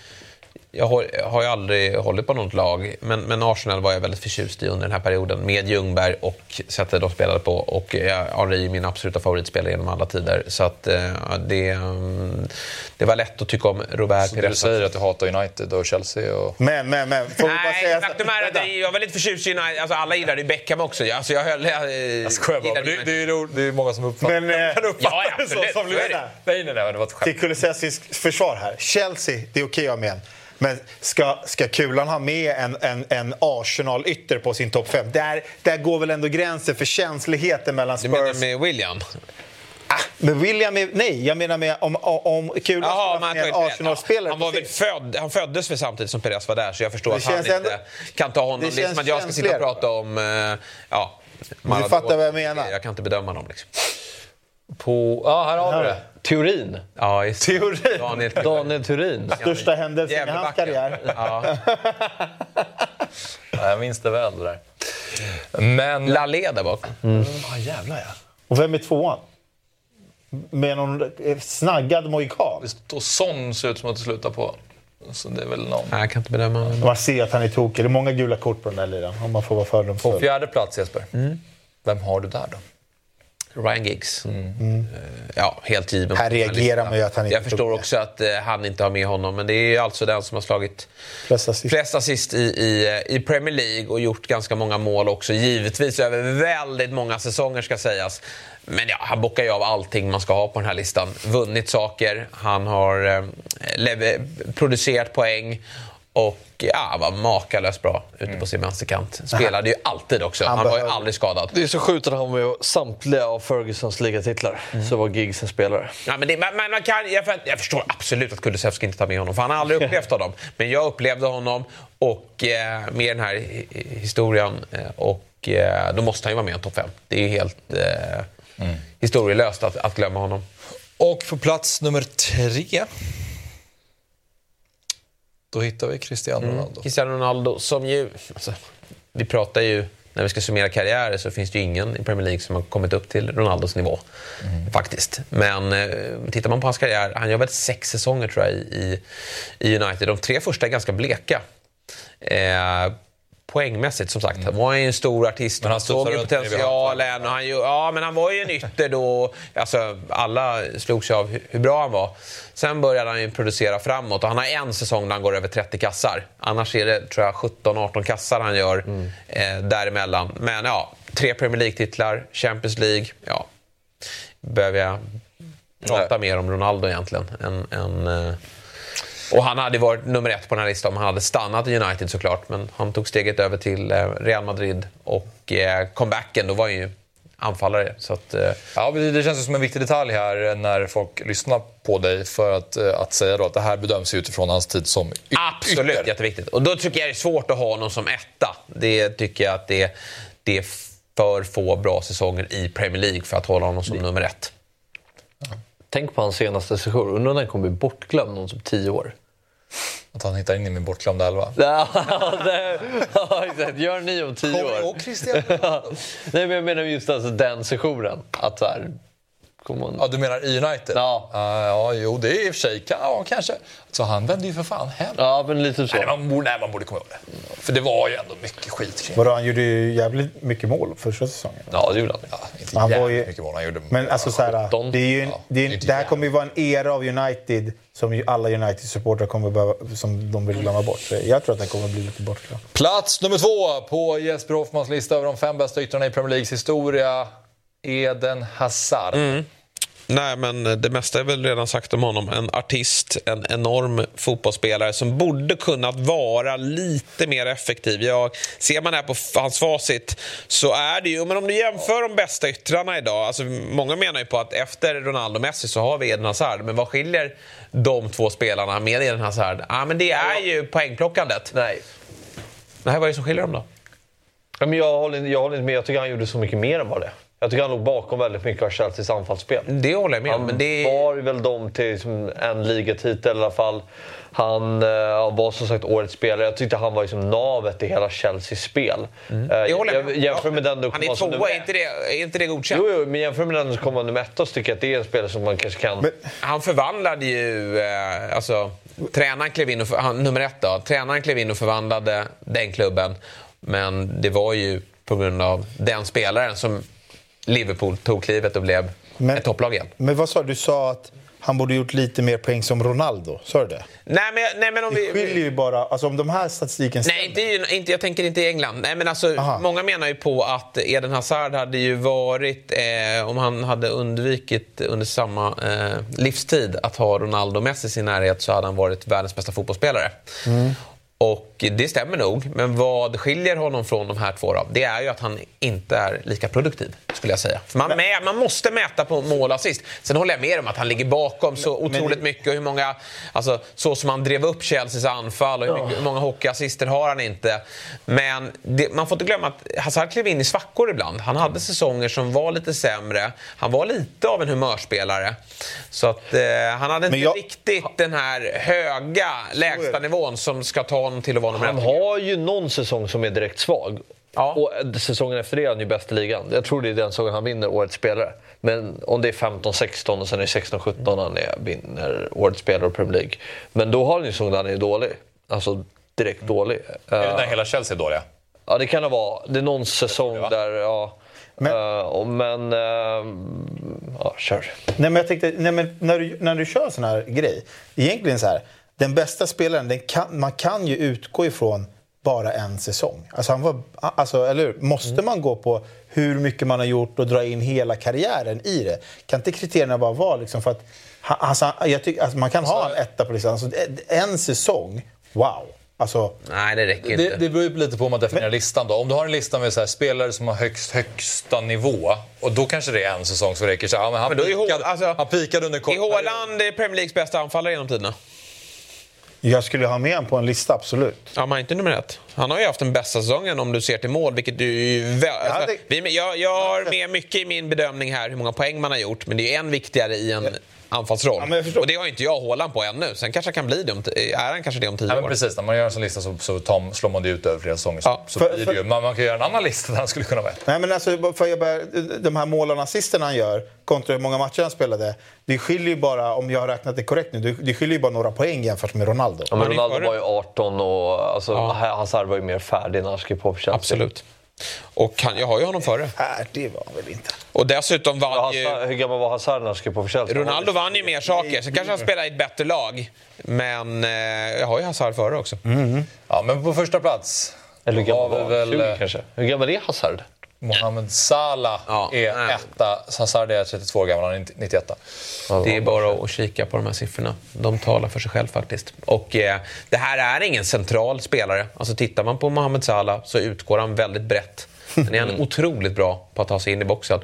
Jag har, har ju aldrig hållit på något lag, men, men Arsenal var jag väldigt förtjust i under den här perioden med Ljungberg och sättet de spelade på. Och eh, Henri är min absoluta favoritspelare genom alla tider. Så att, eh, det, mm, det var lätt att tycka om Robert Så du Pires. säger att du hatar United och Chelsea och... Men, men, men. Får vi bara Nej, säga faktum är att jag var lite förtjust i United. Alltså, alla gillade ju Beckham också. Alltså, jag höll... Jag, Jag skojar bara. Det, det, är, ro- det är många som uppfattar, Men, eh, kan uppfatta ja, ja, det så som det. Nej, nej, nej, det var ett skämt. till Kulusevskis försvar här. Chelsea, det är okej okay med en. Men ska, ska Kulan ha med en, en, en Arsenal-ytter på sin topp 5? Där, där går väl ändå gränsen för känsligheten mellan Du menar Spurs... med William? Ah, men William är, Nej, jag menar med om, om, om Kulan Jaha, ska ha men med Arsenal-spelare han, var väl född, han föddes väl samtidigt som Perez var där så jag förstår Det att han känns inte ändå- kan ta honom. det Det är som känns att jag ska sitta och prata om... eh, Ja, Maradona. fattar vad jag menar. Jag kan inte bedöma dem. Liksom. På, ja, här har vi det. Teorin. Ja, just. Teorin. Daniel Daniel Turin. Största händelsen i hans karriär. Ja. Ja, jag minns det väl det där. Men... Lalé där bak. Ah, jävlar ja. Och vem är tvåan? Med någon snaggad mohikan. Och Son ser ut som att det slutar på. Så det är väl någon. Nej, jag kan inte bedöma. Man ser att han är tokig. Det är många gula kort på den där liran. Om man får vara På fördomsfull. fjärde plats Jesper. Vem har du där då? Ryan Giggs. Eh, Ja, helt given. Här reagerar man ju att han inte Jag förstår det. också att eh, han inte har med honom, men det är ju alltså den som har slagit Flest assist. flest assist i, i, i Premier League och gjort ganska många mål också. Givetvis över väldigt många säsonger ska sägas. Men ja, han bockar ju av allting man ska ha på den här listan. Vunnit saker, han har eh, producerat poäng och ja, var makalöst bra ute på sin vänsterkant. Spelade ju alltid också. Han, Han var ju aldrig skadad. Det är så sjukt att han var med samtliga av Fergusons ligatitlar. Så var Giggs en spelare. Ja, men det, man, man man kan, jag, jag förstår absolut att Kulusevski inte tar med honom, för han har aldrig upplevt honom. Men jag upplevde honom och eh, med den här hi- hi- historien eh, och eh, då måste han ju vara med i en topp 5. Det är helt eh, historielöst att, att glömma honom. Och på plats nummer tre. Då hittar vi Cristiano Ronaldo. Cristiano Ronaldo som ju... Alltså, vi pratar ju när vi ska summera karriärer så finns det ju ingen i Premier League som har kommit upp till Ronaldos nivå. Faktiskt. Men eh, tittar man på hans karriär, han gör väl sex säsonger tror jag i, i United. De tre första är ganska bleka. Eh, poängmässigt som sagt. Han var ju en stor artist Men han såg ju potentialen. Och han, ju- ja, men han var ju en ytter då. Alltså, alla slogs av hur bra han var. Sen började han ju producera framåt och han har en säsong där han går över 30 kassar. Annars är det tror jag 17-18 kassar han gör eh, däremellan. Men ja, tre Premier League-titlar, Champions League. Ja, behöver jag prata mer om Ronaldo egentligen. Än, än, eh, och han hade varit nummer ett på den här listan om han hade stannat i United såklart. Men han tog steget över till eh, Real Madrid och eh, comebacken, då var han ju anfallare. Så att, eh, Ja, det det känns som en viktig detalj här när folk lyssnar på dig för att, eh, att säga då att det här bedöms utifrån hans tid som y- Absolut, ytter. jätteviktigt. Och då tycker jag det är svårt att ha honom som etta. Det tycker jag att det, det är för få bra säsonger i Premier League för att hålla honom som nummer ett. Tänk på hans senaste session. Undrar om den kommer bli bortglömd om typ tio år. Att han hittar in i min bortglömda elva. Ja, ja, exakt. Gör ni om tio Kommer år. ihåg Christian Nej, men jag menar just alltså den sessionen. Att så här, man... Ja, du menar i United? Ja. Ah, ja, jo, det är i och för sig ja, kanske. Så han vände ju för fan hem. Ja, men lite så. Nej, man borde, nej, man borde komma ihåg det. För det var ju ändå mycket skit kring Vadå, han gjorde ju jävligt mycket mål första säsongen. Ja, det gjorde han. Ja, inte Han var jävligt ju- mycket mål han gjorde. Men alltså så här, det, är ju, det, är, det här kommer ju vara en era av United som alla United-supportrar kommer behöva, som de vill glömma bort. Så jag tror att den kommer bli lite bortglömd. Plats nummer två på Jesper Hoffmans lista över de fem bästa yttrarna i Premier Leagues historia. Eden Hazard. Nej, men det mesta är väl redan sagt om honom. En artist, en enorm fotbollsspelare som borde kunnat vara lite mer effektiv. Jag, ser man här på hans facit så är det ju, men om du jämför de bästa yttrarna idag, alltså många menar ju på att efter Ronaldo och Messi så har vi Eden Hazard, men vad skiljer de två spelarna med Eden Hazard? Ja, men det är ju poängplockandet. Nej. Nej, vad är det som skiljer dem då? Ja, men jag, håller, jag håller inte med. Jag tycker han gjorde så mycket mer än vad det. Jag tycker han låg bakom väldigt mycket av Chelseas anfallsspel. Det håller jag med om. Han Men det... bar väl dem till en ligatitel i alla fall. Han eh, var som sagt årets spelare. Jag tyckte han var liksom navet i hela Chelseas spel. Eh, håller med om. jämför med den Han kommer är som tvåa, nummer är inte det, är inte det godkänt? Jo, jo, men jämför med den som kommer nummer ett så tycker jag att det är en spelare som man kanske kan... Han förvandlade ju... Eh, alltså, tränaren klev in och... För, han, nummer ett då. Tränaren klev in och förvandlade den klubben. Men det var ju på grund av den spelaren som Liverpool tog klivet och blev Men- ett topplag igen. Men vad sa du? Du sa att han borde gjort lite mer poäng som Ronaldo. Sa du det? Nej, men, nej, men om Det vi... skiljer ju bara... Alltså om de här statistiken Nej, inte, jag tänker inte i England. Nej, men alltså, Aha. många menar ju på att Eden Hazard hade ju varit, eh, om han hade undvikit under samma eh, livstid att ha Ronaldo och Messi i sin närhet så hade han varit världens bästa fotbollsspelare. Och det stämmer nog, men vad skiljer honom från de här två då? Det är ju att han inte är lika produktiv, skulle jag säga. För man, mä, man måste mäta på mål och assist. Sen håller jag med om att han ligger bakom så otroligt mycket. Och hur många, alltså, så som han drev upp Chelseas anfall och hur, mycket, hur många hockeyassister har han inte. Men det, man får inte glömma att Hazard klev in i svackor ibland. Han hade säsonger som var lite sämre. Han var lite av en humörspelare. Så att eh, han hade inte jag- riktigt den här höga lägsta nivån som ska ta honom till att vara nummer Han har ju någon säsong som är direkt svag. Ja. Och säsongen efter det är han ju bäst i ligan. Jag tror det är den säsongen han vinner Årets spelare. Men om det är 15-16 och sen är det 16-17 han är, vinner Årets spelare och Premier League. Men då har han ju säsong där han är dålig. Alltså direkt dålig. Är det när hela Chelsea är dåliga? Ja, det kan det vara. Det är någon säsong va? där, ja. Men- och, men eh, ja, kör. Nej, men jag tänkte, nej, men när, du, när du kör sån här grej. Egentligen så här. Den bästa spelaren, den kan, man kan ju utgå ifrån bara en säsong. Alltså han var, alltså, eller hur? Måste man gå på hur mycket man har gjort och dra in hela karriären i det? Kan inte kriterierna bara vara liksom för att... Alltså, jag tycker, alltså, man kan ha en etta på listan. Alltså, en säsong, wow. Alltså, Nej, det räcker inte. Det, det beror ju lite på hur man definierar listan. Då. Om du har en lista med så här, spelare som har högst, högsta nivå, och då kanske det är en säsong som räcker. Så, ja, men han, Men då pikade, alltså, han pikade under kort Är Haaland eh, Premier Leagues bästa anfallare genom tiderna? Jag skulle ha med honom på en lista, absolut. Ja, men inte nummer ett. Han har ju haft den bästa säsongen om du ser till mål, vilket du ju... Väl, alltså, jag, jag har med mycket i min bedömning här hur många poäng man har gjort, men det är en viktigare i en anfallsroll. Ja, och det har inte jag Haaland på ännu. Sen kanske kan bli det om, är han kanske det om tio Ja, men år. precis, när man gör en sån lista så, så tar, slår man det ut över flera säsonger. Ja, så för- blir det ju. Man, man kan göra en annan lista där han skulle kunna vara. Nej, men alltså, för jag bara, de här målen och assisterna han gör kontra hur många matcher han spelade. Det skiljer ju bara, om jag har räknat det korrekt nu, det- skiljer ju bara några poäng jämfört med Ronaldo. Ja, men Ronaldo var ju 18 och alltså, Hazard var ju mer färdig när han skrev på för Chelsea. Absolut. Och han, jag har ju honom före. Nej, det var väl inte. Och dessutom vann ju... Hur gammal var Hazard när han skrev på för? Ronaldo vann ju mer saker. Sen kanske han spelar i ett bättre lag. Men eh, jag har ju Hazard före också. Ja, men på första plats Eller hur gammal var han? väl 20 eh, kanske? Hur gammal är Hazard? Mohamed Salah Ja. är Nej. etta. Hazard är 32 år gammal, han är 91. Det är bara att kika på de här siffrorna. De talar för sig själv faktiskt. Och eh, det här är ingen central spelare. Alltså tittar man på Mohamed Salah så utgår han väldigt brett. Men är han otroligt bra på att ta sig in i boxen.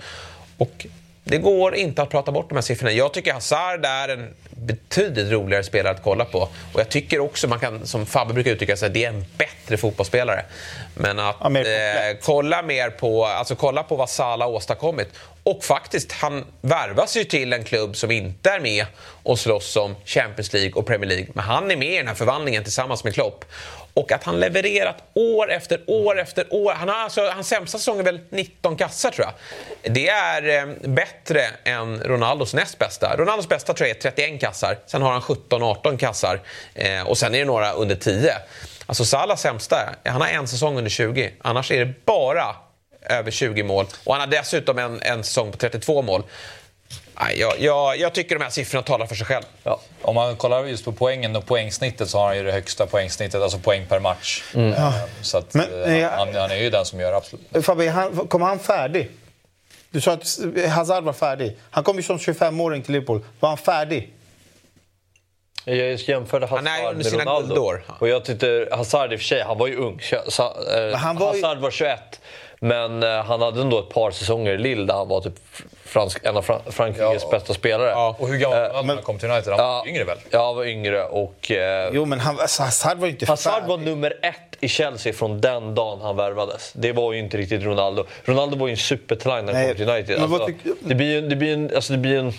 Och det går inte att prata bort de här siffrorna. Jag tycker Hazard är en betydligt roligare spelare att kolla på. Och jag tycker också, man kan, som Fabbe brukar uttrycka sig, det är en bättre fotbollsspelare. Men att Ja, mer eh, kolla mer på, alltså kolla på vad Salah åstadkommit. Och faktiskt, han värvas ju till en klubb som inte är med och slåss om Champions League och Premier League. Men han är med i den här förvandlingen tillsammans med Klopp. Och att han levererat år efter år efter år. Han har alltså, hans sämsta säsong är väl 19 kassar tror jag. Det är eh, bättre än Ronaldos näst bästa. Ronaldos bästa tror jag är 31 kassar. Sen har han 17-18 kassar. Eh, och sen är det några under 10. Alltså Salahs sämsta, han har en säsong under 20. Annars är det bara över 20 mål. Och han har dessutom en, en säsong på 32 mål. Nej, Jag, jag, jag tycker de här siffrorna talar för sig själv. Ja. Om man kollar just på poängen och poängsnittet så har han ju det högsta poängsnittet, alltså poäng per match. Eh, Så att, Men, eh, eh, han, han är ju den som gör absolut... Fabbe, han, kom han färdig? Du sa att Hazard var färdig. Han kom ju som 25-åring till Liverpool. Var han färdig? Jag just jämförde Hazard Han är med sina Ronaldo. guldår. Och jag tyckte Hazard i och för sig, han var ju ung. Så, eh, han var ju- Hazard var 21. Men eh, han hade ändå ett par säsonger i Lille där han var typ fransk, en av Fran- Frankrikes Ja. bästa spelare. Och hur gammal Eh, var han när han kom till United? Han var yngre väl? Ja, han var yngre och... Eh, Jo, men han, alltså, Hazard var ju inte Hazard färdig. var nummer ett i Chelsea från den dagen han värvades. Det var ju inte riktigt Ronaldo. Ronaldo var ju en supertalang när han kom till United. Alltså, tycker- det blir ju det blir en, alltså det blir en,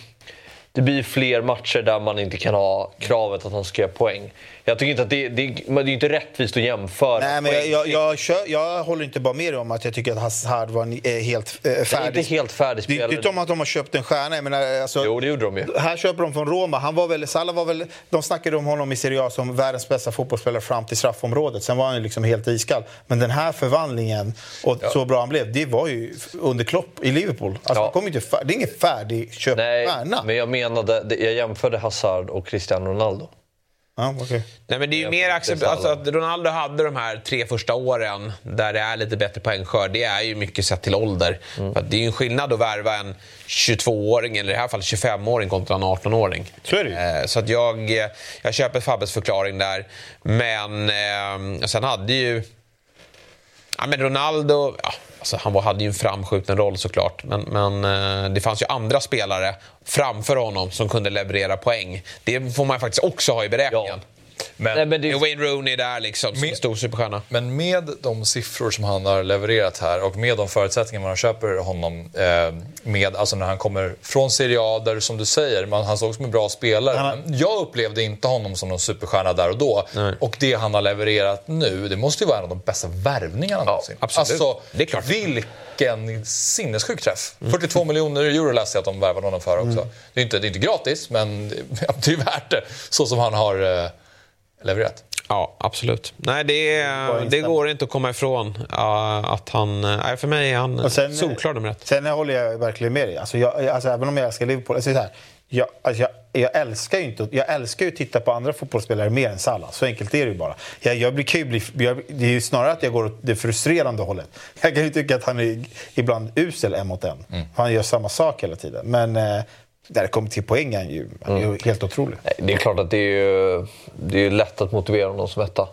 det blir fler matcher där man inte kan ha kravet att han ska göra poäng. Jag tycker inte att det, det, det är inte rättvist att jämföra. Nej, men jag, jag, jag, kör, jag håller inte bara med dig om att jag tycker att Hazard var en, eh, helt eh, Det är färdig. inte helt färdig Det det är spelare. inte om att de har köpt en stjärna. Jag menar, alltså, Jo, det gjorde de ju. Här köper de från Roma. Han var väl, Salah var väl, de snackade om honom i Serie A som världens bästa fotbollsspelare fram till straffområdet. Sen var han ju liksom helt iskall. Men den här förvandlingen och så bra han blev, det var ju under Klopp i Liverpool. Alltså, Ja. kom inte det är ingen färdigköpt Nej, stjärna. men jag menade, jag jämförde Hazard och Cristiano Ronaldo. Ja, okej. Nej, men det är ju mer accept- alltså att Ronaldo hade de här tre första åren där det är lite bättre poängskörd. Det är ju mycket sett till ålder. Mm. För att det är ju en skillnad att värva en 22-åring, eller i det här fallet 25-åring, kontra en 18-åring. Så är det ju. Eh, Så att jag, jag köper Fabbes förklaring där. Men eh, sen hade ju... Ja, men Ronaldo, ja, alltså han var, hade ju en framskjuten roll såklart. Men, men eh, det fanns ju andra spelare framför honom som kunde leverera poäng. Det får man faktiskt också ha i beräkningen. Men, Nej, men det, Wayne Rooney där liksom, som Med- stor superstjärna. Men med de siffror som han har levererat här och med de förutsättningar man köper honom eh, med, alltså när han kommer från Serie A där som du säger, man, han såg som en bra spelare. Han har- Men jag upplevde inte honom som någon superstjärna där och då. Nej. Och det han har levererat nu, det måste ju vara en av de bästa värvningarna någonsin. absolut. Alltså, Det är klart. vilken sinnessjuk träff. 42 miljoner euro läste jag att de värvade honom för också. Det, är inte, det är inte gratis, men det, det är värt det. Så som han har eh, levererat. Ja, absolut. Nej, det, det går inte att komma ifrån att han... Nej, för mig är han sen- solklar nummer ett. Sen håller jag verkligen med dig. Alltså jag, alltså även om jag älskar Liverpool. Alltså så här, jag, alltså jag, jag, älskar ju inte, jag älskar ju att titta på andra fotbollsspelare mer än Salah. Så enkelt är det ju bara. Jag, jag blir, kan bli, jag, det är ju snarare att jag går åt det frustrerande hållet. Jag kan ju tycka att han är ibland usel en mot en. Han gör samma sak hela tiden. Men när det kommer till poäng är han ju, han är ju helt otrolig. Det är klart att det är, ju, det är ju lätt att motivera honom som etta.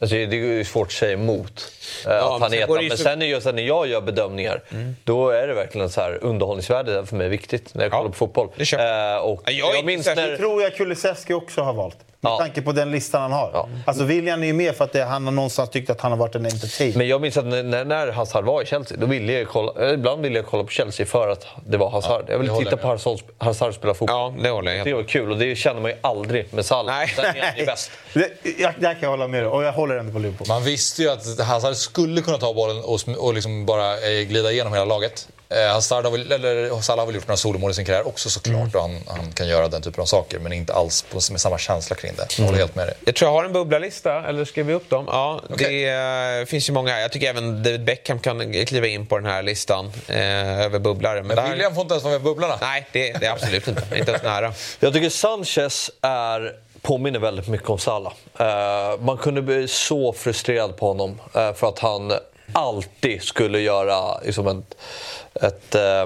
Alltså, det är ju svårt att säga emot eh, att men han sen är etta. Men sen är just när jag gör bedömningar, då är det verkligen så här underhållningsvärde för mig viktigt när jag kollar på fotboll. det Eh, och Ja, jag inte minns när, tror jag Kulusevski också har valt. Med tanke på den listan han har. Alltså William är ju med för att det, han har någonstans tyckt att han har varit en entertainer. Men jag minns att när, när Hazard var i Chelsea, då ville jag kolla, eh, ibland ville jag kolla på Chelsea för att det var Hazard. jag ville titta håller på Hazard, Hazard spela fotboll. Ja, det håller jag. Det var kul och det känner man ju aldrig med Salah. Nej. Den är han bäst. Det, jag, där kan jag hålla med dig. Och jag håller ändå på Liverpool. Man visste ju att Hazard skulle kunna ta bollen och, och liksom bara eh, glida igenom hela laget. Eh, Hazard har väl, eller Salah har väl gjort några solomål i sin karriär också såklart. Och han, han kan göra den typen av saker men inte alls på, med samma känsla kring det. Jag håller helt med dig. Jag tror jag har en bubblalista, eller ska vi upp dem? Ja, det eh, finns ju många här. Jag tycker även David Beckham kan kliva in på den här listan eh, över bubblare. Men, Men William får inte ens vara med på bubblarna. Nej, det, det är absolut inte. Inte ens nära. Jag tycker Sanchez är, påminner väldigt mycket om Salah. Eh, man kunde bli så frustrerad på honom eh, för att han alltid skulle göra liksom ett... ett eh,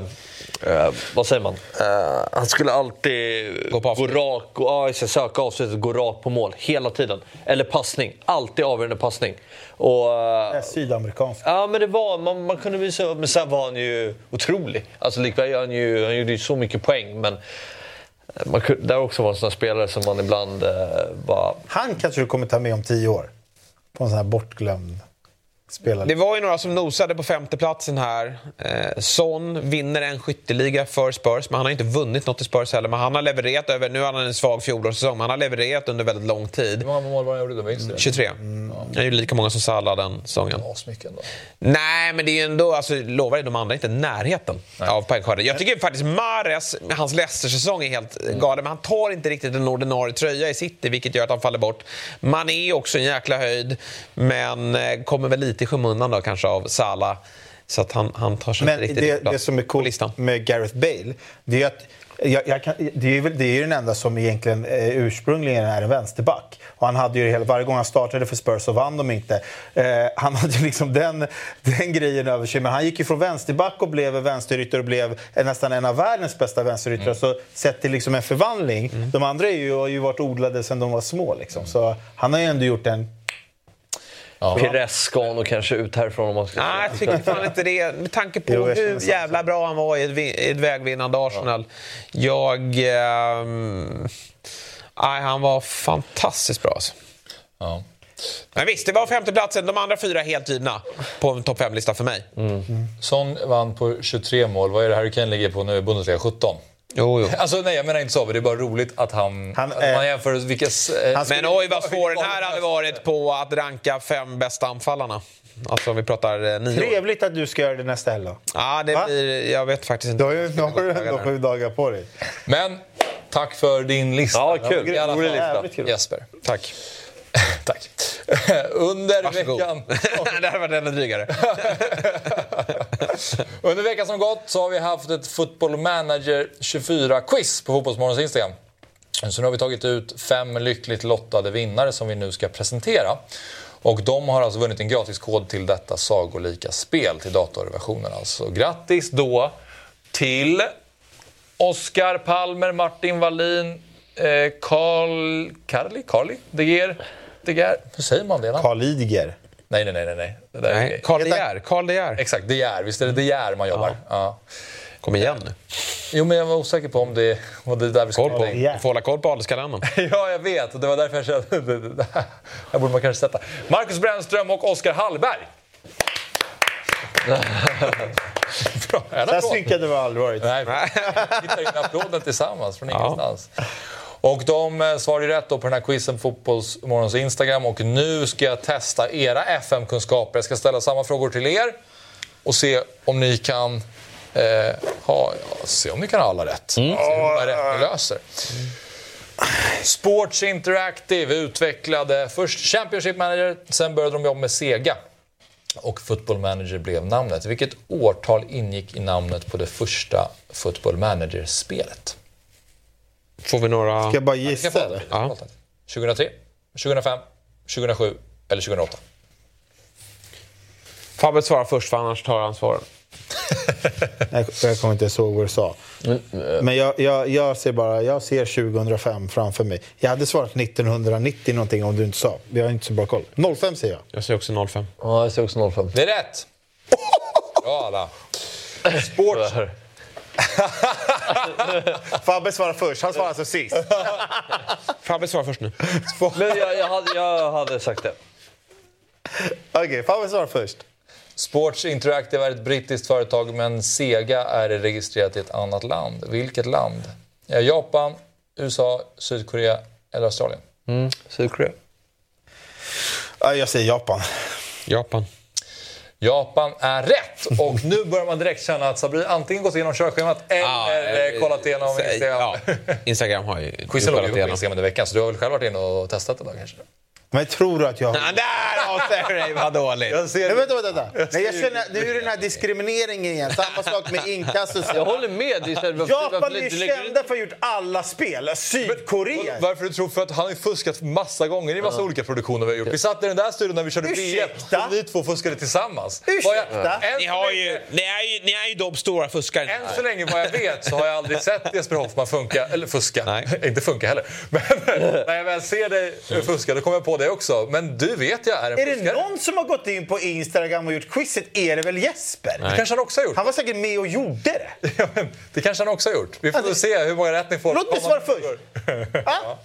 eh, vad säger man? Eh, han skulle alltid gå, rak och ja, just det, söka avslutet gå rakt på mål hela tiden. Eller passning. Alltid avgörande passning. Och, eh, Det är sydamerikansk. Ja, men det var, man, man kunde så, men sen var han ju otrolig. Alltså, likväl, han, ju, han gjorde ju så mycket poäng, men man, kunde- där också var en sån spelare som man ibland eh, bara... Han kanske du kommer ta med om tio år. På en sån här bortglömd spelare. Det var ju några som nosade på femteplatsen här. Eh, Son vinner en skytteliga för Spurs, men han har inte vunnit något i Spurs heller. Men han har levererat över, nu har han en svag fjolårssäsong, men han har levererat under väldigt lång tid. Hur många mål var han gjorde då? Minns du det? 23. Han gjorde lika många som Salah den säsongen. Asmycket ändå. Nej, men det är ju ändå, alltså, lovar det, de andra är inte närheten av poängskörden. Jag tycker faktiskt Mares, hans Leicester-säsong är helt galen, men han tar inte riktigt en ordinarie tröja i City, vilket gör att han faller bort. Man är också en jäkla höjd, men eh, kommer väl lite i skymundan då kanske av Salah. Så att han, han tar sig Men inte riktigt det, det som är coolt med Gareth Bale, det är att jag, jag kan, det, är väl, det är ju den enda som egentligen eh, ursprungligen är en vänsterback. Och han hade ju hela, varje gång han startade för Spurs så vann de inte. Eh, han hade ju liksom den, den grejen över sig. Men han gick ju från vänsterback och blev vänsterytter och blev nästan en av världens bästa vänsteryttrar. Mm. Så sett till liksom en förvandling. De andra är ju, har ju varit odlade sedan de var små. Liksom. Så han har ju ändå gjort en Pires ska nog kanske ut härifrån om man ska Nej, jag tycker fan inte det. Med tanke på Jo, hur jävla bra han var i ett, i ett vägvinnande Arsenal. Jag... ehm, nej, han var fantastiskt bra alltså. Ja. Men visst, det var femteplatsen. De andra fyra helt givna på en topp fem-lista för mig. Son vann på 23 mål. Vad är det Harry Kane ligger på nu? Bundesliga 17. Jo, jo. Alltså nej, jag menar inte så. Men det är bara roligt att han... Han, att eh, man jämför vilka... Eh, Men oj vad svår den här hade varit på att ranka fem bästa anfallarna. Alltså om vi pratar eh, nio år. Trevligt att du ska göra det nästa helg då. Ja, det Va? blir... Jag vet faktiskt Du inte. har ju nu har du ändå sju dagar på dig. Men tack för din lista. Ja, kul. I alla fall. kul. Jesper. Tack. Tack. Under Varsågod. veckan... det hade varit ännu drygare. Under veckan som gått så har vi haft ett Football Manager 24-quiz på Fotbollsmorgons Instagram. Så nu har vi tagit ut fem lyckligt lottade vinnare som vi nu ska presentera. Och de har alltså vunnit en gratiskod till detta sagolika spel, till datorversionen alltså. Grattis då till Oskar Palmer, Martin Wallin, eh, Karli? Karli? Deger? Deger? Hur säger man det? Karl Carl Nej, nej, nej, nej. Det där är Nej. Karl De Geer. Karl De Geer. Exakt, De Geer. Visst är det De Geer man jobbar? Ja. Kom igen nu. Jo, men jag var osäker på om det var det där vi Koll skulle på. lägga. Du får hålla koll på adelskalendern. Ja, jag vet. Det var därför jag kände det- här borde man kanske sätta. Marcus Brännström och Oskar Hallberg. Bra. Så här synkade vi aldrig varit. Nej, vi tittar in applåden tillsammans från ingenstans. Och de eh, svarade ju rätt då på den här quizen på Fotbollsmorgons Instagram. Och nu ska jag testa era FM-kunskaper. Jag ska ställa samma frågor till er och se om ni kan eh, ha, ja, se om ni kan ha alla rätt. Se hur många rätt ni löser. Sports Interactive utvecklade först Championship Manager, sen började de jobba med Sega. Och Football Manager blev namnet. Vilket årtal ingick i namnet på det första Football Manager-spelet? Får vi några... Ska jag bara gissa få eller? ja. 2003, 2005, 2007 eller 2008? Fabbe svarar först, för annars tar han svaren. Jag, jag kommer inte ihåg vad du sa. Men jag, jag, jag ser bara jag ser 2005 framför mig. Jag hade svarat 1990 någonting om du inte sa. Jag har inte så bra koll. 05 säger jag. Jag säger också 05. Ja, jag ser också 05. Det är rätt! Bra alla. Sports, Fabbe svarar först. Han svarar alltså sist. Fabbe svarar först nu. Men jag, jag, hade, jag hade sagt det. Okej, Fabbe svarar först. Sports Interactive är ett brittiskt företag men Sega är registrerat i ett annat land. Vilket land? Ja, Japan, USA, Sydkorea eller Australien? Mm, Sydkorea. Ja, jag säger Japan. Japan. Japan är rätt! Och nu börjar man direkt känna att Sabri antingen gått igenom körschemat eller Ja, eh, kollat igenom Instagram. Ja, Instagram har ju Quizen kollat låg ju på igenom. Instagram under veckan så du har väl själv varit inne och testat det då kanske? Men tror du att jag... Ja, där avslöjar du dig, vad dåligt. Jag ser Nej, vänta, vänta. vänta. Nej, jag känner, nu är det den här diskrimineringen igen. Samma sak med så. Jag håller med. Japan varför är ju kända för att ha gjort alla spel. Sydkorea. Varför du tror? För att han har fuskat massa gånger i massa olika produktioner vi har gjort. Vi satt i den där studion när vi körde VM och vi två fuskade tillsammans. Ursäkta? Jag- Ni, har ju, ni, är ju, ni är ju de stora fuskarna. Än så länge vad jag vet så har jag aldrig sett Jesper Hoffman funka, eller fuska, Nej. inte funka heller. Men när jag väl ser dig fuska då kommer jag på det också. Men du vet jag är en Är det fuskare. någon som har gått in på Instagram och gjort quizet är det väl Jesper? Det kanske han också har gjort. Han var säkert med och gjorde det. Ja, men det kanske han också har gjort. Vi får väl se hur många rätt ni får. Låt mig svara först. Ah?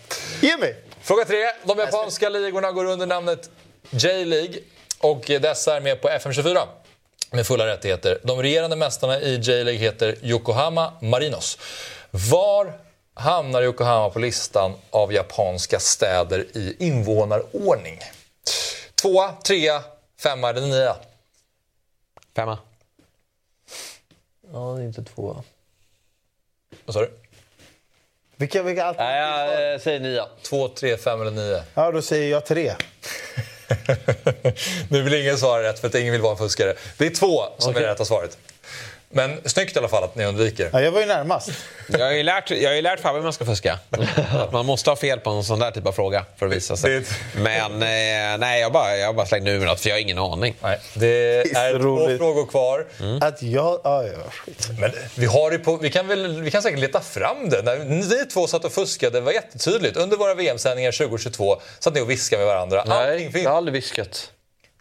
Ge mig. Fråga tre. De japanska ligorna går under namnet J-League och dessa är med på FM24 med fulla rättigheter. De regerande mästarna i J-League heter Yokohama Marinos. Var hamnar Yokohama på listan av japanska städer i invånarordning? Tvåa, trea, femma eller nia? Femma. Ja, det är inte två. Vad sa du? Vilka, vilka alternativ? Nej, jag eh, säger nia. Två, tre, fem eller nio? Ja, då säger jag tre. nu vill ingen svara rätt för att ingen vill vara en fuskare. Det är två som är det rätta svaret. Men snyggt i alla fall att ni undviker. Ja, jag var ju närmast. Jag har ju lärt, jag har ju lärt Fabbe hur man ska fuska. Att man måste ha fel på en sån där typ av fråga för att visa sig. Men eh, nej, jag bara, jag bara slängde ur mig något för jag har ingen aning. Nej, det Det är är så två frågor kvar. Att jag... Ja, ja, skit. Men vi, har det på, vi, kan väl, vi kan säkert leta fram det. När ni två satt och fuskade, det var jättetydligt. Under våra VM-sändningar 2022 satt ni och viskade med varandra. Nej, jag har aldrig viskat.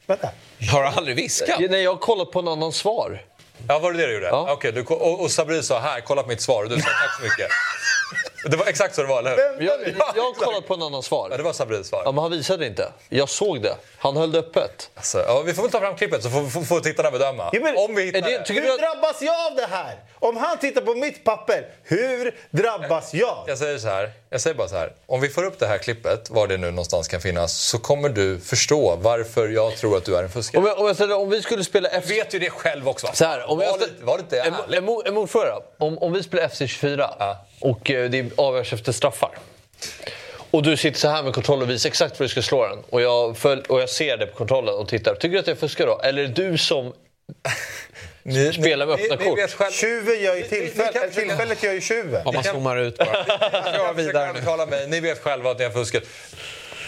Vänta. Har du aldrig viskat? Nej, jag har kollat på en annan svar. Ja, var det det du gjorde? Ja. Okej, du, och, och Sabri sa här, kolla på mitt svar. Och du sa tack så mycket. Det var exakt så det var, eller hur? Jag, jag har kollat på en annan Ja, svar. det var Sabris svar. Ja, men han visade inte. Jag såg det. Han höll det öppet. Alltså, ja, vi får väl ta fram klippet så får, får, får tittarna bedöma. Ja, men- Om vi hittar Är det- det. Hur du att- drabbas jag av det här? Om han tittar på mitt papper, hur drabbas jag? Jag säger så här, jag säger bara så här. Om vi får upp det här klippet, var det nu någonstans kan finnas, så kommer du förstå varför jag tror att du är en fuskare. Om, jag, om, jag ställer, om vi skulle spela F... Du vet ju det själv också. Så här, om jag var, lite, var lite en, ärlig. en, mo- en motfråga. Om, om vi spelar FC24 Ja. Och eh, det avgörs efter straffar. Och du sitter så här med kontrollen och visar exakt var du ska slå den. Och jag, följ, och jag ser det på kontrollen och tittar. Tycker du att jag fuskar då? Eller är det du som... Ni, Spela med öppna ni, kort. Ni själv, Tjuven gör ju Ni- ni kan tillfället. Tillfället gör ju tjuven. Om man zoomar ut bara. jag vidare nu. mig. Ni vet själva att ni har fuskat.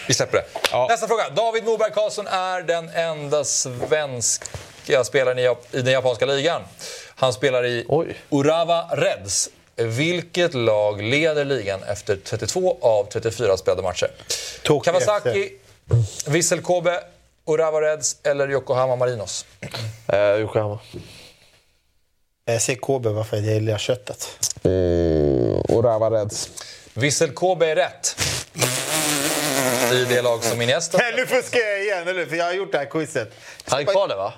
Vi släpper det. Ja. Nästa fråga. David Moberg Karlsson är den enda svenska spelaren i, i den japanska ligan. Han spelar i Oj. Urawa Reds. Vilket lag leder ligan efter 32 av 34 spelade matcher? Tokyo Kawasaki, Vissel Kobe, Urawa Reds eller Yokohama Marinos? Eh, Yokohama. Jag säger KB varför jag gillar köttet. Urawa Reds. Vissel Kobe är rätt. I det lag som Iniesta Nej, nu fuskar jag igen, eller? För jag har gjort det här quizet. Han är kvar där va?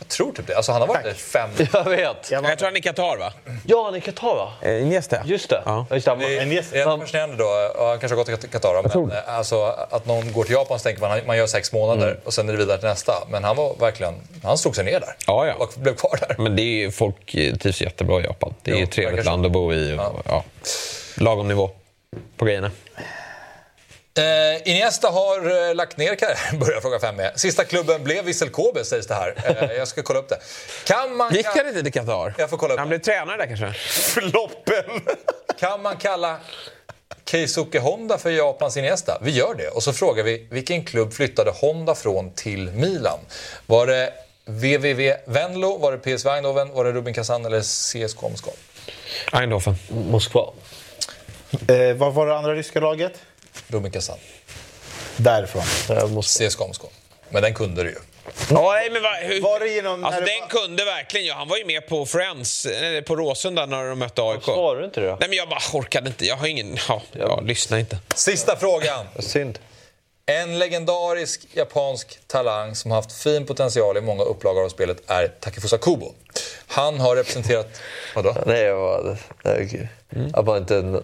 Jag tror typ det. Alltså han har varit där fem... Jag vet. Jag var... Jag tror han är i Qatar va? Ja, han är i Qatar va? Eh, Iniesta. Just det. Ja. Just det. Det är, det är han- fascinerande då, och han kanske har gått till Qatar, men eh, alltså, att någon går till Japan så tänker man man gör sex månader och sen är det vidare till nästa. Men han var verkligen, han slog sig ner där Ja, ja. och blev kvar där. Men det är ju, folk trivs jättebra i Japan. Det är Jo, ett trevligt land att bo i. Och, ja. Lagom nivå på grejerna. Eh, Iniesta har eh, lagt ner karriären, börjar fråga fem med. Sista klubben blev Vissel Kobe sägs det här. Eh, jag ska kolla upp det. Kan man, Gick han inte till Qatar? Jag får kolla upp Han det. blev tränare där kanske? Floppen! Kan man kalla Keisuke Honda för Japans Iniesta? Vi gör det. Och så frågar vi, vilken klubb flyttade Honda från till Milan? Var det VVV Venlo, var det PSV Eindhoven, var det Rubin Kazan eller CSKA Moskva? Eindhoven. Moskva. Eh, vad var det andra ryska laget? Rubin Kazan. Därifrån. Eh, Moskva. CSKA Moskva. Men den kunde du ju. Ja, nej, men va, hur, Var det genom... alltså, den var- kunde verkligen. Ja, han var ju med på Friends, eller på Råsunda när de mötte AIK. Svarar du inte det då? Nej, men jag bara orkade inte. Jag har ingen... Ja, jag lyssnar inte. Sista frågan. Synd. En legendarisk japansk talang som har haft fin potential i många upplagor av spelet är Takefusa Kubo. Han har representerat... Vadå? Nej, jag var... Nej. Jag var inte...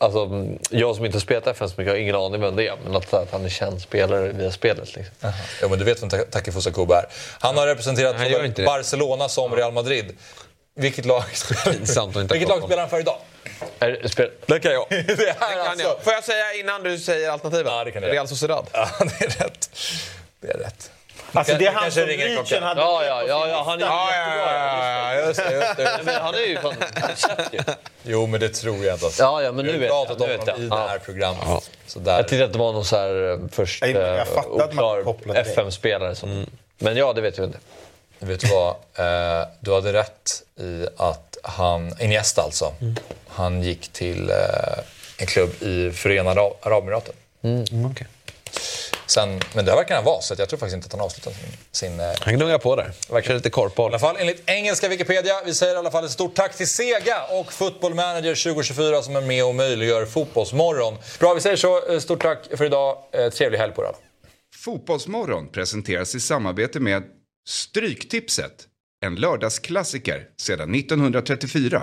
Alltså, jag som inte spelat FN så mycket har ingen aning vem det är. Men att, att han är känd spelare via spelet. Liksom. Ja, men du vet vem Ta- Takefusa Kubo är. Han har representerat Han. Barcelona som Real Madrid. Vilket lag spelar, Vilket lag spelar han för idag? Är, spel... Det kan jag. Det är Det kan alltså... jag. Får jag säga innan du säger alternativen? Ja, det kan. Real Sociedad. Ja, det är rätt. Det är rätt. Alltså det är Vi han kanske som klockan. hade Ja, ja, ja, ja, han är. Ja, ja, ja, just det. Just det. Men han är ju fan... Jo, men det tror jag inte. Alltså. Ja, ja, men nu har vet jag. Nu vet jag. i det Ja. här programmet. Så där. Jag tyckte att det var någon så här eh, först jag eh, oklar. FM-spelare. Som... Men ja, det vet vi inte. Vet du vad? Eh, du hade rätt i att han, Iniesta alltså, han gick till en klubb i Förenade Arab- Arabemiraten. Sen, men det verkar han vara, så jag tror faktiskt inte att han avslutade sin... sin eh, Han gnuggar på där. Verkar lite I korpboll. alla fall enligt engelska Wikipedia. Vi säger i alla fall ett stort tack till Sega och Football Manager 2024 som är med och möjliggör Fotbollsmorgon. Bra, vi säger så. Eh, Stort tack för idag. Eh, Trevlig helg på er alla. Fotbollsmorgon presenteras i samarbete med Stryktipset. En lördagsklassiker sedan 1934.